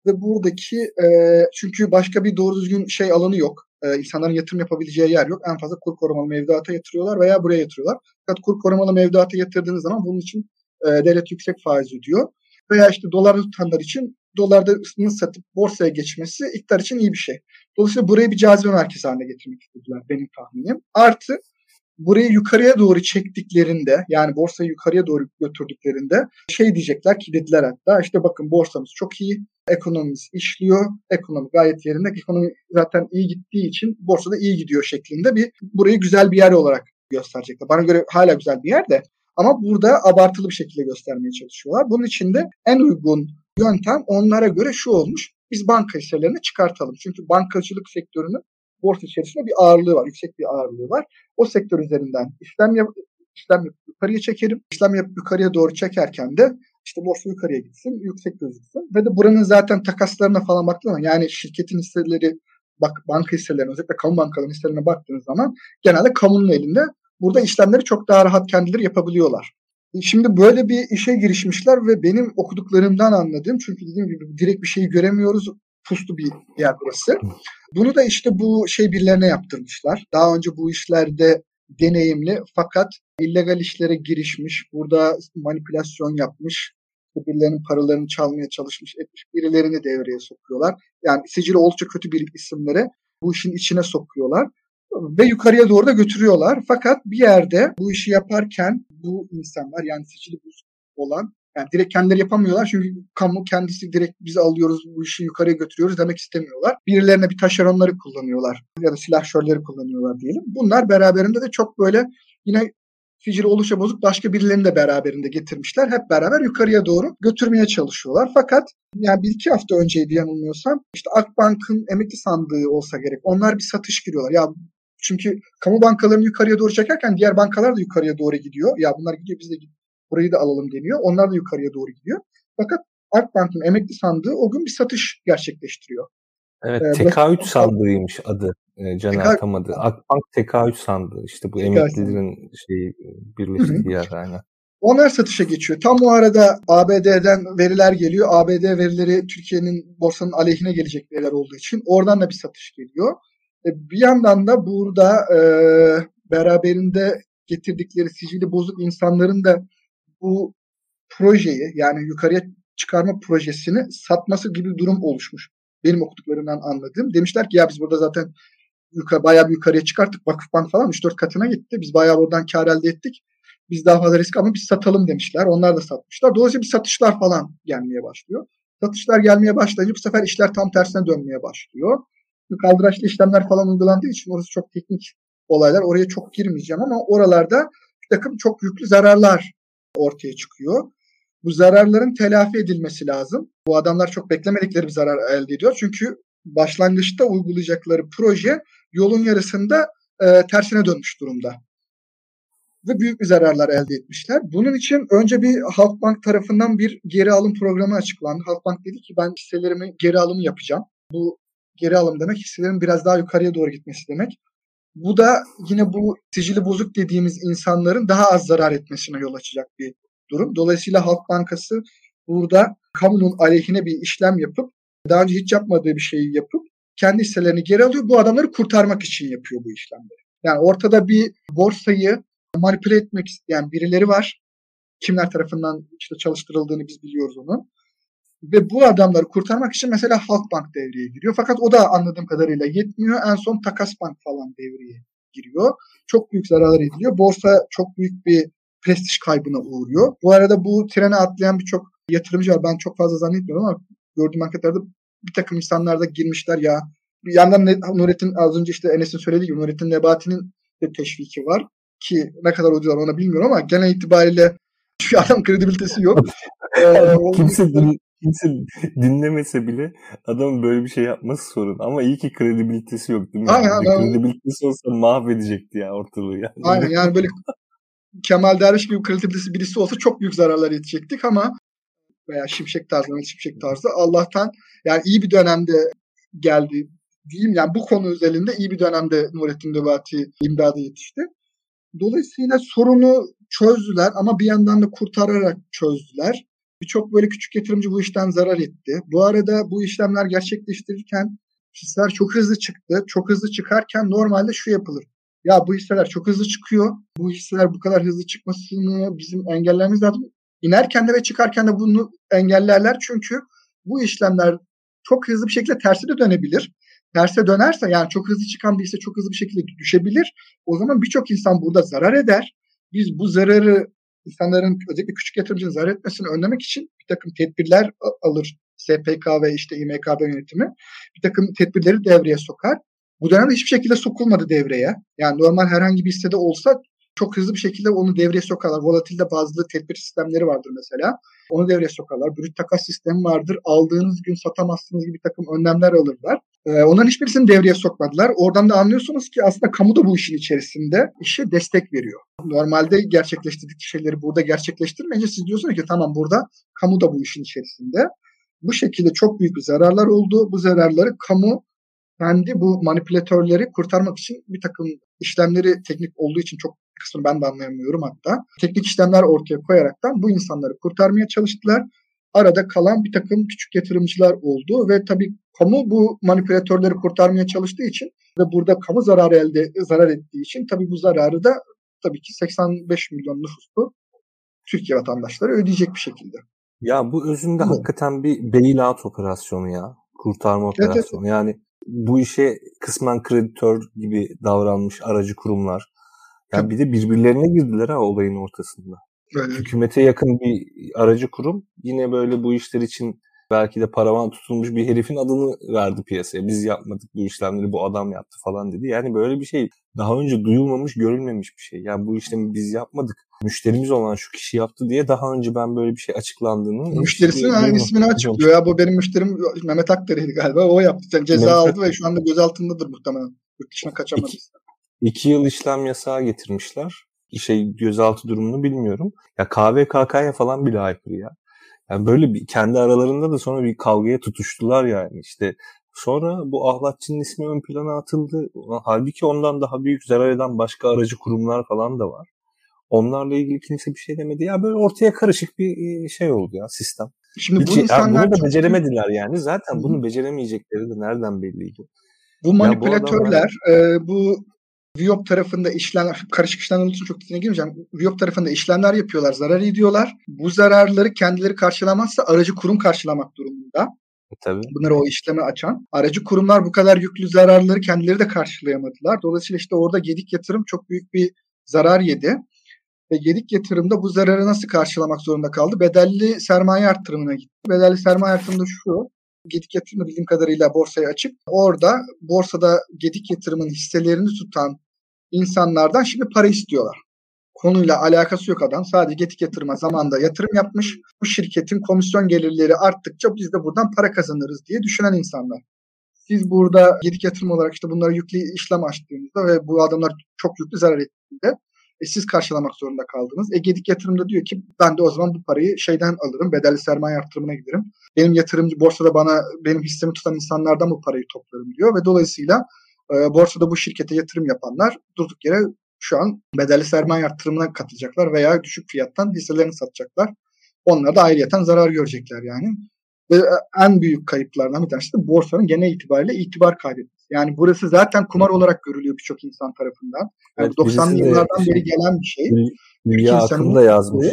Speaker 3: ve buradaki e, çünkü başka bir doğru düzgün şey alanı yok. E, insanların yatırım yapabileceği yer yok. En fazla kur korumalı mevduata yatırıyorlar veya buraya yatırıyorlar. Fakat kur korumalı mevduata yatırdığınız zaman bunun için e, devlet yüksek faiz ödüyor. Veya işte dolar tutanlar için dolarda satıp borsaya geçmesi iktidar için iyi bir şey. Dolayısıyla burayı bir cazibe merkezi haline getirmek istediler benim tahminim. Artı burayı yukarıya doğru çektiklerinde yani borsayı yukarıya doğru götürdüklerinde şey diyecekler ki dediler hatta işte bakın borsamız çok iyi, ekonomimiz işliyor, ekonomi gayet yerinde, ekonomi zaten iyi gittiği için borsada iyi gidiyor şeklinde bir burayı güzel bir yer olarak gösterecekler. Bana göre hala güzel bir yer de ama burada abartılı bir şekilde göstermeye çalışıyorlar. Bunun için de en uygun yöntem onlara göre şu olmuş. Biz banka hisselerini çıkartalım. Çünkü bankacılık sektörünün borsa içerisinde bir ağırlığı var. Yüksek bir ağırlığı var. O sektör üzerinden işlem yap işlem yapıp yukarıya çekerim. İşlem yapıp yukarıya doğru çekerken de işte borsa yukarıya gitsin, yüksek gözüksün. Ve de buranın zaten takaslarına falan baktığında yani şirketin hisseleri bak banka hisselerine özellikle kamu bankalarının hisselerine baktığınız zaman genelde kamunun elinde. Burada işlemleri çok daha rahat kendileri yapabiliyorlar. Şimdi böyle bir işe girişmişler ve benim okuduklarımdan anladığım çünkü dediğim gibi direkt bir şeyi göremiyoruz. Puslu bir yer burası. Bunu da işte bu şey birilerine yaptırmışlar. Daha önce bu işlerde deneyimli fakat illegal işlere girişmiş, burada manipülasyon yapmış, birilerinin paralarını çalmaya çalışmış, etmiş, birilerini devreye sokuyorlar. Yani sicili oldukça kötü bir isimlere bu işin içine sokuyorlar ve yukarıya doğru da götürüyorlar. Fakat bir yerde bu işi yaparken bu insanlar yani sicili olan yani direkt kendileri yapamıyorlar çünkü kamu kendisi direkt bizi alıyoruz bu işi yukarıya götürüyoruz demek istemiyorlar. Birilerine bir taşeronları kullanıyorlar ya da silahşörleri kullanıyorlar diyelim. Bunlar beraberinde de çok böyle yine sicili oluşa bozuk başka birilerini de beraberinde getirmişler. Hep beraber yukarıya doğru götürmeye çalışıyorlar. Fakat yani bir iki hafta önceydi yanılmıyorsam işte Akbank'ın emekli sandığı olsa gerek. Onlar bir satış giriyorlar. Ya çünkü kamu bankalarını yukarıya doğru çekerken diğer bankalar da yukarıya doğru gidiyor. Ya bunlar gidiyor biz de burayı da alalım deniyor. Onlar da yukarıya doğru gidiyor. Fakat Akbank'ın emekli sandığı o gün bir satış gerçekleştiriyor.
Speaker 2: Evet ee, TK3 sandığıymış adı. E, Caner tam adı. Akbank TK3 sandığı. İşte bu TK emeklilerin şeyi birleştiği yer aynen.
Speaker 3: Onlar satışa geçiyor. Tam o arada ABD'den veriler geliyor. ABD verileri Türkiye'nin borsanın aleyhine gelecek veriler olduğu için oradan da bir satış geliyor. E, bir yandan da burada e, beraberinde getirdikleri sicili bozuk insanların da bu projeyi yani yukarıya çıkarma projesini satması gibi bir durum oluşmuş. Benim okuduklarımdan anladığım. Demişler ki ya biz burada zaten yukarı, bayağı bir yukarıya çıkarttık. Vakıfbank falan 3-4 katına gitti. Biz bayağı buradan kar elde ettik. Biz daha fazla risk ama biz satalım demişler. Onlar da satmışlar. Dolayısıyla bir satışlar falan gelmeye başlıyor. Satışlar gelmeye başlayınca bu sefer işler tam tersine dönmeye başlıyor kaldıraçlı işlemler falan uygulandığı için orası çok teknik olaylar. Oraya çok girmeyeceğim ama oralarda bir takım çok yüklü zararlar ortaya çıkıyor. Bu zararların telafi edilmesi lazım. Bu adamlar çok beklemedikleri bir zarar elde ediyor. Çünkü başlangıçta uygulayacakları proje yolun yarısında e, tersine dönmüş durumda. Ve büyük bir zararlar elde etmişler. Bunun için önce bir Halkbank tarafından bir geri alım programı açıklandı. Halkbank dedi ki ben hisselerimi geri alım yapacağım. Bu geri alım demek hisselerin biraz daha yukarıya doğru gitmesi demek. Bu da yine bu sicili bozuk dediğimiz insanların daha az zarar etmesine yol açacak bir durum. Dolayısıyla Halk Bankası burada kamunun aleyhine bir işlem yapıp daha önce hiç yapmadığı bir şeyi yapıp kendi hisselerini geri alıyor. Bu adamları kurtarmak için yapıyor bu işlemleri. Yani ortada bir borsayı manipüle etmek isteyen birileri var. Kimler tarafından işte çalıştırıldığını biz biliyoruz onu. Ve bu adamları kurtarmak için mesela Halkbank devreye giriyor. Fakat o da anladığım kadarıyla yetmiyor. En son Takas Bank falan devreye giriyor. Çok büyük zararlar ediliyor. Borsa çok büyük bir prestij kaybına uğruyor. Bu arada bu trene atlayan birçok yatırımcı var. Ben çok fazla zannetmiyorum ama gördüğüm anketlarda bir takım insanlar da girmişler ya. Bir yandan Nurettin az önce işte Enes'in söylediği gibi Nurettin Nebati'nin de teşviki var. ki ne kadar uydular ona bilmiyorum ama genel itibariyle şu adam kredibilitesi yok.
Speaker 2: ee, kimse, din, kimse dinlemese bile adamın böyle bir şey yapması sorun. Ama iyi ki kredibilitesi yok değil mi? Aynen, yani? Kredibilitesi olsa mahvedecekti ya ortalığı. Yani.
Speaker 3: Aynen yani böyle Kemal Derviş gibi kredibilitesi birisi olsa çok büyük zararlar yetecektik ama veya Şimşek tarzı, Şimşek tarzı Allah'tan yani iyi bir dönemde geldi diyeyim yani bu konu özelinde iyi bir dönemde Nurettin Nebati imdada yetişti. Dolayısıyla sorunu çözdüler ama bir yandan da kurtararak çözdüler. Birçok böyle küçük yatırımcı bu işten zarar etti. Bu arada bu işlemler gerçekleştirirken hisseler çok hızlı çıktı. Çok hızlı çıkarken normalde şu yapılır. Ya bu hisseler çok hızlı çıkıyor. Bu hisseler bu kadar hızlı çıkmasını bizim engellememiz lazım. İnerken de ve çıkarken de bunu engellerler çünkü bu işlemler çok hızlı bir şekilde tersi de dönebilir. Terse dönerse yani çok hızlı çıkan bir hisse çok hızlı bir şekilde düşebilir. O zaman birçok insan burada zarar eder. Biz bu zararı insanların özellikle küçük yatırımcının zarar etmesini önlemek için bir takım tedbirler alır. SPK ve işte İMKB yönetimi bir takım tedbirleri devreye sokar. Bu dönemde hiçbir şekilde sokulmadı devreye. Yani normal herhangi bir hissede olsa çok hızlı bir şekilde onu devreye sokarlar. Volatilde bazı tedbir sistemleri vardır mesela. Onu devreye sokarlar. Brüt takas sistemi vardır. Aldığınız gün satamazsınız gibi bir takım önlemler alırlar. Ee, onların hiçbirisini devreye sokmadılar. Oradan da anlıyorsunuz ki aslında kamu da bu işin içerisinde işe destek veriyor. Normalde gerçekleştirdik şeyleri burada gerçekleştirmeyince siz diyorsunuz ki tamam burada kamu da bu işin içerisinde. Bu şekilde çok büyük bir zararlar oldu. Bu zararları kamu kendi bu manipülatörleri kurtarmak için bir takım işlemleri teknik olduğu için çok kısmını ben de anlayamıyorum hatta. Teknik işlemler ortaya koyaraktan bu insanları kurtarmaya çalıştılar. Arada kalan bir takım küçük yatırımcılar oldu ve tabii kamu bu manipülatörleri kurtarmaya çalıştığı için ve burada kamu zararı elde zarar ettiği için tabii bu zararı da tabii ki 85 milyon nüfuslu Türkiye vatandaşları ödeyecek bir şekilde.
Speaker 2: Ya bu özünde Hı. hakikaten bir bailout operasyonu ya. Kurtarma operasyonu. Evet, evet. Yani bu işe kısmen kreditör gibi davranmış aracı kurumlar. Yani bir de birbirlerine girdiler ha olayın ortasında. Evet. Hükümete yakın bir aracı kurum yine böyle bu işler için belki de paravan tutulmuş bir herifin adını verdi piyasaya. Biz yapmadık bu işlemleri bu adam yaptı falan dedi. Yani böyle bir şey daha önce duyulmamış, görülmemiş bir şey. Yani bu işlemi biz yapmadık. Müşterimiz olan şu kişi yaptı diye daha önce ben böyle bir şey açıklandığını...
Speaker 3: Müşterisinin yani ismini açıklıyor. Ya bu benim müşterim Mehmet Akder'iydi galiba. O yaptı. Yani ceza Mehmet aldı ve şu anda gözaltındadır muhtemelen. Yurt dışına kaçamadı. İki,
Speaker 2: iki yıl işlem yasağı getirmişler. Şey gözaltı durumunu bilmiyorum. Ya KVKK'ya falan bile aykırı ya. Yani böyle bir kendi aralarında da sonra bir kavgaya tutuştular yani. İşte sonra bu ahlatçının ismi ön plana atıldı. Halbuki ondan daha büyük zarar eden başka aracı kurumlar falan da var. Onlarla ilgili kimse bir şey demedi. Ya böyle ortaya karışık bir e, şey oldu ya sistem. Şimdi Hiç, bu insanlar ya bunu da beceremediler yani. Zaten bunu beceremeyecekleri de nereden belliydi?
Speaker 3: Bu manipülatörler, e, bu Viop tarafında işlemler, karışık işlemler için çok detayına girmeyeceğim. Viop tarafında işlemler yapıyorlar, zarar ediyorlar. Bu zararları kendileri karşılamazsa aracı kurum karşılamak durumunda.
Speaker 2: E, tabii.
Speaker 3: Bunları o işlemi açan. Aracı kurumlar bu kadar yüklü zararları kendileri de karşılayamadılar. Dolayısıyla işte orada Gedik Yatırım çok büyük bir zarar yedi. Ve Gedik Yatırımda bu zararı nasıl karşılamak zorunda kaldı? Bedelli sermaye arttırımına gitti. Bedelli sermaye arttırımında şu. Gedik Yatırım'da bildiğim kadarıyla borsaya açık. Orada borsada Gedik Yatırım'ın hisselerini tutan insanlardan şimdi para istiyorlar. Konuyla alakası yok adam. Sadece Getik Yatırım'a zamanda yatırım yapmış. Bu şirketin komisyon gelirleri arttıkça biz de buradan para kazanırız diye düşünen insanlar. Siz burada Gedik Yatırım olarak işte bunlara yüklü işlem açtığınızda ve bu adamlar çok yüklü zarar ettiğinde e, siz karşılamak zorunda kaldınız. E Gedik Yatırım'da diyor ki ben de o zaman bu parayı şeyden alırım. Bedelli sermaye artırımına giderim. Benim yatırımcı borsada bana benim hissemi tutan insanlardan bu parayı toplarım diyor ve dolayısıyla e, borsada bu şirkete yatırım yapanlar durduk yere şu an bedelli sermaye artırımına katılacaklar veya düşük fiyattan hisselerini satacaklar. Onlar da ayrıyeten zarar görecekler yani. Ve e, en büyük kayıplardan bir tanesi de borsanın genel itibariyle itibar kaybetmesi. Yani burası zaten kumar olarak görülüyor birçok insan tarafından. Yani evet, 90'lı yıllardan şey, beri gelen bir şey.
Speaker 2: Hülya Akın da yazmış.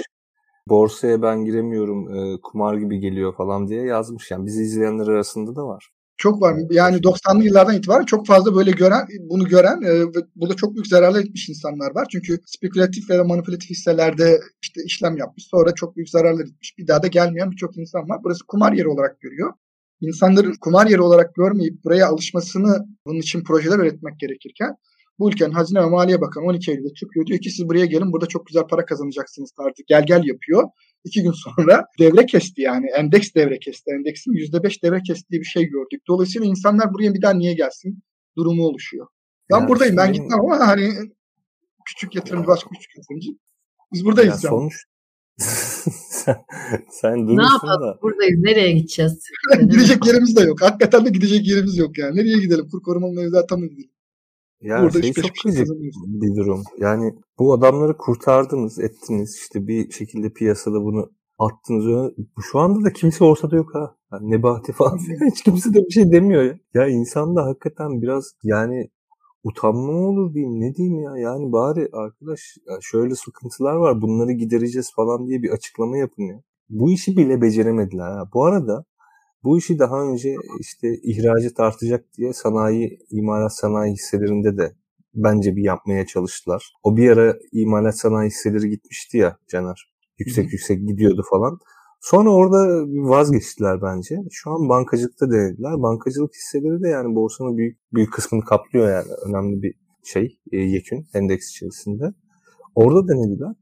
Speaker 2: Borsaya ben giremiyorum, e, kumar gibi geliyor falan diye yazmış. Yani bizi izleyenler arasında da var.
Speaker 3: Çok var. Yani 90'lı yıllardan itibaren çok fazla böyle gören, bunu gören e, ve burada çok büyük zararlar etmiş insanlar var. Çünkü spekülatif veya manipülatif hisselerde işte işlem yapmış. Sonra çok büyük zararlar etmiş. Bir daha da gelmeyen birçok insan var. Burası kumar yeri olarak görüyor. İnsanların kumar yeri olarak görmeyip buraya alışmasını bunun için projeler üretmek gerekirken Bu ülkenin Hazine ve Maliye Bakanı 12 Eylül'de çıkıyor. Diyor ki siz buraya gelin burada çok güzel para kazanacaksınız artık. Gel gel yapıyor. İki gün sonra devre kesti yani. Endeks devre kesti. Endeksin %5 devre kestiği bir şey gördük. Dolayısıyla insanlar buraya bir daha niye gelsin durumu oluşuyor. Ben yani buradayım. Ben gitmem ama hani küçük yatırımcı başka küçük yatırımcı. Biz buradayız.
Speaker 2: Ya sonuç sen, sen ne
Speaker 1: yapalım da. buradayız nereye gideceğiz?
Speaker 3: gidecek yerimiz de yok. Hakikaten de gidecek yerimiz yok yani. Nereye gidelim? Kur korumalı mevzuata mı gidelim?
Speaker 2: Ya Burada şey çok gıcık bir durum. Yani bu adamları kurtardınız, ettiniz. işte bir şekilde piyasada bunu attınız. Şu anda da kimse ortada yok ha. Yani Nebati falan hiç kimse de bir şey demiyor ya. Ya insan da hakikaten biraz yani utanma mı olur diyeyim ne diyeyim ya yani bari arkadaş ya şöyle sıkıntılar var bunları gidereceğiz falan diye bir açıklama yapın ya. Bu işi bile beceremediler ha. Bu arada bu işi daha önce işte ihracı tartacak diye sanayi, imalat sanayi hisselerinde de bence bir yapmaya çalıştılar. O bir ara imalat sanayi hisseleri gitmişti ya Caner. Yüksek Hı. yüksek gidiyordu falan. Sonra orada vazgeçtiler bence. Şu an bankacılıkta denediler. Bankacılık hisseleri de yani borsanın büyük büyük kısmını kaplıyor yani. Önemli bir şey e, yekün endeks içerisinde. Orada denediler.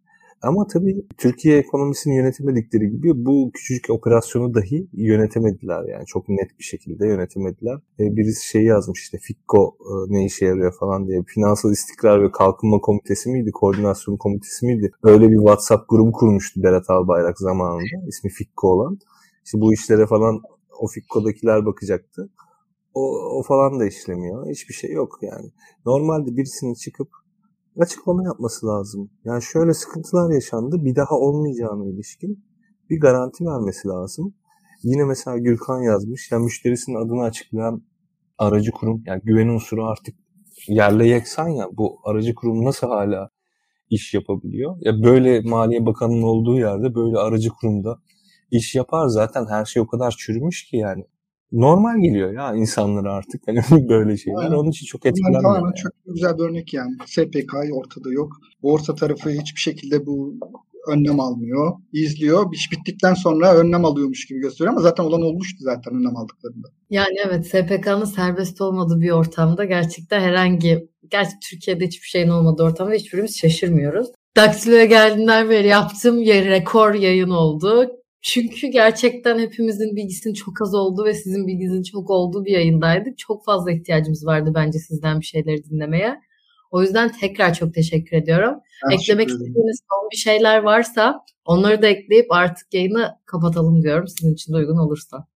Speaker 2: Ama tabii Türkiye ekonomisini yönetemedikleri gibi bu küçücük operasyonu dahi yönetemediler yani çok net bir şekilde yönetemediler. E, birisi şey yazmış işte FİKKO e, ne işe yarıyor falan diye. Finansal İstikrar ve Kalkınma Komitesi miydi? Koordinasyon Komitesi miydi? Öyle bir WhatsApp grubu kurmuştu Berat Albayrak zamanında. ismi FİKKO olan. İşte bu işlere falan o FİKKO'dakiler bakacaktı. O, o falan da işlemiyor. Hiçbir şey yok yani. Normalde birisinin çıkıp açıklama yapması lazım. Yani şöyle sıkıntılar yaşandı bir daha olmayacağına ilişkin bir garanti vermesi lazım. Yine mesela Gürkan yazmış. Yani müşterisinin adını açıklayan aracı kurum yani güven unsuru artık yerle yeksan ya bu aracı kurum nasıl hala iş yapabiliyor? Ya böyle Maliye Bakanı'nın olduğu yerde böyle aracı kurumda iş yapar zaten her şey o kadar çürümüş ki yani normal geliyor ya insanlara artık hani böyle şeyler. Aynen. Onun için çok etkilenmiyor. Yani.
Speaker 3: Çok güzel bir örnek yani. SPK ortada yok. Borsa tarafı hiçbir şekilde bu önlem almıyor. izliyor. İş bittikten sonra önlem alıyormuş gibi gösteriyor ama zaten olan olmuştu zaten önlem aldıklarında.
Speaker 1: Yani evet SPK'nın serbest olmadığı bir ortamda gerçekten herhangi gerçi Türkiye'de hiçbir şeyin olmadığı ortamda hiçbirimiz şaşırmıyoruz. Daxilo'ya geldiğinden beri yaptığım rekor yayın oldu. Çünkü gerçekten hepimizin bilgisinin çok az olduğu ve sizin bilginizin çok olduğu bir yayındaydık. Çok fazla ihtiyacımız vardı bence sizden bir şeyleri dinlemeye. O yüzden tekrar çok teşekkür ediyorum. Ben Eklemek istediğiniz son bir şeyler varsa onları da ekleyip artık yayını kapatalım diyorum sizin için de uygun olursa.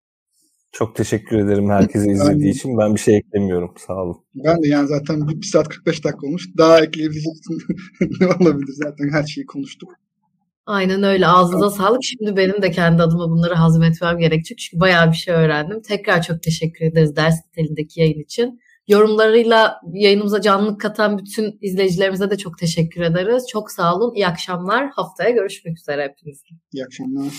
Speaker 2: Çok teşekkür ederim herkese izlediği için. Ben bir şey eklemiyorum. Sağ olun.
Speaker 3: Ben de yani zaten 1 saat 45 dakika olmuş. Daha ekleyebileceksin ne olabilir zaten her şeyi konuştuk.
Speaker 1: Aynen öyle. Ağzınıza sağlık. Şimdi benim de kendi adıma bunları hazmetmem gerekecek. Çünkü bayağı bir şey öğrendim. Tekrar çok teşekkür ederiz ders nitelindeki yayın için. Yorumlarıyla yayınımıza canlılık katan bütün izleyicilerimize de çok teşekkür ederiz. Çok sağ olun. İyi akşamlar. Haftaya görüşmek üzere hepinizle.
Speaker 3: İyi akşamlar.